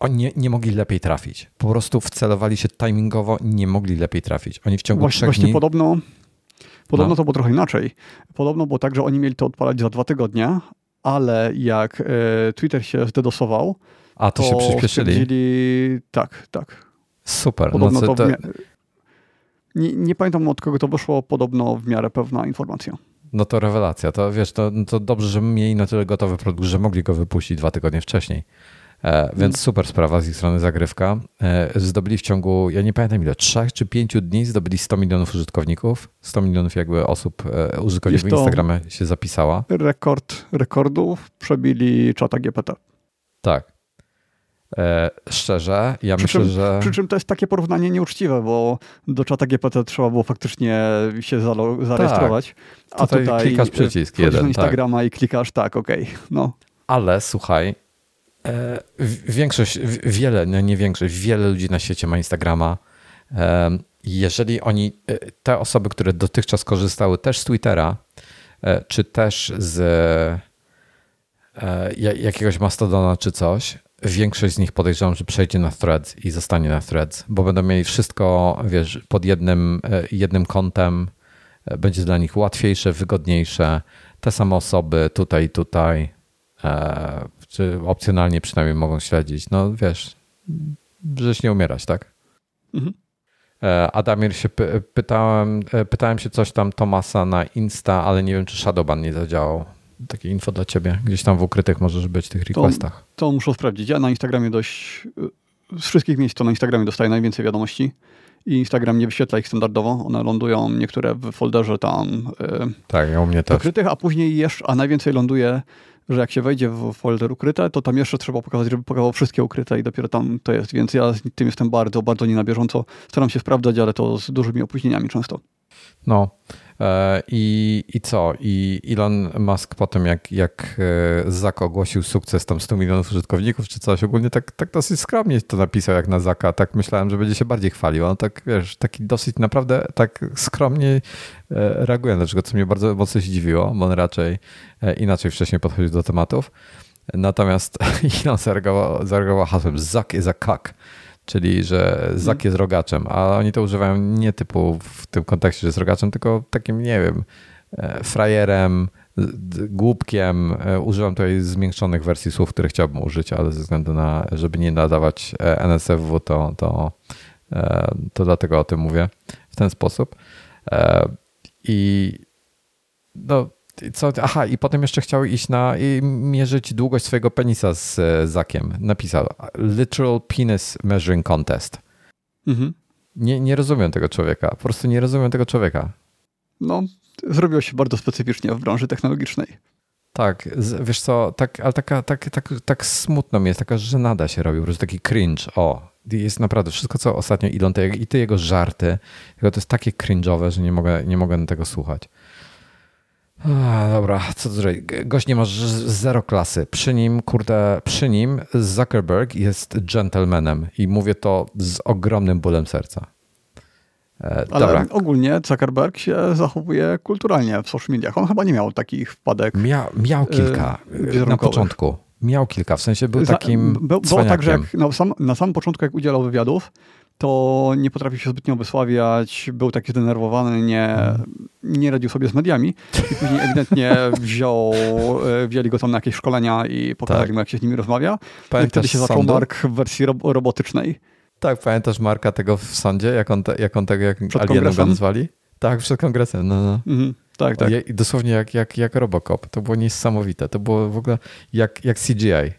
oni nie, nie, mogli lepiej trafić. Po prostu wcelowali się timingowo, nie mogli lepiej trafić. Oni w ciągu właśnie, trzech właśnie dni... podobno, podobno no. to było trochę inaczej. Podobno było tak, że oni mieli to odpalać za dwa tygodnie, ale jak e, Twitter się zdedosował, a to, to się przyspieszyli. Tak, tak. Super. Podobno no, to, to... Nie, nie, pamiętam od kogo to wyszło, podobno w miarę pewna informacja. No to rewelacja. To wiesz, to, to dobrze, że mieli na tyle gotowy produkt, że mogli go wypuścić dwa tygodnie wcześniej. E, więc mm. super sprawa z ich strony zagrywka. E, zdobyli w ciągu, ja nie pamiętam ile, trzech czy pięciu dni zdobyli 100 milionów użytkowników. 100 milionów jakby osób, e, użytkowników Instagrama się zapisała. Rekord rekordów przebili czata GPT. Tak. E, szczerze, ja przy myślę, czym, że. Przy czym to jest takie porównanie nieuczciwe, bo do czata GPT trzeba było faktycznie się zarejestrować. Tak. A tutaj, tutaj klikasz przycisk jeden. na tak. Instagrama tak. i klikasz tak, okej. Okay. No. Ale słuchaj, e, większość, wiele, no nie większość, wiele ludzi na świecie ma Instagrama. E, jeżeli oni, te osoby, które dotychczas korzystały też z Twittera, czy też z jakiegoś Mastodona czy coś, większość z nich podejrzewam, że przejdzie na Threads i zostanie na Threads, bo będą mieli wszystko, wiesz, pod jednym, e, jednym kątem. E, będzie dla nich łatwiejsze, wygodniejsze. Te same osoby tutaj, tutaj, e, czy opcjonalnie przynajmniej mogą śledzić. No wiesz, żeś nie umierać, tak? Mhm. Adamir się pytałem, pytałem się coś tam Tomasa na Insta, ale nie wiem, czy Shadowban nie zadziałał takie info dla ciebie. Gdzieś tam w ukrytych możesz być w tych requestach. To, to muszę sprawdzić. Ja na Instagramie dość, z wszystkich miejsc to na Instagramie dostaję najwięcej wiadomości i Instagram nie wyświetla ich standardowo. One lądują niektóre w folderze tam yy, tak, ja u mnie też. ukrytych, a później jeszcze, a najwięcej ląduje, że jak się wejdzie w folder ukryte, to tam jeszcze trzeba pokazać, żeby pokazał wszystkie ukryte i dopiero tam to jest. Więc ja z tym jestem bardzo, bardzo nie na bieżąco. Staram się sprawdzać, ale to z dużymi opóźnieniami często. No, I, I co? I Elon Musk potem, jak, jak e, Zak ogłosił sukces tam 100 milionów użytkowników czy coś, ogólnie tak, tak dosyć skromnie to napisał jak na Zaka. Tak myślałem, że będzie się bardziej chwalił. On tak, wiesz, taki dosyć naprawdę tak skromnie e, reaguje na co mnie bardzo mocno zdziwiło, bo on raczej inaczej wcześniej podchodził do tematów. Natomiast [LAUGHS] Elon zareagował, hasłem Zak is a cock czyli że Zak jest rogaczem, a oni to używają nie typu w tym kontekście, że jest rogaczem, tylko takim, nie wiem, e, frajerem, głupkiem. E, używam tutaj zmiękczonych wersji słów, które chciałbym użyć, ale ze względu na, żeby nie nadawać e, NSFW, to, to, to dlatego o tym mówię w ten sposób. I no, co, aha, i potem jeszcze chciał iść na i mierzyć długość swojego penisa z e, Zakiem. Napisał Literal Penis Measuring Contest. Mhm. Nie, nie rozumiem tego człowieka. Po prostu nie rozumiem tego człowieka. No, zrobiło się bardzo specyficznie w branży technologicznej. Tak, wiesz co, tak, ale taka, tak, tak, tak smutno mi jest, taka żenada się robi, po prostu taki cringe. O, jest naprawdę wszystko, co ostatnio idą, te, i te jego żarty, to jest takie cringe'owe, że nie mogę, nie mogę tego słuchać. A, dobra, co zrobić? Gość nie ma zero klasy. Przy nim, kurde, przy nim Zuckerberg jest gentlemanem i mówię to z ogromnym bólem serca. E, Ale dobra. ogólnie Zuckerberg się zachowuje kulturalnie w social mediach. On chyba nie miał takich wpadek. Mia, miał kilka yy, na początku. Miał kilka, w sensie był takim. Był, było tak, że jak na, sam, na samym początku, jak udzielał wywiadów, to nie potrafił się zbytnio wysławiać, był taki zdenerwowany, nie, nie radził sobie z mediami i później ewidentnie [LAUGHS] wziął, e, wzięli go tam na jakieś szkolenia i pokazali tak. mu, jak się z nimi rozmawia. Pamiętasz I wtedy się zaczął Mark w wersji robotycznej. Tak, pamiętasz Marka tego w sądzie, jak on, te, jak on tego, jak przed alienem go nazwali? Tak, przed kongresem, no, no. Mhm, tak, tak. I dosłownie jak, jak, jak Robocop. To było niesamowite. To było w ogóle jak, jak CGI.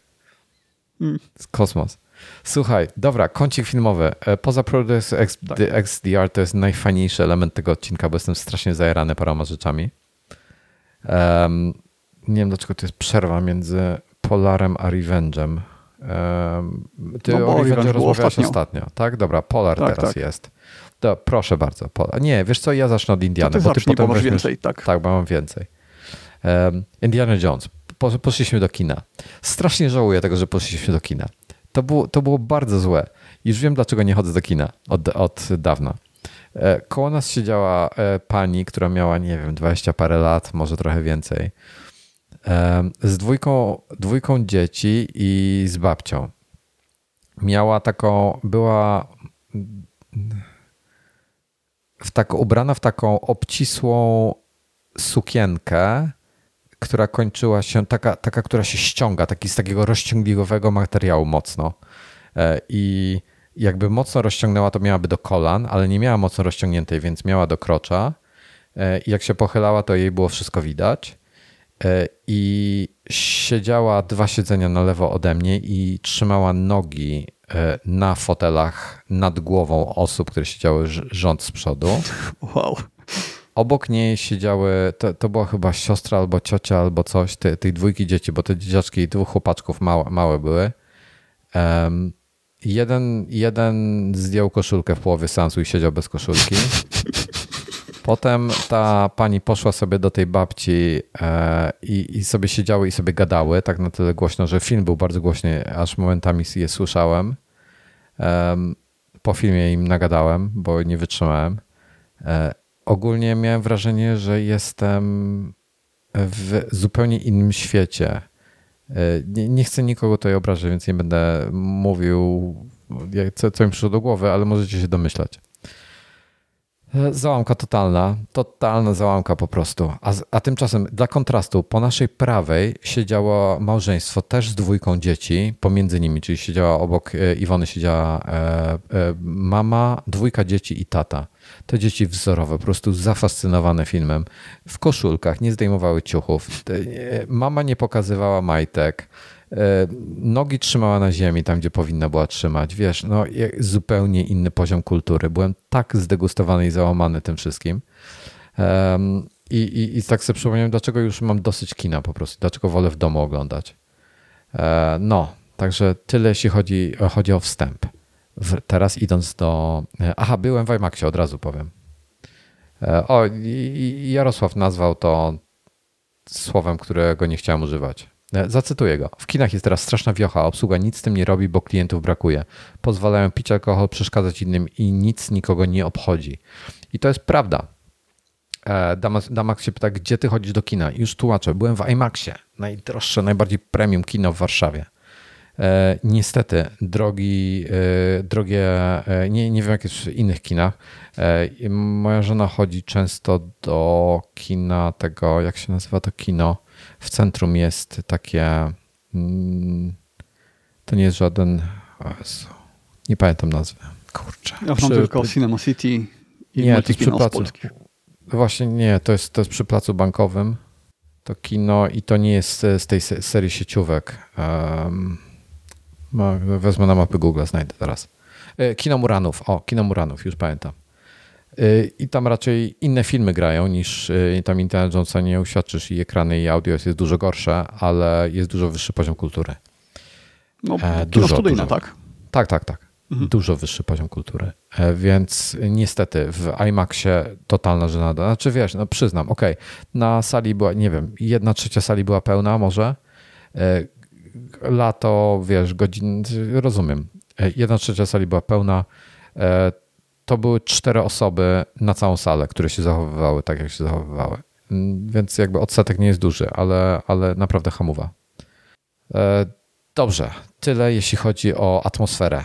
Mm. Kosmos. Słuchaj, dobra, kącik filmowy. E, poza Product XDR to jest najfajniejszy element tego odcinka, bo jestem strasznie zajerany paroma rzeczami. Um, nie wiem, dlaczego to jest przerwa między Polarem a Revenge'em. Um, ty no, o Revenge rozmawiałeś ostatnio. ostatnio. tak? Dobra, Polar tak, teraz tak. jest. To, proszę bardzo. Polar. Nie, wiesz co, ja zacznę od Indiana. Ty bo ty potem masz więcej, tak. Tak, bo mam więcej. Um, Indiana Jones. Po, poszliśmy do kina. Strasznie żałuję tego, że poszliśmy do kina. To było, to było bardzo złe. Już wiem, dlaczego nie chodzę do kina od, od dawna. E, koło nas siedziała e, pani, która miała, nie wiem, 20 parę lat, może trochę więcej, e, z dwójką, dwójką dzieci i z babcią. Miała taką, była w tak, ubrana w taką obcisłą sukienkę, która kończyła się, taka, taka, która się ściąga, taki z takiego rozciągliwego materiału mocno. E, I jakby mocno rozciągnęła, to miałaby do kolan, ale nie miała mocno rozciągniętej, więc miała do krocza. E, I jak się pochylała, to jej było wszystko widać. E, I siedziała dwa siedzenia na lewo ode mnie i trzymała nogi na fotelach nad głową osób, które siedziały rząd z przodu. Wow obok niej siedziały, to, to była chyba siostra albo ciocia albo coś, tej, tej dwójki dzieci, bo te dzieciaczki dwóch chłopaczków małe, małe były. Um, jeden, jeden zdjął koszulkę w połowie sensu i siedział bez koszulki. Potem ta pani poszła sobie do tej babci e, i, i, sobie siedziały i sobie gadały, tak na tyle głośno, że film był bardzo głośny, aż momentami je słyszałem. po filmie im nagadałem, bo nie wytrzymałem. E, ogólnie miałem wrażenie, że jestem w zupełnie innym świecie. E, nie, nie chcę nikogo tutaj obrażać, więc nie będę mówił, co, co mi przyszło do głowy, ale możecie się domyślać. E, załamka totalna, totalna załamka po prostu. A, a tymczasem dla kontrastu po naszej prawej siedziało małżeństwo też z dwójką dzieci, pomiędzy nimi, czyli siedziała obok e, Iwony siedziała mama, dwójka dzieci i tata. Te dzieci wzorowe, po prostu zafascynowane filmem, w koszulkach, nie zdejmowały ciuchów. Mama nie pokazywała majtek. E, nogi trzymała na ziemi, tam gdzie powinna była trzymać. Wiesz, no zupełnie inny poziom kultury. Byłem tak zdegustowany i załamany tym wszystkim. I, i, i tak sobie przypomniałem, dlaczego już mam dosyć kina po prostu, dlaczego wolę w domu oglądać. E, no, także tyle, jeśli chodzi, chodzi o wstęp. Teraz idąc do. E, aha, byłem w IMAXie, od razu powiem. O, Jarosław nazwał to słowem, którego nie chciałem używać. E, zacytuję go. W kinach jest teraz straszna wiocha, obsługa nic z tym nie robi, bo klientów brakuje. Pozwalają pić alkohol, przeszkadzać innym i nic nikogo nie obchodzi. I to jest prawda. E, Damax się pyta, gdzie ty chodzisz do kina? już tłumaczę. Byłem w IMAXie, najdroższe, najbardziej premium kino w Warszawie. E, niestety, drogi, drogie, nie, nie wiem jak jest w innych kinach. Moja żona chodzi często do kina tego, jak się nazywa to kino? w centrum jest takie. Mm, to nie jest żaden. Nie pamiętam nazwy. Kurczę. Ja znam tylko Cinema City i nie, to jest przy placu. Właśnie nie, to jest, to jest przy placu bankowym. To kino i to nie jest z tej serii sieciówek. Um, wezmę na mapy Google, znajdę teraz. E, kino Muranów. O, Kino Muranów, już pamiętam. Y, I tam raczej inne filmy grają niż y, tam Indiana Jonesa nie uświadczysz i ekrany i audio jest dużo gorsze, ale jest dużo wyższy poziom kultury. No, e, dużo, studyjne, dużo. tak? Tak, tak, tak. Mhm. Dużo wyższy poziom kultury. E, więc niestety w IMAXie totalna żenada. Znaczy wiesz, no przyznam, okej, okay, na sali była, nie wiem, jedna trzecia sali była pełna może. E, lato, wiesz, godzin, rozumiem. E, jedna trzecia sali była pełna. To były cztery osoby na całą salę, które się zachowywały tak, jak się zachowywały. Mm, więc jakby odsetek nie jest duży, ale, ale naprawdę hamowa. Dobrze, tyle jeśli chodzi o atmosferę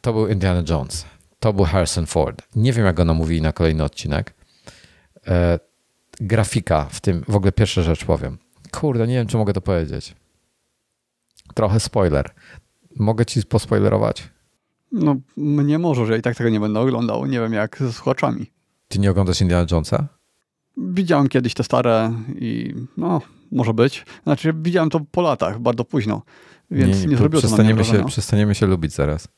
to był Indiana Jones. To był Harrison Ford. Nie wiem, jak go namówili na kolejny odcinek. E, grafika w tym, w ogóle pierwsza rzecz powiem. Kurde, nie wiem, czy mogę to powiedzieć. Trochę spoiler. Mogę ci pospoilerować? No, mnie możesz, ja i tak tego nie będę oglądał. Nie wiem, jak ze słuchaczami. Ty nie oglądasz Indiana Jonesa? Widziałem kiedyś te stare i no, może być. Znaczy, widziałem to po latach, bardzo późno, więc nie, nie, nie zrobiło przestaniemy to się, Przestaniemy się lubić zaraz.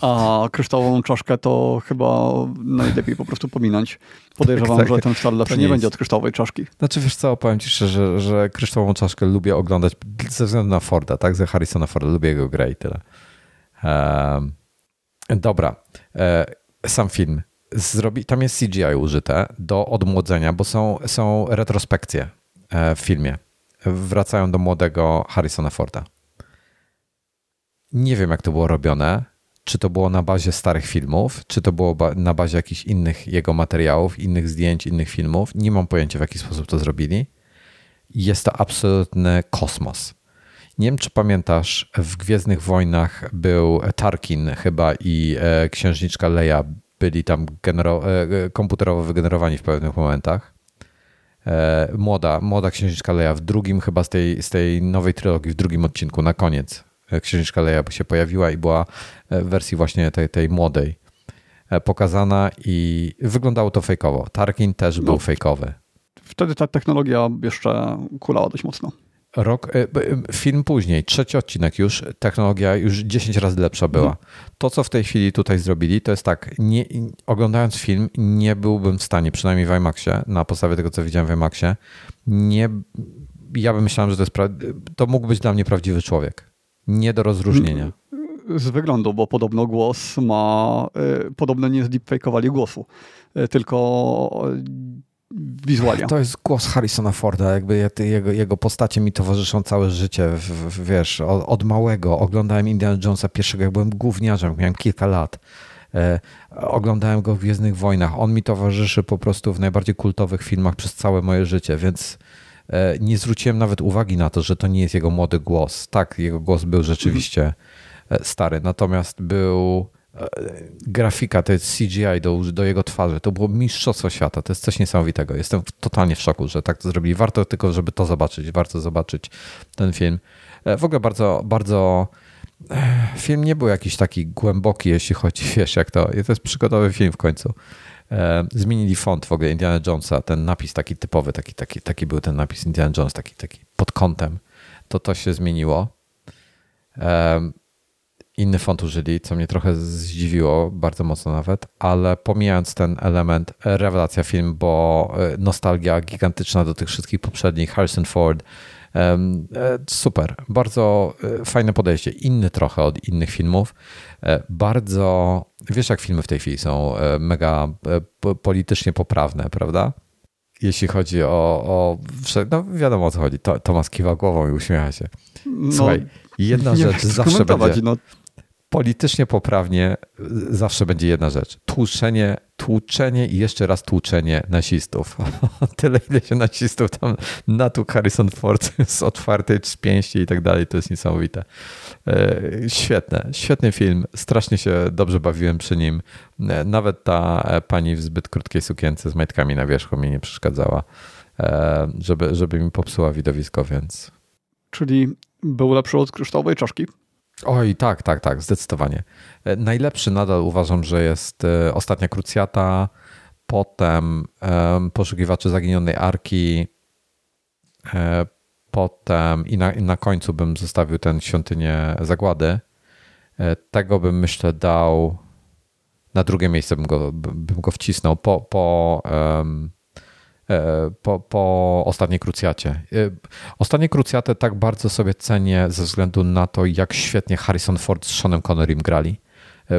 A kryształową czaszkę to chyba najlepiej po prostu pominąć. Podejrzewam, tak, tak. że ten lepszy nie, nie będzie od kryształowej czaszki. Znaczy wiesz co, powiem ci szczerze, że, że kryształową czaszkę lubię oglądać ze względu na Forda, tak? Ze Harrisona Forda. Lubię jego grę i tyle. Um, dobra. E, sam film. Zrobi, tam jest CGI użyte do odmłodzenia, bo są, są retrospekcje e, w filmie. Wracają do młodego Harrisona Forda. Nie wiem, jak to było robione czy to było na bazie starych filmów, czy to było na bazie jakichś innych jego materiałów, innych zdjęć, innych filmów. Nie mam pojęcia, w jaki sposób to zrobili. Jest to absolutny kosmos. Nie wiem, czy pamiętasz, w Gwiezdnych Wojnach był Tarkin chyba i e, księżniczka Leia byli tam e, komputerowo wygenerowani w pewnych momentach. E, młoda, młoda księżniczka Leia w drugim chyba z tej, z tej nowej trylogii, w drugim odcinku, na koniec E, księżniczka Leia się pojawiła i była e, w wersji właśnie tej, tej młodej e, pokazana i wyglądało to fejkowo. Tarkin też no, był fejkowy. Wtedy ta technologia jeszcze kulała dość mocno. Rok, film później, trzeci odcinek już, technologia już 10 razy lepsza była. Mhm. To, co w tej chwili tutaj zrobili, to jest tak, nie, oglądając film nie byłbym w stanie, przynajmniej w IMAXie, na podstawie tego, co widziałem w IMAXie, nie, ja bym myślałem, że to jest, to mógł być dla mnie prawdziwy człowiek nie do rozróżnienia. Z wyglądu, bo podobno głos ma, y, podobno nie zdeepfakeowali głosu, y, tylko wizualia. To jest głos Harrisona Forda, jakby jego, jego postacie mi towarzyszą całe życie, wiesz, od małego. Oglądałem Indiana Jonesa pierwszego, jak byłem gówniarzem, miałem kilka lat. E, oglądałem go w Gwiezdnych Wojnach. On mi towarzyszy po prostu w najbardziej kultowych filmach przez całe moje życie, więc E, nie zwróciłem nawet uwagi na to, że to nie jest jego młody głos. Tak, jego głos był rzeczywiście e, stary, natomiast był e, grafika, to jest CGI do, do jego twarzy. To było mistrzostwo świata. To jest coś niesamowitego. Jestem totalnie w szoku, że tak to zrobili. Warto tylko, żeby to zobaczyć. Warto zobaczyć ten film. W ogóle bardzo, bardzo. Film nie był jakiś taki głęboki, jeśli chodzi, wiesz, jak to. To jest przygodowy film w końcu. E, zmienili font w ogóle Indiana Jonesa, ten napis taki typowy, taki, taki, taki był ten napis Indiana Jones, taki, taki pod kątem. To to się zmieniło. E, inny font użyli, co mnie trochę zdziwiło, bardzo mocno nawet, ale pomijając ten element, rewelacja film, bo e, nostalgia gigantyczna do tych wszystkich poprzednich, Harrison Ford, super, bardzo fajne podejście, inny trochę od innych filmów, bardzo Wiesz, jak filmy w tej chwili są e, mega e, politycznie poprawne, prawda? Jeśli chodzi o. o no wiadomo o co chodzi. Tomasz kiwa głową i uśmiecha się. No, Słuchaj, no, jedna rzecz zawsze będzie. No. Politycznie poprawnie zawsze będzie jedna rzecz. Tłuczenie tłuczenie i jeszcze raz tłuczenie nasistów. [LAUGHS] Tyle, ile się nasistów tam natłukł Harrison Ford [LAUGHS] z otwartej pięści i tak dalej, to jest niesamowite. E, świetne, świetny film. Strasznie się dobrze bawiłem przy nim. E, nawet ta e, pani w zbyt krótkiej sukience z majtkami na wierzchu mi nie przeszkadzała, żeby, żeby mi popsuła widowisko, więc... Czyli był lepszy od kryształowej czaszki? Oj, tak, tak, tak, zdecydowanie. E, najlepszy nadal uważam, że jest e, Ostatnia Krucjata, potem Poszukiwacze Zaginionej Arki, e, potem i na, i na końcu bym zostawił ten Świątynię Zagłady. Tego bym myślę dał na drugie miejsce bym go, bym go wcisnął po, po um, po, po ostatniej krucjacie. Ostatnie krucjatę tak bardzo sobie cenię ze względu na to, jak świetnie Harrison Ford z Seanem Connerym grali.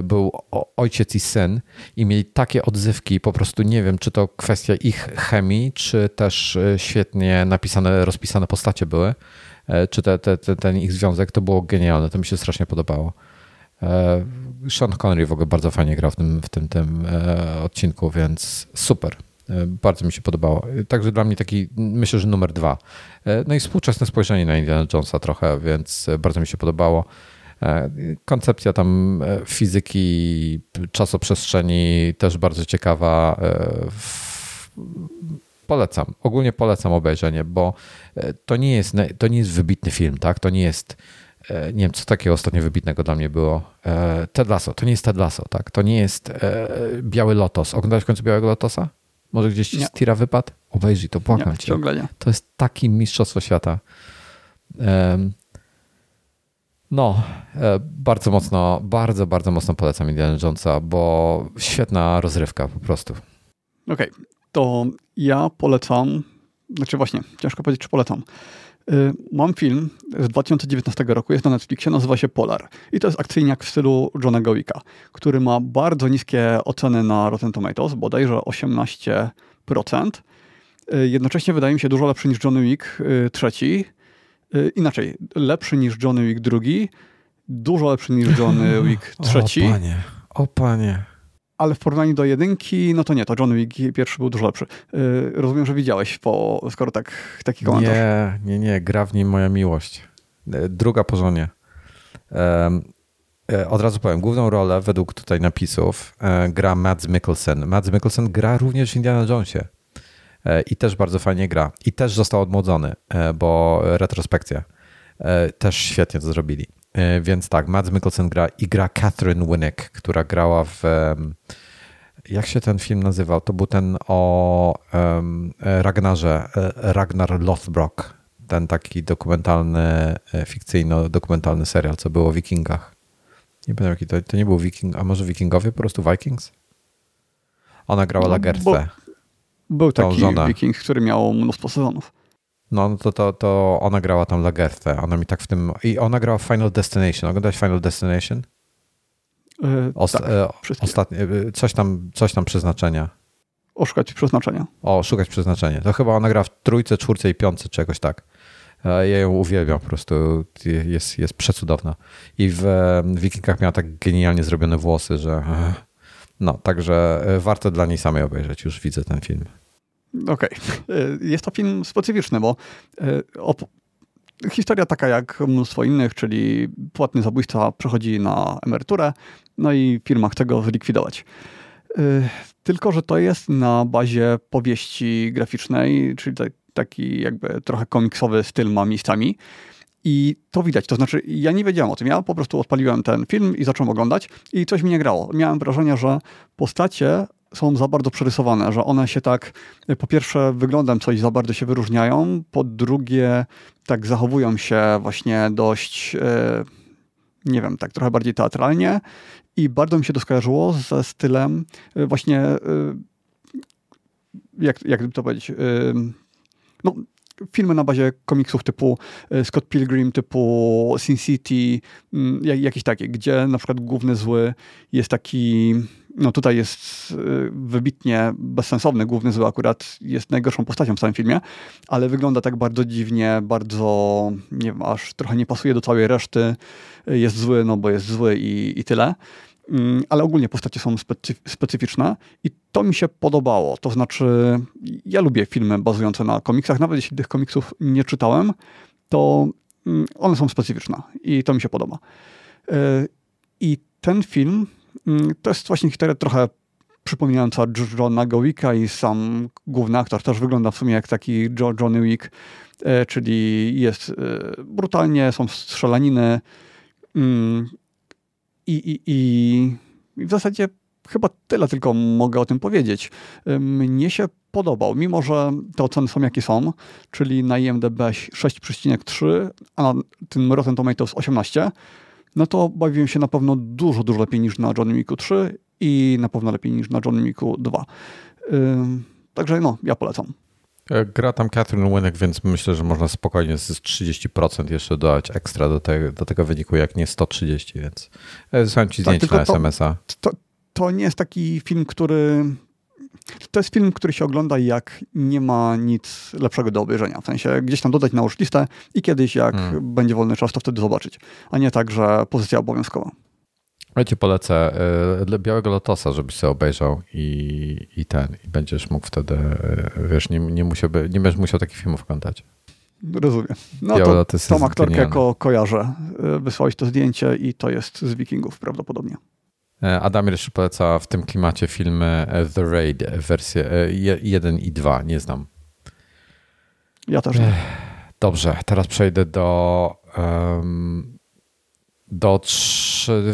Był ojciec i syn i mieli takie odzywki, po prostu nie wiem, czy to kwestia ich chemii, czy też świetnie napisane, rozpisane postacie były, czy te, te, te, ten ich związek, to było genialne, to mi się strasznie podobało. Sean Connery w ogóle bardzo fajnie grał w tym, w tym, tym odcinku, więc super. E, bardzo mi się podobało. Także dla mnie taki, myślę, że numer dwa. E, no i współczesne spojrzenie na Indiana Jonesa trochę, więc bardzo mi się podobało. E, koncepcja tam fizyki, czasoprzestrzeni też bardzo ciekawa. Polecam, ogólnie polecam obejrzenie, bo to nie jest, to nie jest wybitny film, tak? To nie jest, nie wiem, co takiego ostatnio wybitnego dla mnie było. Ted Lasso, to nie jest Ted Lasso, tak? To nie jest Biały Lotos. Oglądałeś w końcu Białego Lotosa? Może gdzieś ci z tira wypadł? Obejrzyj to, błagam nie, cię. Ciągle nie. To jest taki mistrzostwo świata. Um, no, e, bardzo mocno, bardzo, bardzo mocno polecam Indiana Jonesa, bo świetna rozrywka po prostu. Okej, okay, to ja polecam, znaczy właśnie, ciężko powiedzieć, czy polecam. Y, mam film z 2019 roku, jest na Netflixie, nazywa się Polar. I to jest akcyjniak w stylu Johna Gowicka, który ma bardzo niskie oceny na Rotten Tomatoes, bodajże 18%. Y, jednocześnie wydaje mi się dużo lepszy niż Johnny Wick y, trzeci. Inaczej, lepszy niż Johnny Wick drugi, dużo lepszy niż Johnny [LAUGHS] Wick trzeci. O panie, o panie ale w porównaniu do jedynki, no to nie, to John Wick pierwszy był dużo lepszy. Yy, rozumiem, że widziałeś, po, skoro tak, taki komentarz. Nie, nie, nie, gra w nim moja miłość. E, druga po żonie. E, od razu powiem, główną rolę według tutaj napisów e, gra Mads Mikkelsen. Mads Mikkelsen gra również w Indiana Jonesie i też bardzo fajnie gra. I też został odmłodzony, bo retrospekcja. Też świetnie to zrobili. E, więc tak, Mads Mikkelsen gra i gra Catherine Winnick, która grała w. Jak się ten film nazywał? To był ten o um, Ragnarze, e, Ragnar Lothbrok. Ten taki dokumentalny, fikcyjno-dokumentalny serial, co było o Wikingach. Nie pamiętam, jaki to, to nie był Wiking, a może Wikingowie, po prostu Vikings? Ona grała no, Lagerthe. Był taki żonę. Wiking, który miał mnóstwo sezonów. No, no to, to, to ona grała tam Lagerthe. Ona mi tak w tym. I ona grała w Final Destination. Oglądałeś Final Destination? Ost tak, e, ostatnie, e, coś tam, coś tam przeznaczenia. Oszukać przeznaczenia. O, szukać przeznaczenia. To chyba ona gra w trójce, czwórce i piątce, czegoś tak. Ja ją uwielbiam, po prostu jest, jest przecudowna. I w Wikingach miała tak genialnie zrobione włosy, że no, także warto dla niej samej obejrzeć. Już widzę ten film. Okej. Okay. Jest to film specyficzny, bo e, historia taka jak mnóstwo innych, czyli płatny zabójca przechodzi na emeryturę, no i firma chce go zlikwidować. E, tylko, że to jest na bazie powieści graficznej, czyli taki jakby trochę komiksowy styl ma miejscami. I to widać, to znaczy ja nie wiedziałem o tym, ja po prostu odpaliłem ten film i zacząłem oglądać i coś mi nie grało. Miałem wrażenie, że postacie są za bardzo przerysowane, że one się tak, po pierwsze wyglądem coś za bardzo się wyróżniają, po drugie tak zachowują się właśnie dość, e, nie wiem, tak trochę bardziej teatralnie i bardzo mi się to skojarzyło ze stylem e, właśnie, e, jak, jak to powiedzieć, no, filmy na bazie komiksów typu Scott Pilgrim, typu Sin City, mm, jakieś takie, gdzie na przykład główny zły jest taki no tutaj jest y, wybitnie bezsensowny, główny zły akurat jest najgorszą postacią w całym filmie, ale wygląda tak bardzo dziwnie, bardzo, nie wiem, aż trochę nie pasuje do całej reszty. Jest zły, no bo jest zły i, i tyle. Mm, ale ogólnie postacie są specyficzne i to mi się podobało. To znaczy, ja lubię filmy bazujące na komiksach, nawet jeśli tych komiksów nie czytałem, to mm, one są specyficzne i to mi się podoba. Y, I ten film to jest właśnie historia trochę przypominająca Johna Gowicka i sam główny aktor też wygląda w sumie jak taki Johnny Wick, e, czyli jest e, brutalnie, są strzelaniny mm, i, i, i w zasadzie chyba tyle tylko mogę o tym powiedzieć. E, mnie się podobał, mimo że te oceny są jakie są, czyli na IMDb 6,3, a na tym Rotten Tomatoes 18, no to bawiłem się na pewno dużo, dużo lepiej niż na Johnny Miku 3 i na pewno lepiej niż na Johnny Miku 2. Yy, także no, ja polecam. Gra tam Catherine Winnick, więc myślę, że można spokojnie z 30% jeszcze dodać ekstra do, te, do tego wyniku, jak nie 130, więc wysłałem ci tak, zdjęcie na SMS-a. To, to nie jest taki film, który to jest film, który się ogląda jak nie ma nic lepszego do obejrzenia. W sensie gdzieś tam dodać na listę i kiedyś jak hmm. będzie wolny czas, to wtedy zobaczyć. A nie tak, że pozycja obowiązkowa. Ja ci polecę y, Białego Lotosa, żebyś sobie obejrzał i, i ten, i będziesz mógł wtedy, y, wiesz, nie, nie, musiałby, nie będziesz musiał takich filmów oglądać. Rozumiem. No Biały to tą aktorkę ko kojarzę. Y, wysłałeś to zdjęcie i to jest z Wikingów prawdopodobnie. E, Adam jeszcze poleca w tym klimacie filmy e, The Raid, wersje 1 e, i 2. Nie znam. Ja też nie. Dobrze, teraz przejdę do um, do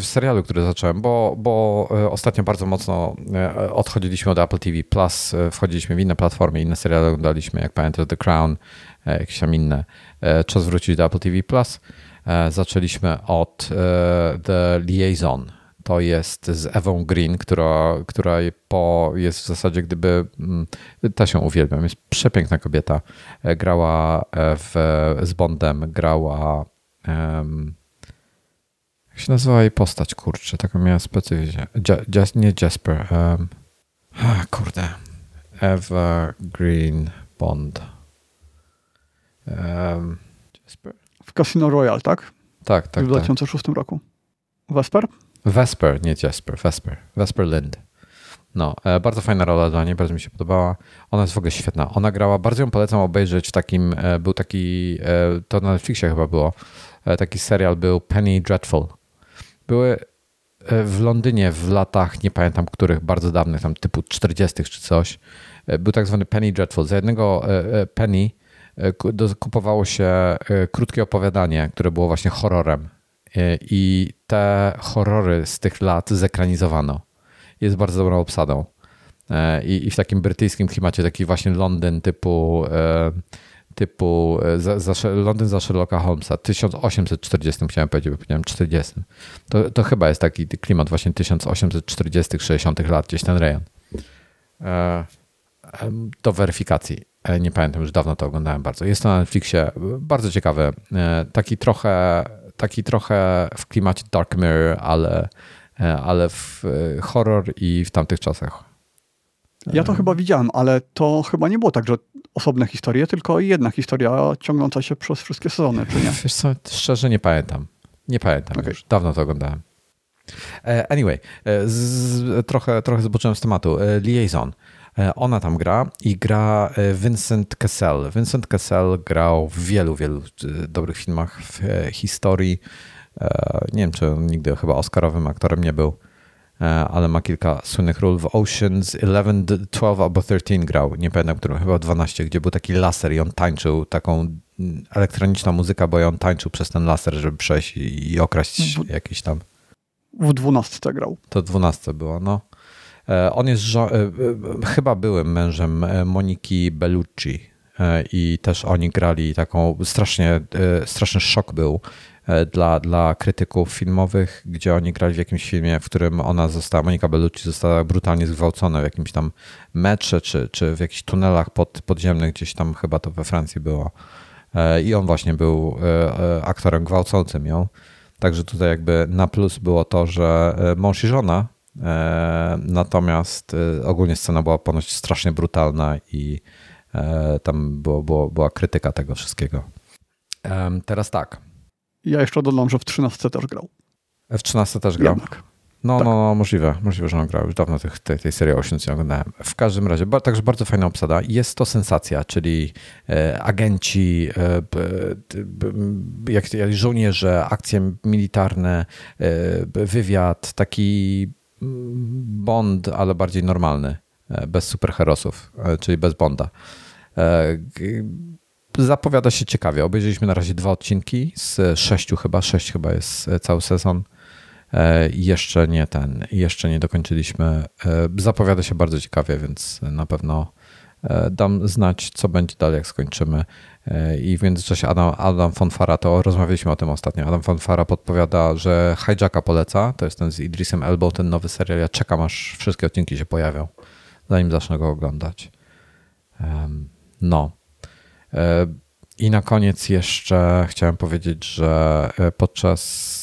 serialu, który zacząłem, bo, bo ostatnio bardzo mocno odchodziliśmy od Apple TV Plus, wchodziliśmy w inne platformy, inne seriale oglądaliśmy, jak pamiętam The Crown, jakieś tam inne. Czas wrócić do Apple TV Plus. Zaczęliśmy od The Liaison, to jest z Ewą Green, która, która po, jest w zasadzie gdyby, mm, ta się uwielbiam, jest przepiękna kobieta. E, grała e, w, z Bondem, grała um, jak się nazywała jej postać, kurczę, taką miała specyficznie. Just, nie Jasper. Um, kurde. Eva Green Bond. Um, Jasper. W Casino Royale, tak? Tak, tak. W 2006 tak. roku. Vesper? Vesper, nie Jasper, Vesper. Vesper Lind. No, e, bardzo fajna rola dla niej, bardzo mi się podobała. Ona jest w ogóle świetna. Ona grała, bardzo ją polecam obejrzeć w takim, e, był taki, e, to na Netflixie chyba było, taki serial był Penny Dreadful. Były w Londynie w latach, nie pamiętam których, bardzo dawnych, tam typu 40 czy coś, był tak zwany Penny Dreadful. Za jednego penny kupowało się krótkie opowiadanie, które było właśnie horrorem i te horrory z tych lat zekranizowano. Jest bardzo dobrą obsadą. E, I, i w takim brytyjskim klimacie, taki właśnie Londyn typu e, typu e, za, za, Londyn za Sherlocka Holmesa 1840 chciałem powiedzieć, bo powiedziałem 40. To, to chyba jest taki klimat właśnie 1840 60 lat, gdzieś ten rejon. Do weryfikacji. Nie pamiętam, już dawno to oglądałem bardzo. Jest to na Netflixie. Bardzo ciekawe. Taki trochę taki trochę w klimacie Dark Mirror, ale, e, ale w e, horror i w tamtych czasach. Ja to chyba widziałem, ale to chyba nie było tak, że osobne historie, tylko jedna historia ciągnąca się przez wszystkie sezony, czy nie? Wiesz co, szczerze nie pamiętam. Nie pamiętam okay. już. Dawno to oglądałem. E, anyway, z, trochę, trochę zboczyłem z tematu. Liaison. E, ona tam gra i gra e, Vincent Cassel. Vincent Cassel grał w wielu, wielu e, dobrych filmach w historii. Nie wiem, czy nigdy chyba Oscarowym aktorem nie był, ale ma kilka słynnych ról. W Oceans 11, 12 albo 13 grał, nie pamiętam którym, chyba 12, gdzie był taki laser i on tańczył, taką elektroniczna muzyka, bo on tańczył przez ten laser, żeby przejść i okraść w, jakiś tam. W 12 grał. To 12 było, no. E, on jest e, e, chyba byłym mężem Moniki Bellucci i też oni grali taką strasznie, straszny szok był dla, dla krytyków filmowych, gdzie oni grali w jakimś filmie, w którym ona została, Monika Bellucci została brutalnie zgwałcona w jakimś tam metrze, czy, czy w jakichś tunelach pod, podziemnych, gdzieś tam chyba to we Francji było. I on właśnie był aktorem gwałcącym ją. Także tutaj jakby na plus było to, że mąż i żona natomiast e, ogólnie scena była ponoć strasznie brutalna i e, tam było, było, była krytyka tego wszystkiego. Teraz tak. Ja jeszcze dodam, że w 13 też grał. W 13 też grał? Jednak. No, tak. no, no, możliwe, możliwe, że on grał. Już dawno tych, tej, tej serii 8 nie oglądałem. W każdym razie, ba, także bardzo fajna obsada. Jest to sensacja, czyli e, agenci, e, b, jak, jak żołnierze, akcje militarne, e, wywiad, taki Bond, ale bardziej normalny, e, bez superherosów, e, czyli bez Bonda. E, zapowiada się ciekawie. Obejrzeliśmy na razie dwa odcinki z sześciu chyba, sześć chyba jest cały sezon. Jeszcze nie ten, jeszcze nie dokończyliśmy. Zapowiada się bardzo ciekawie, więc na pewno dam znać, co będzie dalej, jak skończymy. I w międzyczasie Adam, Adam Fonfara, to rozmawialiśmy o tym ostatnio, Adam Fonfara podpowiada, że Hijacka poleca, to jest ten z Idrisem Elbow, ten nowy serial. Ja czekam, aż wszystkie odcinki się pojawią, zanim zacznę go oglądać. No. E, I na koniec jeszcze chciałem powiedzieć, że e, podczas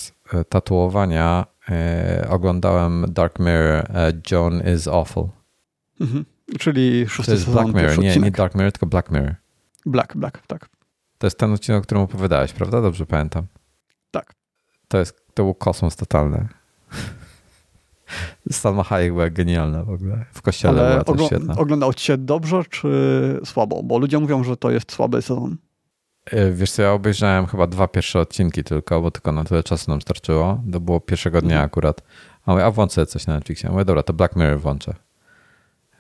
tatuowania oglądałem Dark Mirror John is Awful. Mhm. Czyli szósty to jest sezon, Black Mirror, nie, nie Dark Mirror, tylko Black Mirror. Black, Black, tak. To jest ten odcinek, o którym opowiadałeś, prawda? Dobrze pamiętam. Tak. To, jest, to był kosmos totalny. [LAUGHS] Salma Hayek była genialna w ogóle. W kościele Ale była też ogl- świetna. Oglądał cię dobrze czy słabo? Bo ludzie mówią, że to jest słaby sezon. E, wiesz co, ja obejrzałem chyba dwa pierwsze odcinki tylko, bo tylko na tyle czasu nam starczyło. To było pierwszego dnia mhm. akurat. A mówię, a włączę coś na Netflixie. Mówię, dobra, to Black Mirror włączę.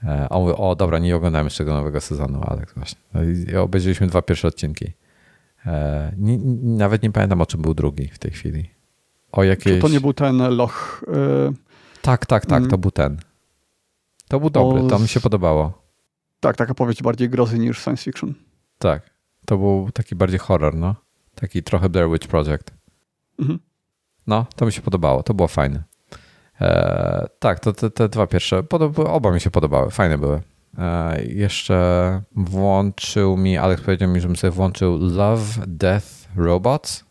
E, a mówię, o dobra, nie oglądałem jeszcze tego nowego sezonu, ale właśnie. No obejrzeliśmy dwa pierwsze odcinki. E, nie, nawet nie pamiętam, o czym był drugi w tej chwili. O jakiejś... Czy to nie był ten loch... Yy... Tak, tak, tak, to mm. był ten. To był dobry, o... to mi się podobało. Tak, taka powieść bardziej grozy niż science fiction. Tak, to był taki bardziej horror, no. Taki trochę Blair Witch Project. Mhm. No, to mi się podobało, to było fajne. E, tak, to te, te dwa pierwsze, oba mi się podobały, fajne były. E, jeszcze włączył mi, Alex powiedział mi, żebym sobie włączył Love, Death, Robots.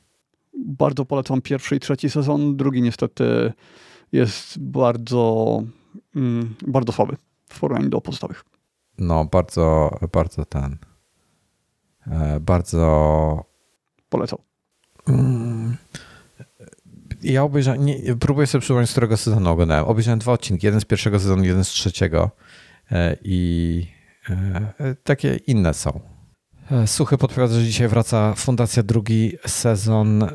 Bardzo polecam pierwszy i trzeci sezon. Drugi niestety jest bardzo, mm, bardzo słaby w porównaniu do pozostałych. No, bardzo, bardzo ten. E, bardzo. Polecał. Mm, ja obejrzałem, nie, próbuję sobie przypomnieć, z którego sezonu oglądałem. Obejrzałem dwa odcinki, jeden z pierwszego sezonu, jeden z trzeciego e, i e, takie inne są. E, Suchy podpowiada, że dzisiaj wraca Fundacja drugi sezon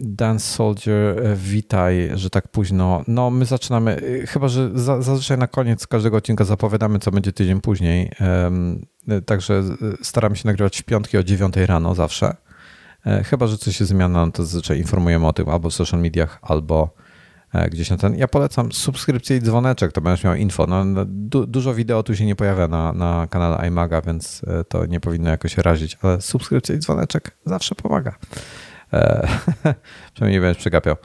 Dance Soldier. Witaj, że tak późno. No, my zaczynamy, chyba że zazwyczaj na koniec każdego odcinka zapowiadamy, co będzie tydzień później. Także staramy się nagrywać w piątki o 9 rano zawsze. E, chyba, że coś się zmiana, no to zazwyczaj informujemy o tym albo w social mediach, albo e, gdzieś na ten. Ja polecam subskrypcję i dzwoneczek, to będziesz miał info. No, no, du dużo wideo tu się nie pojawia na, na kanale iMaga, więc e, to nie powinno jakoś razić, ale subskrypcja i dzwoneczek zawsze pomaga. [LAUGHS] przynajmniej nie będziesz przegapiał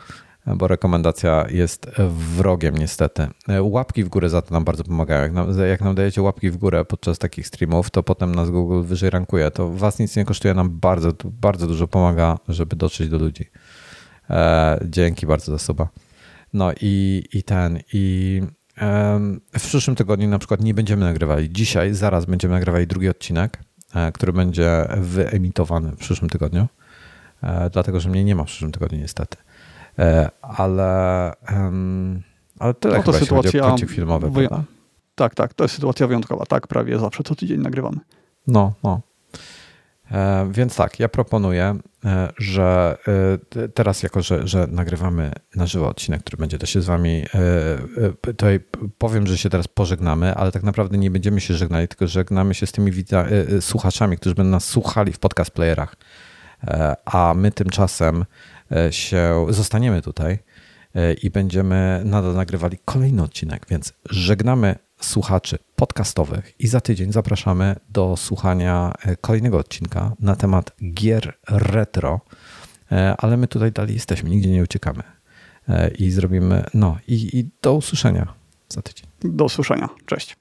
bo rekomendacja jest wrogiem niestety. Łapki w górę za to nam bardzo pomagają. Jak nam, jak nam dajecie łapki w górę podczas takich streamów, to potem nas Google wyżej rankuje. To was nic nie kosztuje, nam bardzo, bardzo dużo pomaga, żeby dotrzeć do ludzi. E, dzięki bardzo za suba. No i, i ten, i w przyszłym tygodniu na przykład nie będziemy nagrywali. Dzisiaj, zaraz będziemy nagrywali drugi odcinek, e, który będzie wyemitowany w przyszłym tygodniu, e, dlatego że mnie nie ma w przyszłym tygodniu niestety. E, ale, ale tyle no to sytuacja filmowy, wyja- Tak, tak, to jest sytuacja wyjątkowa. Tak, prawie zawsze co tydzień nagrywamy. No, no. E, więc tak, ja proponuję, e, że teraz, jako że, że nagrywamy na żywo odcinek, który będzie też się z Wami, tutaj powiem, że się teraz pożegnamy, ale tak naprawdę nie będziemy się żegnali, tylko żegnamy się z tymi słuchaczami, którzy będą nas słuchali w podcast playerach. A my tymczasem się zostaniemy tutaj e, i będziemy nadal nagrywali kolejny odcinek, więc żegnamy słuchaczy podcastowych i za tydzień zapraszamy do słuchania e, kolejnego odcinka na temat gier retro, ale my tutaj dalej jesteśmy, nigdzie nie uciekamy i zrobimy, no i, i do usłyszenia za tydzień. Do usłyszenia, cześć.